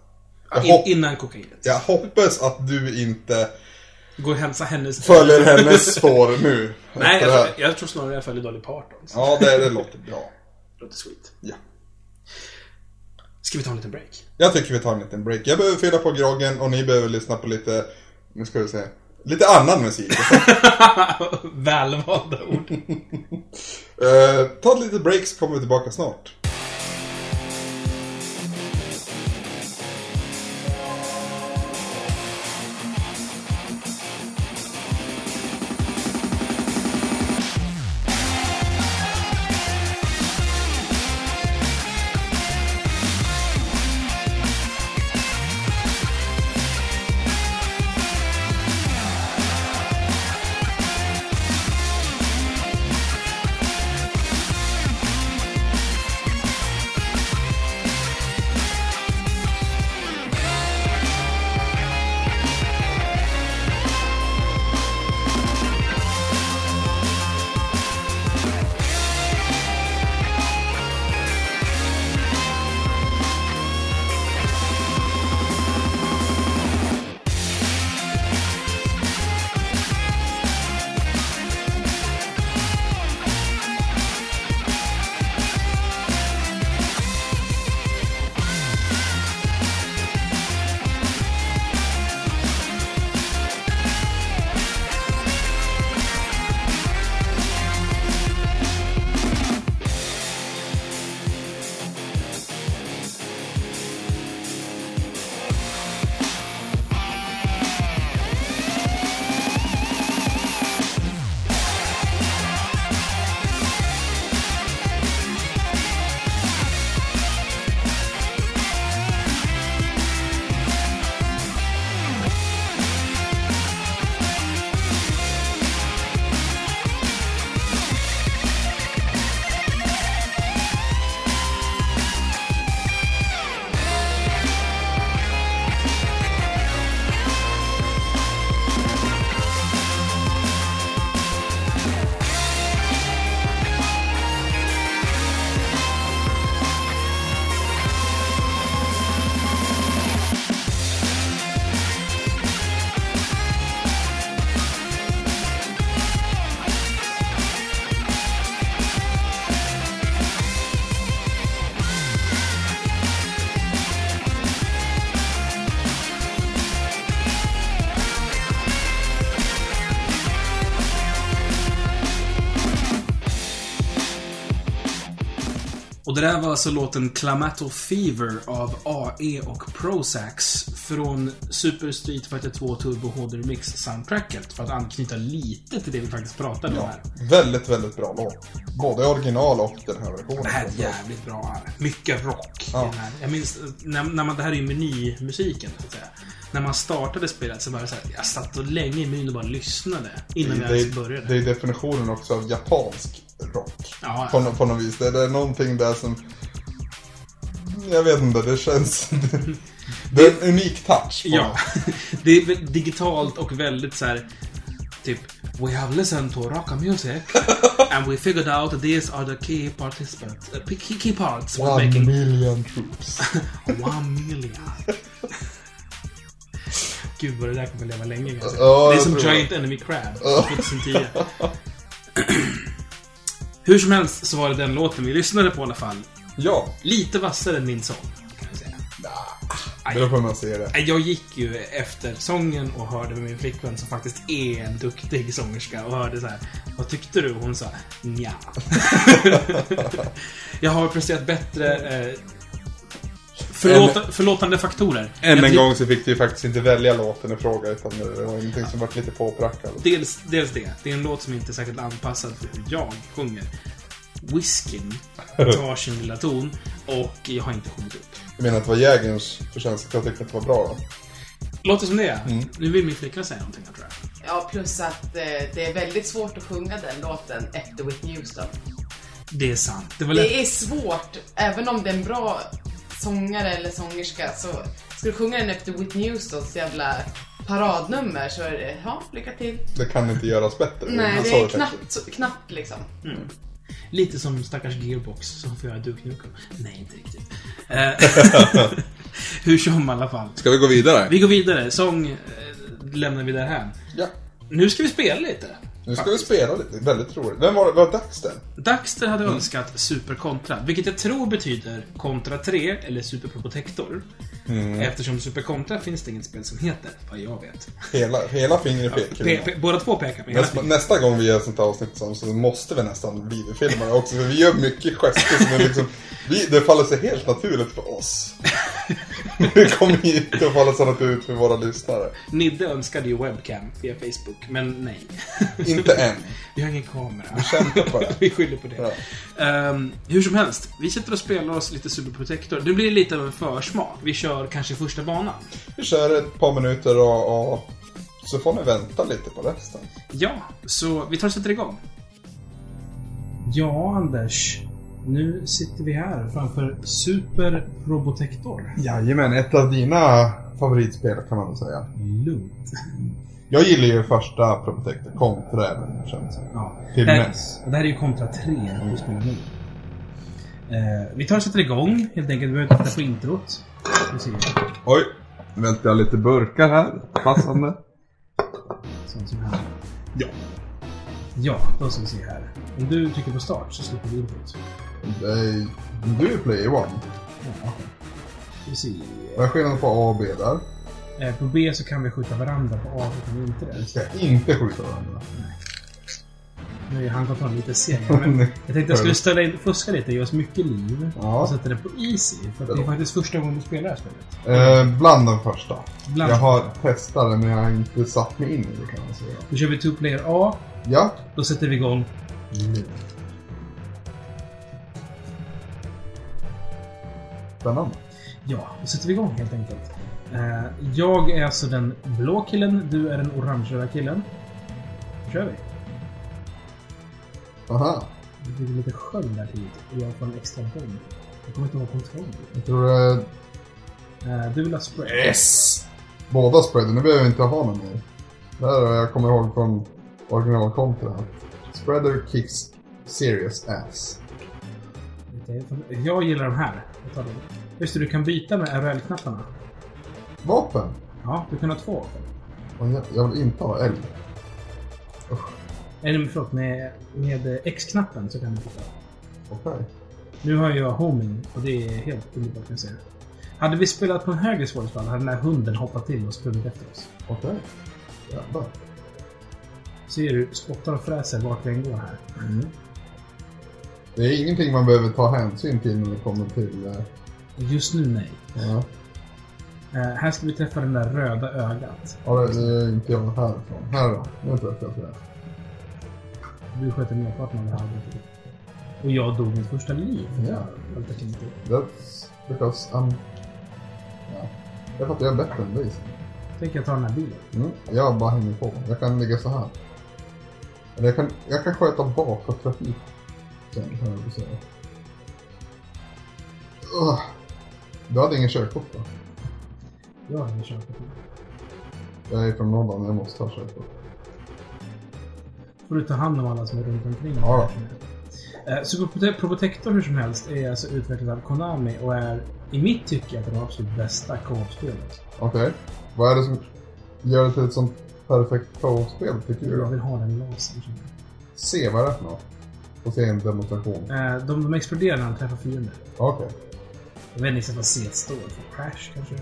In, hopp, innan kokainet. jag hoppas att du inte Gå och hälsa hennes... följer hennes [LAUGHS] spår nu. Nej, jag, jag tror snarare jag följer Dolly Parton. Så Ja, det, det låter bra. låter sweet. Ja. Ska vi ta en liten break? Jag tycker vi tar en liten break. Jag behöver fylla på groggen och ni behöver lyssna på lite, nu ska vi se, lite annan musik. [LAUGHS] Välvalda ord. Eh, ta ett litet break så kommer vi tillbaka snart. Och det där var alltså låten Clamato Fever av AE och Prozax från Super Street Fighter 2 Turbo HD Remix soundtracket. För att anknyta lite till det vi faktiskt pratade om Ja, här. väldigt, väldigt bra låt. Både original och den här versionen. Det här är jävligt bra. Mycket rock. Ja. Den här. Jag minns, när, när man, det här är ju menymusiken, så att säga. När man startade spelet så var det så här, jag satt och länge i menyn och bara lyssnade innan jag det, ens är, började. det är definitionen också av japansk rock. Ja, På, ja. nå- på något vis. Det, är någonting där som... Jag vet inte, det känns... [LAUGHS] Det är en unik touch. på Ja. [LAUGHS] Det är digitalt och väldigt så här. Typ, we have listened to rock music [LAUGHS] and we figured out that these are the key participants, uh, key, key parts One making million troops. one million. Gud vad det där kommer leva länge. Ja, Det är som. Giant Enemy Crab, 2010. [CLEARS THROAT] Hur som helst så var det den låten vi lyssnade på i alla fall. Ja, Lite vassare än min sång, kan jag säga. det beror på hur man ser det. Jag gick ju efter sången och hörde med min flickvän som faktiskt är en duktig sångerska och hörde så här. Vad tyckte du? Hon sa nja. [LAUGHS] jag har presterat bättre eh, förlåta, förlåtande faktorer. Än en gång så fick du ju faktiskt inte välja låten i fråga utan det var någonting som var lite påprackad. Dels, dels det. Det är en låt som inte är särskilt anpassad för hur jag sjunger. Whiskyn tar sin lilla ton och jag har inte sjungit upp. Jag menar att det var jägarens förtjänst att jag tyckte att det var bra då. Låter som det är. Mm. Nu vill min flickvän säga någonting, jag tror jag. Ja, plus att eh, det är väldigt svårt att sjunga den låten efter Whitney Houston. Det är sant. Det var lätt. Det är svårt, även om det är en bra sångare eller sångerska, så ska du sjunga den efter Whitney Houstons jävla paradnummer så är det, ja, lycka till. Det kan inte göras bättre. Nej, det är knappt, så- knappt liksom. Lite som stackars Gearbox som får göra Duke Nukem. Nej, inte riktigt. Eh, [LAUGHS] Hur som i alla fall. Ska vi gå vidare? Vi går vidare. Sång eh, lämnar vi där här. Ja. Nu ska vi spela lite. Nu ska vi spela lite. Väldigt roligt. Vem var? Var Daxter? Daxter hade önskat Super Contra, vilket jag tror betyder Contra 3 eller Super Probotector. Eftersom Super Contra finns det inget spel som heter, vad jag vet. Hela, hela fingret pekar Pe- pe- båda två pekar med Nästa, nästa gång vi gör ett sånt här avsnitt så så måste vi nästan videofilma det också. För vi gör mycket gester som är liksom... Vi, det faller sig helt naturligt för oss. [LAUGHS] det kommer inte att falla sig naturligt för våra lyssnare. Nidde önskade ju webcam via Facebook, men nej. [LAUGHS] Inte än. Vi har ingen kamera. Vi kämpar på det. [LAUGHS] vi skyller på det. Ja. Ehm, hur som helst, vi sitter och spelar oss lite Super Protector. Det blir lite av en försmak. Vi kör kanske första banan. Vi kör ett par minuter och, och så får ni vänta lite på resten. Ja, så vi tar och sätter igång. Ja, Anders. Nu sitter vi här framför Super Probotector. Jajamän, ett av dina favoritspel kan man väl säga. Lugnt. Jag gillar ju första Probotector kontra även känns det. Ja. Till det, här, det här är ju kontra 3 vi spelar nu. Eh, vi tar och sätter igång helt enkelt. Vi behöver inte titta på introt. Vi ser. Oj, välter jag lite burkar här. Passande. Sånt som här. Ja. Ja, då ska vi se här. Om du trycker på start så slipper vi introt. Är, du är player one. Ja. Vi ser. Vad är skillnaden på A och B där? Eh, på B så kan vi skjuta varandra, på A så kan vi inte Vi det. ska inte skjuta varandra. Nu är handkontrollen lite seg. [LAUGHS] Men jag tänkte jag skulle ställa in, fuska lite, ge oss mycket liv. Ja. Och sätta det på easy. För det är faktiskt första gången du spelar det här spelet. Eh, bland de första. Bland- Jag har testat det men jag har inte satt mig in i det kan man säga. Då kör vi two player A. Ja, Då sätter vi igång nu. spännande. Ja, då sätter vi igång helt enkelt. Eh, jag är alltså den blå killen, du är den orangea killen. Då kör vi. Aha. Det blir lite sköld där tid och jag får en extra bomb. Jag kommer inte ihåg kontroll. Jag tror det är... Eh, du vill ha spray. Yes! Båda spreader, nu behöver vi inte ha någon mer. Det här har jag kommer ihåg från originalkontra. Spreader kicks serious ass. Jag gillar de här. Jag tar dem. Just det, du kan byta med RL-knapparna. Vapen? Ja, du kan ha två vapen. Och jag, jag vill inte ha eld. Eller förlåt, med, med X-knappen så kan du byta. Okej. Nu har jag homing och det är helt underbart kan jag säga. Hade vi spelat på en högre svårighetsgrad hade den här hunden hoppat till och sprungit efter oss. Okej. Jävlar. Ser du, spottar och fräser vart vi än går här. Mm. Det är ingenting man behöver ta hänsyn till när det kommer till... eh, Just nu nej. Ja, Eh, här ska vi träffa den där röda ögat. ja det, det är inte jag härifrån. Här då. Nu träffar jag det. Du sköter merparten av det här arbetet. Och jag dog mitt första liv. Ja. Jag. That's because I'm... Ja. Det är för att jag är bättre än dig. Tänker jag ta den här bilen. Mm. Jag bara hänger på. Jag kan ligga så här. Eller jag kan, jag kan sköta bakåt trafik. Sen, kan jag säga. Du hade ingen körkort då? Jag har ingen körkort. Jag är från Norrland, jag måste ha körkort. Får du ta hand om alla som är runt omkring. Ja. Eh, Super Probotector hur som helst är alltså utvecklad av Konami och är i mitt tycke ett av de absolut bästa co-op-spelet. Okej. Vad är det som gör det till ett sånt perfekt co-op-spel tycker du Jag vill ha den lasern. Se vad är det för något? Få se en demonstration. Eh, de, de exploderar när de träffar fiender. Okej. Jag vet inte vad C står för. Crash kanske?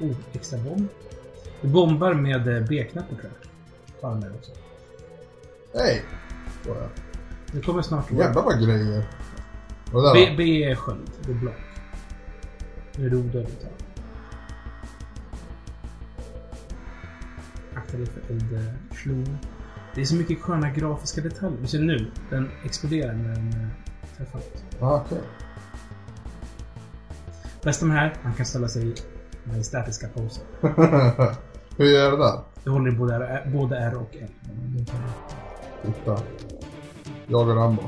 Oh, extra bomb. Du bombar med eh, B-knappen tror jag. Den där också. Hej! Så är Det kommer snart. Jävlar vad grejer. Vad B, där då? B är sköld. Det är block. Nu är det odödligt här. Akta dig för eldslungan. Det är så mycket sköna grafiska detaljer. Du ser nu, den exploderar när den eh, träffar. Ah, Okej. Bästa med det här, han kan ställa sig i majestätiska poser. [LAUGHS] Hur gör jag det? Du håller i både R, både R och L. Titta. Jag och Rambo.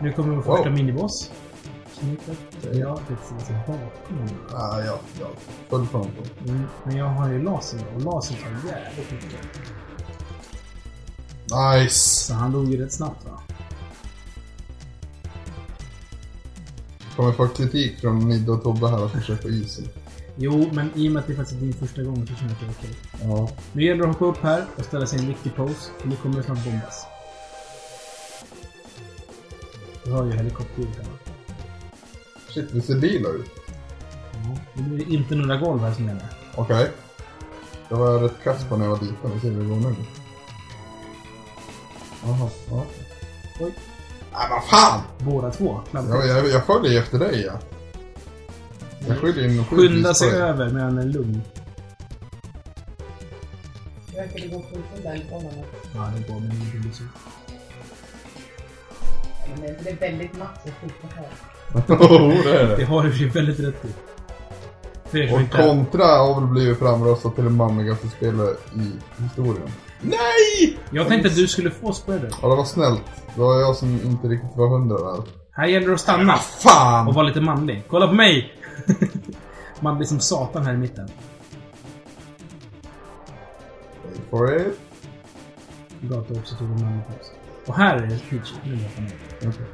Nu kommer vår Wow. första miniboss. Som heter... Ja, sig bakom. Ah, ja, ja. Full frontal. Mm, Men jag har ju lasern då, och lasern tar jävligt mycket. Nice! Så han dog ju rätt snabbt va? Kommer få kritik från Nidde och Tobbe här att kör på isen. Jo, men i och med att det faktiskt är din första gång så känner jag att det är okej. Ja. Nu gäller det att hoppa upp här och ställa sig i en riktig pose, för nu kommer det snart bombas. Du hör ju helikopterljudet här. Shit, det ser lila ut. Ja. Det blir inte några golv här som gäller. Okej. Det var rätt kass på när jag var liten. Vi ser hur det går nu. Jaha, ja. Oj. Nej, vad fan! Båda två. Klampar. Jag, jag, jag följer ju efter dig, ja. Skynda sig över medan den är lugn. Verkar det gå skjuten där lite honom? Ja, det går, men det blir så. Men det- är väldigt matt att skjuta här. [LAUGHS] Det är Det det. har du ju väldigt rätt i. Och inte... Kontra har väl blivit framröstat till det mammigaste spelet i historien. Nej! Jag tänkte att du skulle få spreader. Ja, det var snällt. Det var jag som inte riktigt var hundra där. Här gäller det att stanna. Och Fan! vara lite manlig. Kolla på mig! Manlig som satan här i mitten. Wait for it. Du också tog en manlig paus. Och här är det Peachy. Nu är jag. Okej.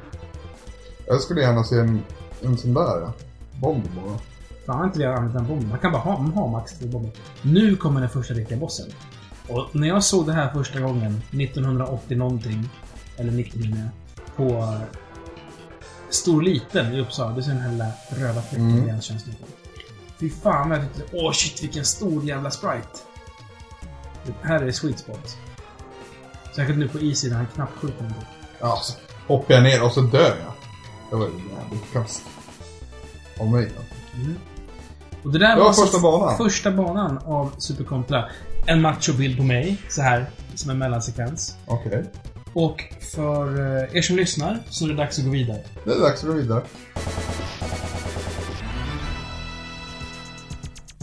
Jag skulle gärna se en, en sån där. Bomb bara. Fan, inte vi använt den bomben? Man kan bara ha, man har max två bomber. Nu kommer den första riktiga bossen. Och när jag såg det här första gången, 1980 någonting, eller 99, på eh, Storliten i Uppsala. Du ser den här lilla röda fläcken Mm. hans känslighet. Fy fan vad jag tyckte, åh shit vilken stor jävla sprite. Det här är sweet spot. Särskilt nu på Easy när han knappt skjuter någonting. Ja, så hoppar jag ner och så dör jag. Det var jävligt kast. Av mig alltså. Mm. Och det där Det var alltså första banan. första banan av Super Contra. En machobild på mig, så här som en mellansekvens. Okej. Och för eh, er som lyssnar så är det dags att gå vidare. Det är dags att gå vidare.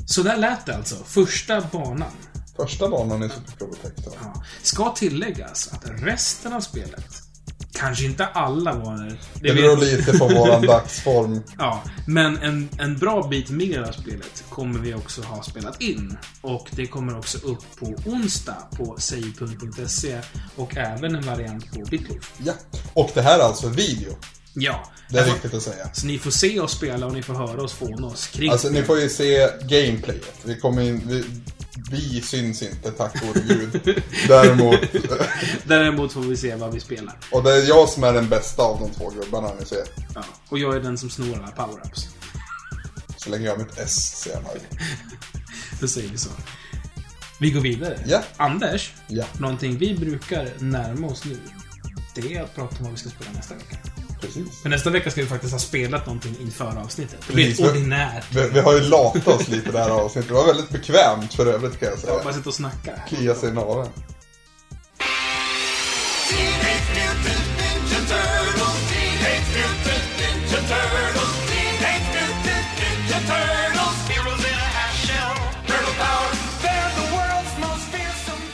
Så där lät det alltså. Första banan. Första banan i Super Probotector. Ja. Ska tilläggas att resten av spelet, kanske inte alla banor, Det beror lite på våran [LAUGHS] dagsform. Ja, men en, en bra bit mer av spelet kommer vi också ha spelat in. Och det kommer också upp på onsdag på save.se och även en variant på Bitloaf. Ja. Och det här är alltså video. Ja. Det är Alltså, viktigt att säga. Så ni får se oss spela och ni får höra oss fåna oss kring Alltså ni får ju se gameplayet. Vi kommer in... Vi, vi syns inte, tack gode gud. [LAUGHS] Däremot... [LAUGHS] Däremot får vi se vad vi spelar. Och det är jag som är den bästa av de två gubbarna ni ser. Ja. Och jag är den som snor alla power-ups. Så länge jag har mitt S så är jag nöjd. [LAUGHS] Då säger vi så. Vi går vidare. Ja. Anders, Ja. någonting vi brukar närma oss nu, det är att prata om vad vi ska spela nästa vecka. Precis. För nästa vecka ska vi faktiskt ha spelat någonting inför avsnittet. Det blir Precis. ett ordinärt. Vi, vi har ju latat oss lite det här avsnittet. Det var väldigt bekvämt för övrigt kan jag säga. Bara sitta och snacka. Klia sig i naveln.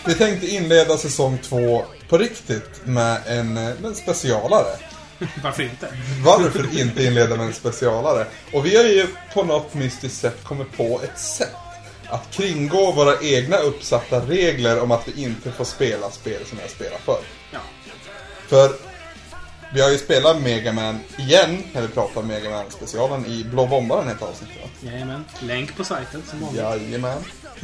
Vi tänkte inleda säsong två på riktigt med en, en specialare. [LAUGHS] Varför inte? Varför inte inleda med en specialare? Och vi har ju på något mystiskt sätt kommit på ett sätt att kringgå våra egna uppsatta regler om att vi inte får spela spel som jag spelar förr. Ja. För vi har ju spelat Mega Man igen, när vi pratar om Mega Man specialen i Blå Bombaren ett avsnitt va? Jajamän. Länk på sajten som vanligt. Jajamän.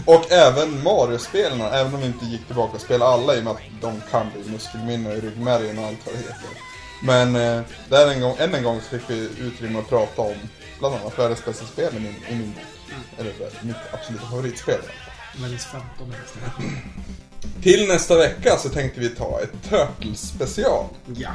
Och även Mario-spelen, även om vi inte gick tillbaka och spelade alla i och med att de kan bli muskelminne i ryggmärgen och allt vad det heter. Men eh, där en gång, än en gång så fick vi utrymme att prata om bland annat världens bästa spel i min, i min bok. Eller mitt absoluta favoritspel. Väldigt 15 nästan. Till nästa vecka så tänkte vi ta ett Turtles special. Ja.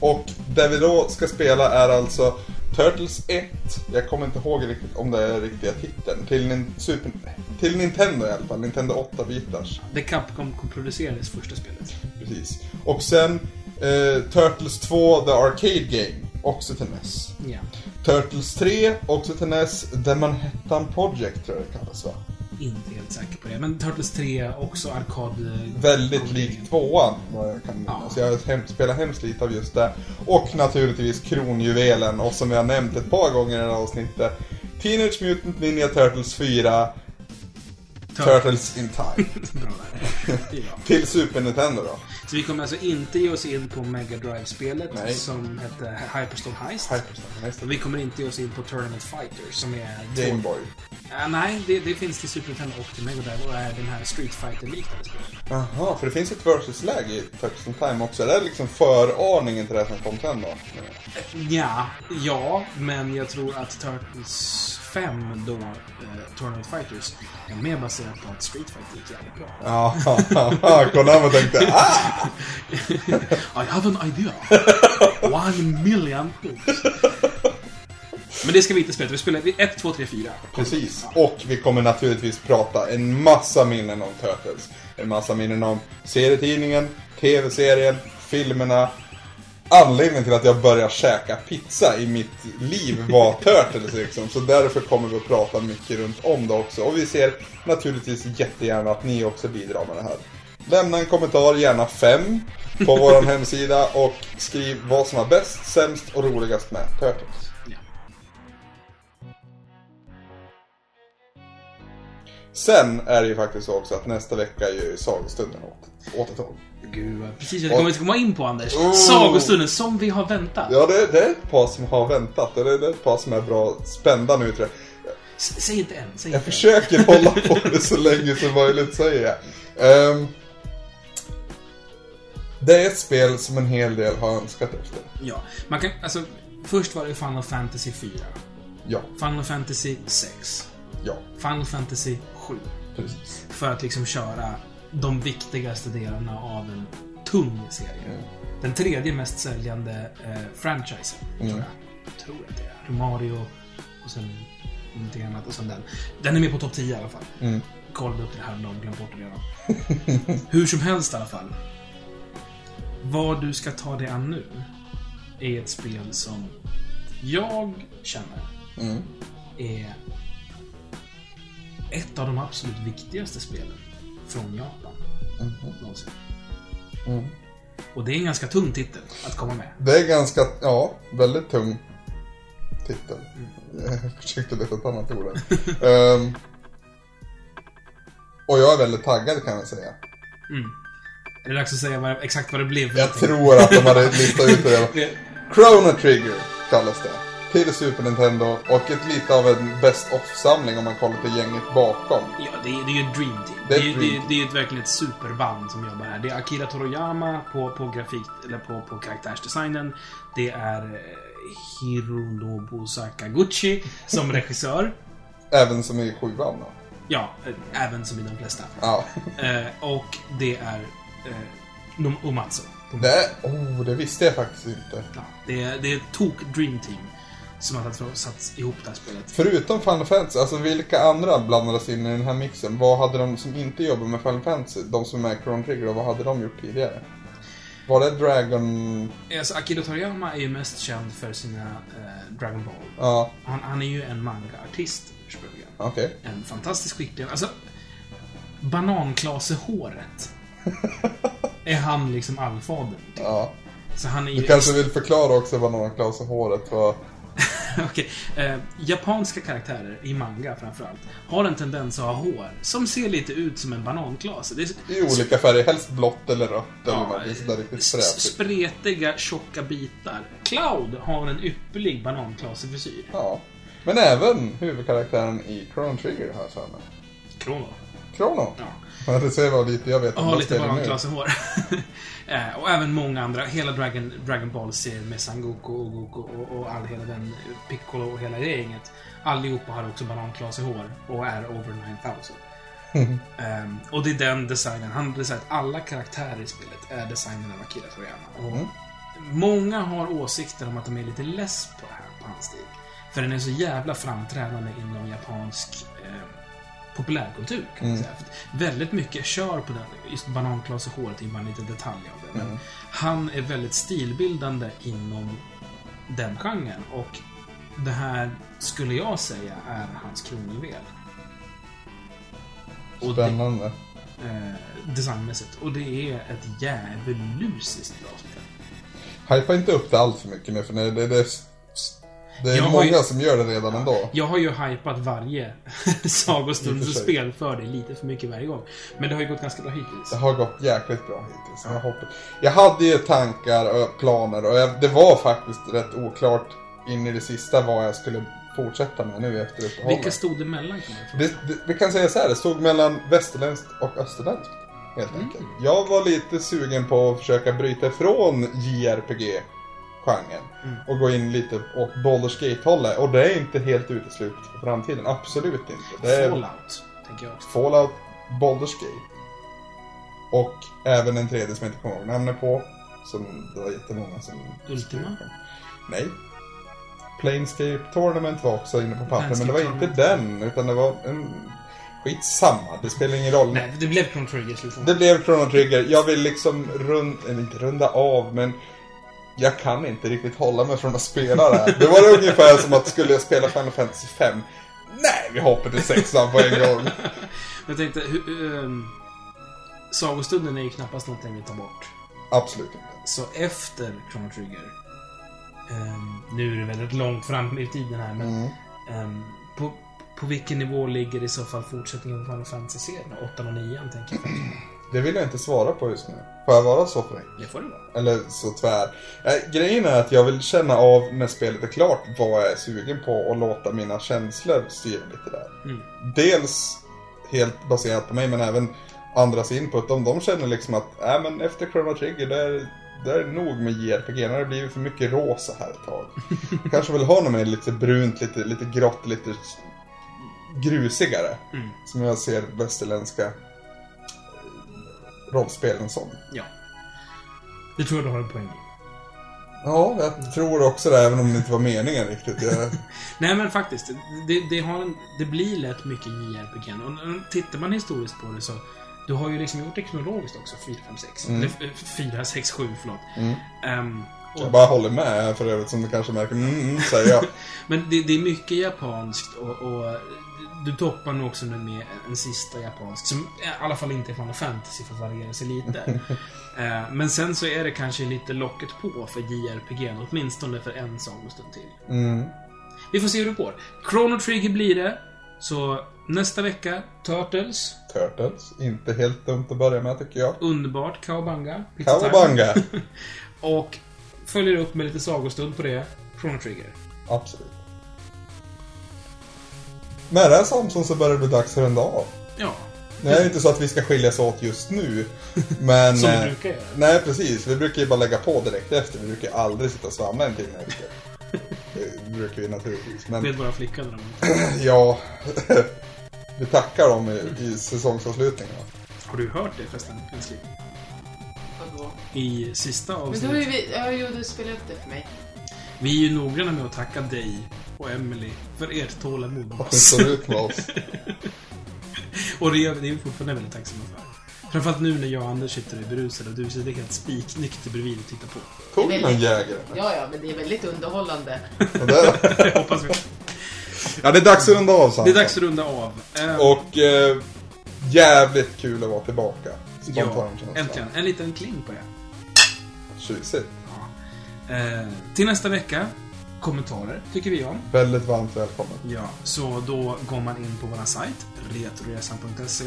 Och det vi då ska spela är alltså Turtles 1. Jag kommer inte ihåg riktigt om det är riktiga titeln. Till, nin, super, till Nintendo i alla fall. Nintendo 8-bitars. Det Capcom producerades första spelet. Precis. Och sen eh, Turtles 2 The Arcade Game. Också till NES. Ja. Turtles 3, också till NES. The Manhattan Project tror jag det kallas va? Inte helt säker på det. Men Turtles 3 också arkad... Väldigt lik tvåan vad jag kan minnas. Jag har hem, spelat hemskt lite av just det. Och naturligtvis kronjuvelen och som jag nämnt ett par gånger i det här avsnittet. Teenage Mutant Ninja Turtles 4 Turtles in Time. [LAUGHS] [LAUGHS] Till Super Nintendo då. Så vi kommer alltså inte ge oss in på Mega Drive-spelet som hette Hyperstone Heist. Hyperstar, nästa. Och vi kommer inte ge oss in på Tournament Fighters som är... Game Boy. Ja, nej, det, det finns till Super Nintendo och till Mega Drive och är den här Street Fighter-liknande spelet. Jaha, för det finns ett versus-läge i in Time också. Är det liksom föraningen till det som kom sen då? Ja, ja, men jag tror att Turtles 5 då, eh, Tournament Fighters, är mer baserat på att Street Fighter gick jävligt bra. Ja, [LAUGHS] Konami tänkte ah! [LAUGHS] I have an idea. One million things. Men det ska vi inte spela. Vi spelar 1, 2, 3, 4. Precis. Och vi kommer naturligtvis prata en massa minnen om Turtles. En massa minnen om serietidningen, tv-serien, filmerna. Anledningen till att jag började käka pizza i mitt liv var Turtles liksom. Så därför kommer vi att prata mycket runt om det också. Och vi ser naturligtvis jättegärna att ni också bidrar med det här. Lämna en kommentar, gärna fem, på vår [LAUGHS] hemsida och skriv vad som är bäst, sämst och roligast med Turtles. Sen är det ju faktiskt så också att nästa vecka är ju sagostunden åt- återtåg. Gud, vad- precis jag kommer inte komma in på Anders. Oh. Sagostunden, som vi har väntat. Ja, det, det är ett par som har väntat. Det är, det är ett par som är bra spända nu tror jag. S- Säg inte än, säg Jag inte än. försöker [LAUGHS] hålla på det så länge som möjligt, säger jag. Ehm, det är ett spel som en hel del har önskat efter. Ja, man kan, alltså, först var det Final Fantasy 4. Ja, Final Fantasy 6. ja, Final Fantasy 7. precis. För att liksom köra de viktigaste delarna av en tung serie. Mm. Den tredje mest säljande eh, franchisen, Mm. tror jag. Tror jag det är. Mario och sen någonting annat och sen den. Den är med på topp 10 i alla fall. Mm. Kollade upp det häromdagen, glömt bort det redan. [LAUGHS] Hur som helst i alla fall. Vad du ska ta dig an nu är ett spel som jag känner Mm. är ett av de absolut viktigaste spelen från Japan. Någonsin. Mm. Och det är en ganska tung titel att komma med. Det är ganska, ja, väldigt tung titel. [LAUGHS] Jag försökte leta ett annat ord. Ehm, och jag är väldigt taggad kan jag säga. Är det dags att säga vad, exakt vad det blev? för Jag någonting? tror att de hade listat ut. Det- [LAUGHS] Chrono Trigger kallas det. Till Super Nintendo och ett lite av en Best of-samling om man kollar till gänget bakom. Ja, det är, det är ju ett Dream Team. Det Det är är, ett det är, det är verkligen ett superband som jobbar här. Det är Akira Toriyama på, på grafik, eller på, på karaktärsdesignen. Det är eh, Hironobu Sakaguchi som [LAUGHS] regissör. Även som i sjuan då. Ja, eh, även som i de flesta. Ja. [LAUGHS] Eh, och det är eh, Umatsu. Det, oh, det visste jag faktiskt inte. Ja, det, är, det är ett tok Dream Team som har satt, satt ihop det här spelet. Förutom Final Fantasy, alltså vilka andra blandades in i den här mixen? Vad hade de som inte jobbar med Final Fantasy, de som är Chrono Trigger, vad hade de gjort tidigare? Var det Dragon... Alltså, Akira Toriyama är ju mest känd för sina eh, Dragon Ball. Ja, Han, han är ju en manga-artist ursprungligen. okej. En fantastisk skicklig... Alltså, Bananklase-håret [LAUGHS] är han liksom allfadern till. Ja. Så han är Du kanske vill förklara också vad någon Klaus och håret var? [LAUGHS] Okej. Eh, japanska karaktärer, i manga framförallt, har en tendens att ha hår som ser lite ut som en bananklase. Det är I olika färger, helst blått eller rött eller Ja, något sådär riktigt fräsigt. spretiga, tjocka bitar. Cloud har en ypperlig bananklase-frisyr. Ja. Men även huvudkaraktären i Chrono Trigger har jag för mig. Krono. Chrono. Ja. Ja. Det säger vad lite jag vet om Har det lite bananklase-hår. [LAUGHS] Eh, och även många andra. Hela Dragon, Dragon Ball-serien med Sangoku och Goku och, och all hela den Piccolo och hela det gänget. Allihopa har också bananklase-hår och är over 9000. [LAUGHS] Ehm, och det är den designen. Han har designat alla karaktärer i spelet är designen av Akira Toriyama. Och Mm. Många har åsikter om att de är lite less på det här, på hans stil. För den är så jävla framträdande inom japansk eh, populärkultur, kan man Mm. säga. För väldigt mycket kör på den. Just bananklas och håret är bara en liten detalj. Men Mm. han är väldigt stilbildande inom den genren. Och det här, skulle jag säga, är hans kronjuvel. Och det- Spännande. eh, designmässigt. Och det är ett djävulusiskt bra spel. Hypa inte upp det allt för mycket nu för det, det, det, det är Jag många ju- som gör det redan ändå. Jag har ju hypat varje [LAUGHS] sagostundsspel för det lite för mycket varje gång. Men det har ju gått ganska bra hittills. Det har gått jäkligt bra hittills. Jag, hoppas. jag hade ju tankar och planer och jag, det var faktiskt rätt oklart in i det sista vad jag skulle fortsätta med nu efter uppehållet. Vilka stod kan? Det, det, vi kan säga så här, det stod mellan västerländskt och österländskt. Helt Mm. enkelt. Jag var lite sugen på att försöka bryta ifrån JRPG-genren. Mm. Och gå in lite åt Baldur's Gate-hållet. Och det är inte helt uteslutet för framtiden. Absolut inte. Är Fallout, tänker jag också. Fallout, Baldur's Gate. Och även en tredje som jag inte kommer ihåg namnet på. Som det var jättemånga som... Ultima? Nej. Planescape Tournament var också inne på pappret, men det var inte den, utan det var en... Skitsamma, det spelar ingen roll. Nej, det blev Chrono Trigger slutändan. Det blev Chrono Trigger. Jag vill liksom rund, eller inte runda av, men jag kan inte riktigt hålla mig från att spela det här. Det var ungefär som att skulle jag spela Final Fantasy 5. Nej, vi hoppar till sexan på en gång. [LAUGHS] Jag tänkte, um, Sagostunden är ju knappast någonting vi tar bort. Absolut inte. Så efter Chrono Trigger, ehm, nu är det väldigt långt fram i tiden här, men Mm. ehm, på, på vilken nivå ligger i så fall fortsättningen på Final Fantasy-serien? 8 och 9 tänker jag. Det vill jag inte svara på just nu. Får jag vara så fräck? Det får det vara. Eller så tvär. Eh, grejen är att jag vill känna av när spelet är klart vad jag är sugen på och låta mina känslor styra lite där. Mm. Dels helt baserat på mig men även andras input. Om de känner liksom att äh, men efter Chrono Trigger det är, det nog med JRPG. Har det blivit för mycket rosa här ett tag. [LAUGHS] Kanske vill ha något med lite brunt, lite, lite grått, lite grusigare. Mm. Som jag ser västerländska rollspelen som. Ja. Det tror jag du har en poäng i. Ja, jag tror också det, även om det inte var meningen riktigt. Jag... [LAUGHS] Nej men faktiskt, det, det, en, det blir lätt mycket JRPG. Och tittar man historiskt på det så du har ju liksom gjort det kronologiskt också, 4, 5, 6. Mm. Eller 4, 6, 7, förlåt. Mm. Och, Jag bara håller med för övrigt, som du kanske märker. Mm, mm, säger jag. [LAUGHS] Men det, det är mycket japanskt och, och du toppar nog också nu med en sista japansk som i alla fall inte är Final Fantasy för att variera sig lite. [LAUGHS] Eh, Men sen så är det kanske lite locket på för JRPG, åtminstone för en sagostund till. Mm. Vi får se hur det går. Chrono Trigger blir det. Så nästa vecka, Turtles. Turtles, inte helt dumt att börja med tycker jag. Underbart, Time. Kawabanga! [LAUGHS] Och följer upp med lite sagostund på det. Chrono Trigger. Absolut. Med det här Samson så börjar det bli dags för en dag. Ja, Det är inte så att vi ska skiljas åt just nu. [LAUGHS] Men... som eh, vi brukar göra. Nej, precis. Vi brukar ju bara lägga på direkt efter. Vi brukar aldrig sitta och svamla en timme efter. [LAUGHS] Det brukar vi naturligtvis. Men Vet bara flickan de... [CLEARS THROAT] ja, [LAUGHS] vi tackar dem i, i säsongsavslutningen. Har du hört det förresten, älskling? I sista Men då har ju avsnittet. vi... Ja, jo, du spelade upp det för mig. Vi är ju noggranna med att tacka dig och Emily för ert tålamod med oss. står ut med oss. [LAUGHS] Och det är det är vi fortfarande väldigt tacksamma för. Framförallt nu när jag och Anders sitter och är berusade och du sitter helt spiknykter bredvid och tittar på. Tog någon jägare? Ja, ja, men det är väldigt underhållande. Det [LAUGHS] hoppas vi. Ja, det är dags att runda av Det är dags att runda av. Eh, Och eh, jävligt kul att vara tillbaka. Ja, äntligen. En liten kling på er. Tjusigt. Ja. Eh, till nästa vecka, kommentarer tycker vi om. Väldigt varmt välkommen. Ja, så då går man in på vår sajt, retroresan.se.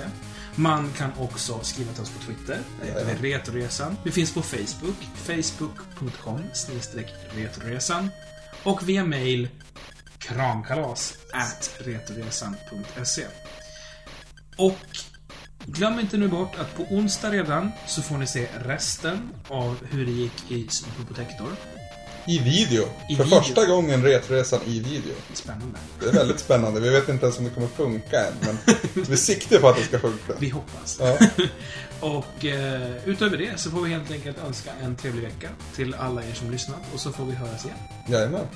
Man kan också skriva till oss på Twitter, där heter vi Retoresan. Vi finns på Facebook, facebook.com retroresan. Och via mail, kramkalas at retoresan.se. Och glöm inte nu bort att på onsdag redan så får ni se resten av hur det gick i Superprotector. I video. I För video. första gången Retresan i video. Spännande. Det är väldigt spännande. Vi vet inte ens om det kommer funka än. Men [LAUGHS] vi siktar på att det ska funka. Vi hoppas. Ja. [LAUGHS] Och eh, utöver det så får vi helt enkelt önska en trevlig vecka till alla er som lyssnat och så får vi höras igen. Jajamän.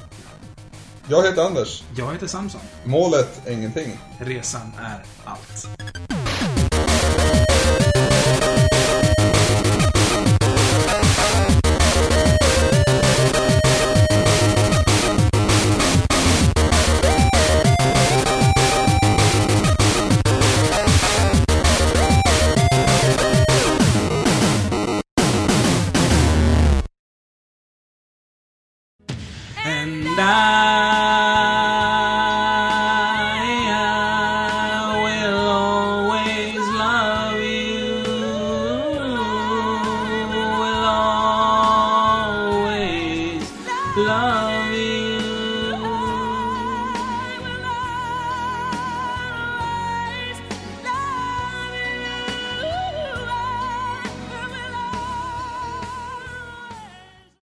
Jag heter Anders. Jag heter Samson. Målet är ingenting. Resan är allt. And I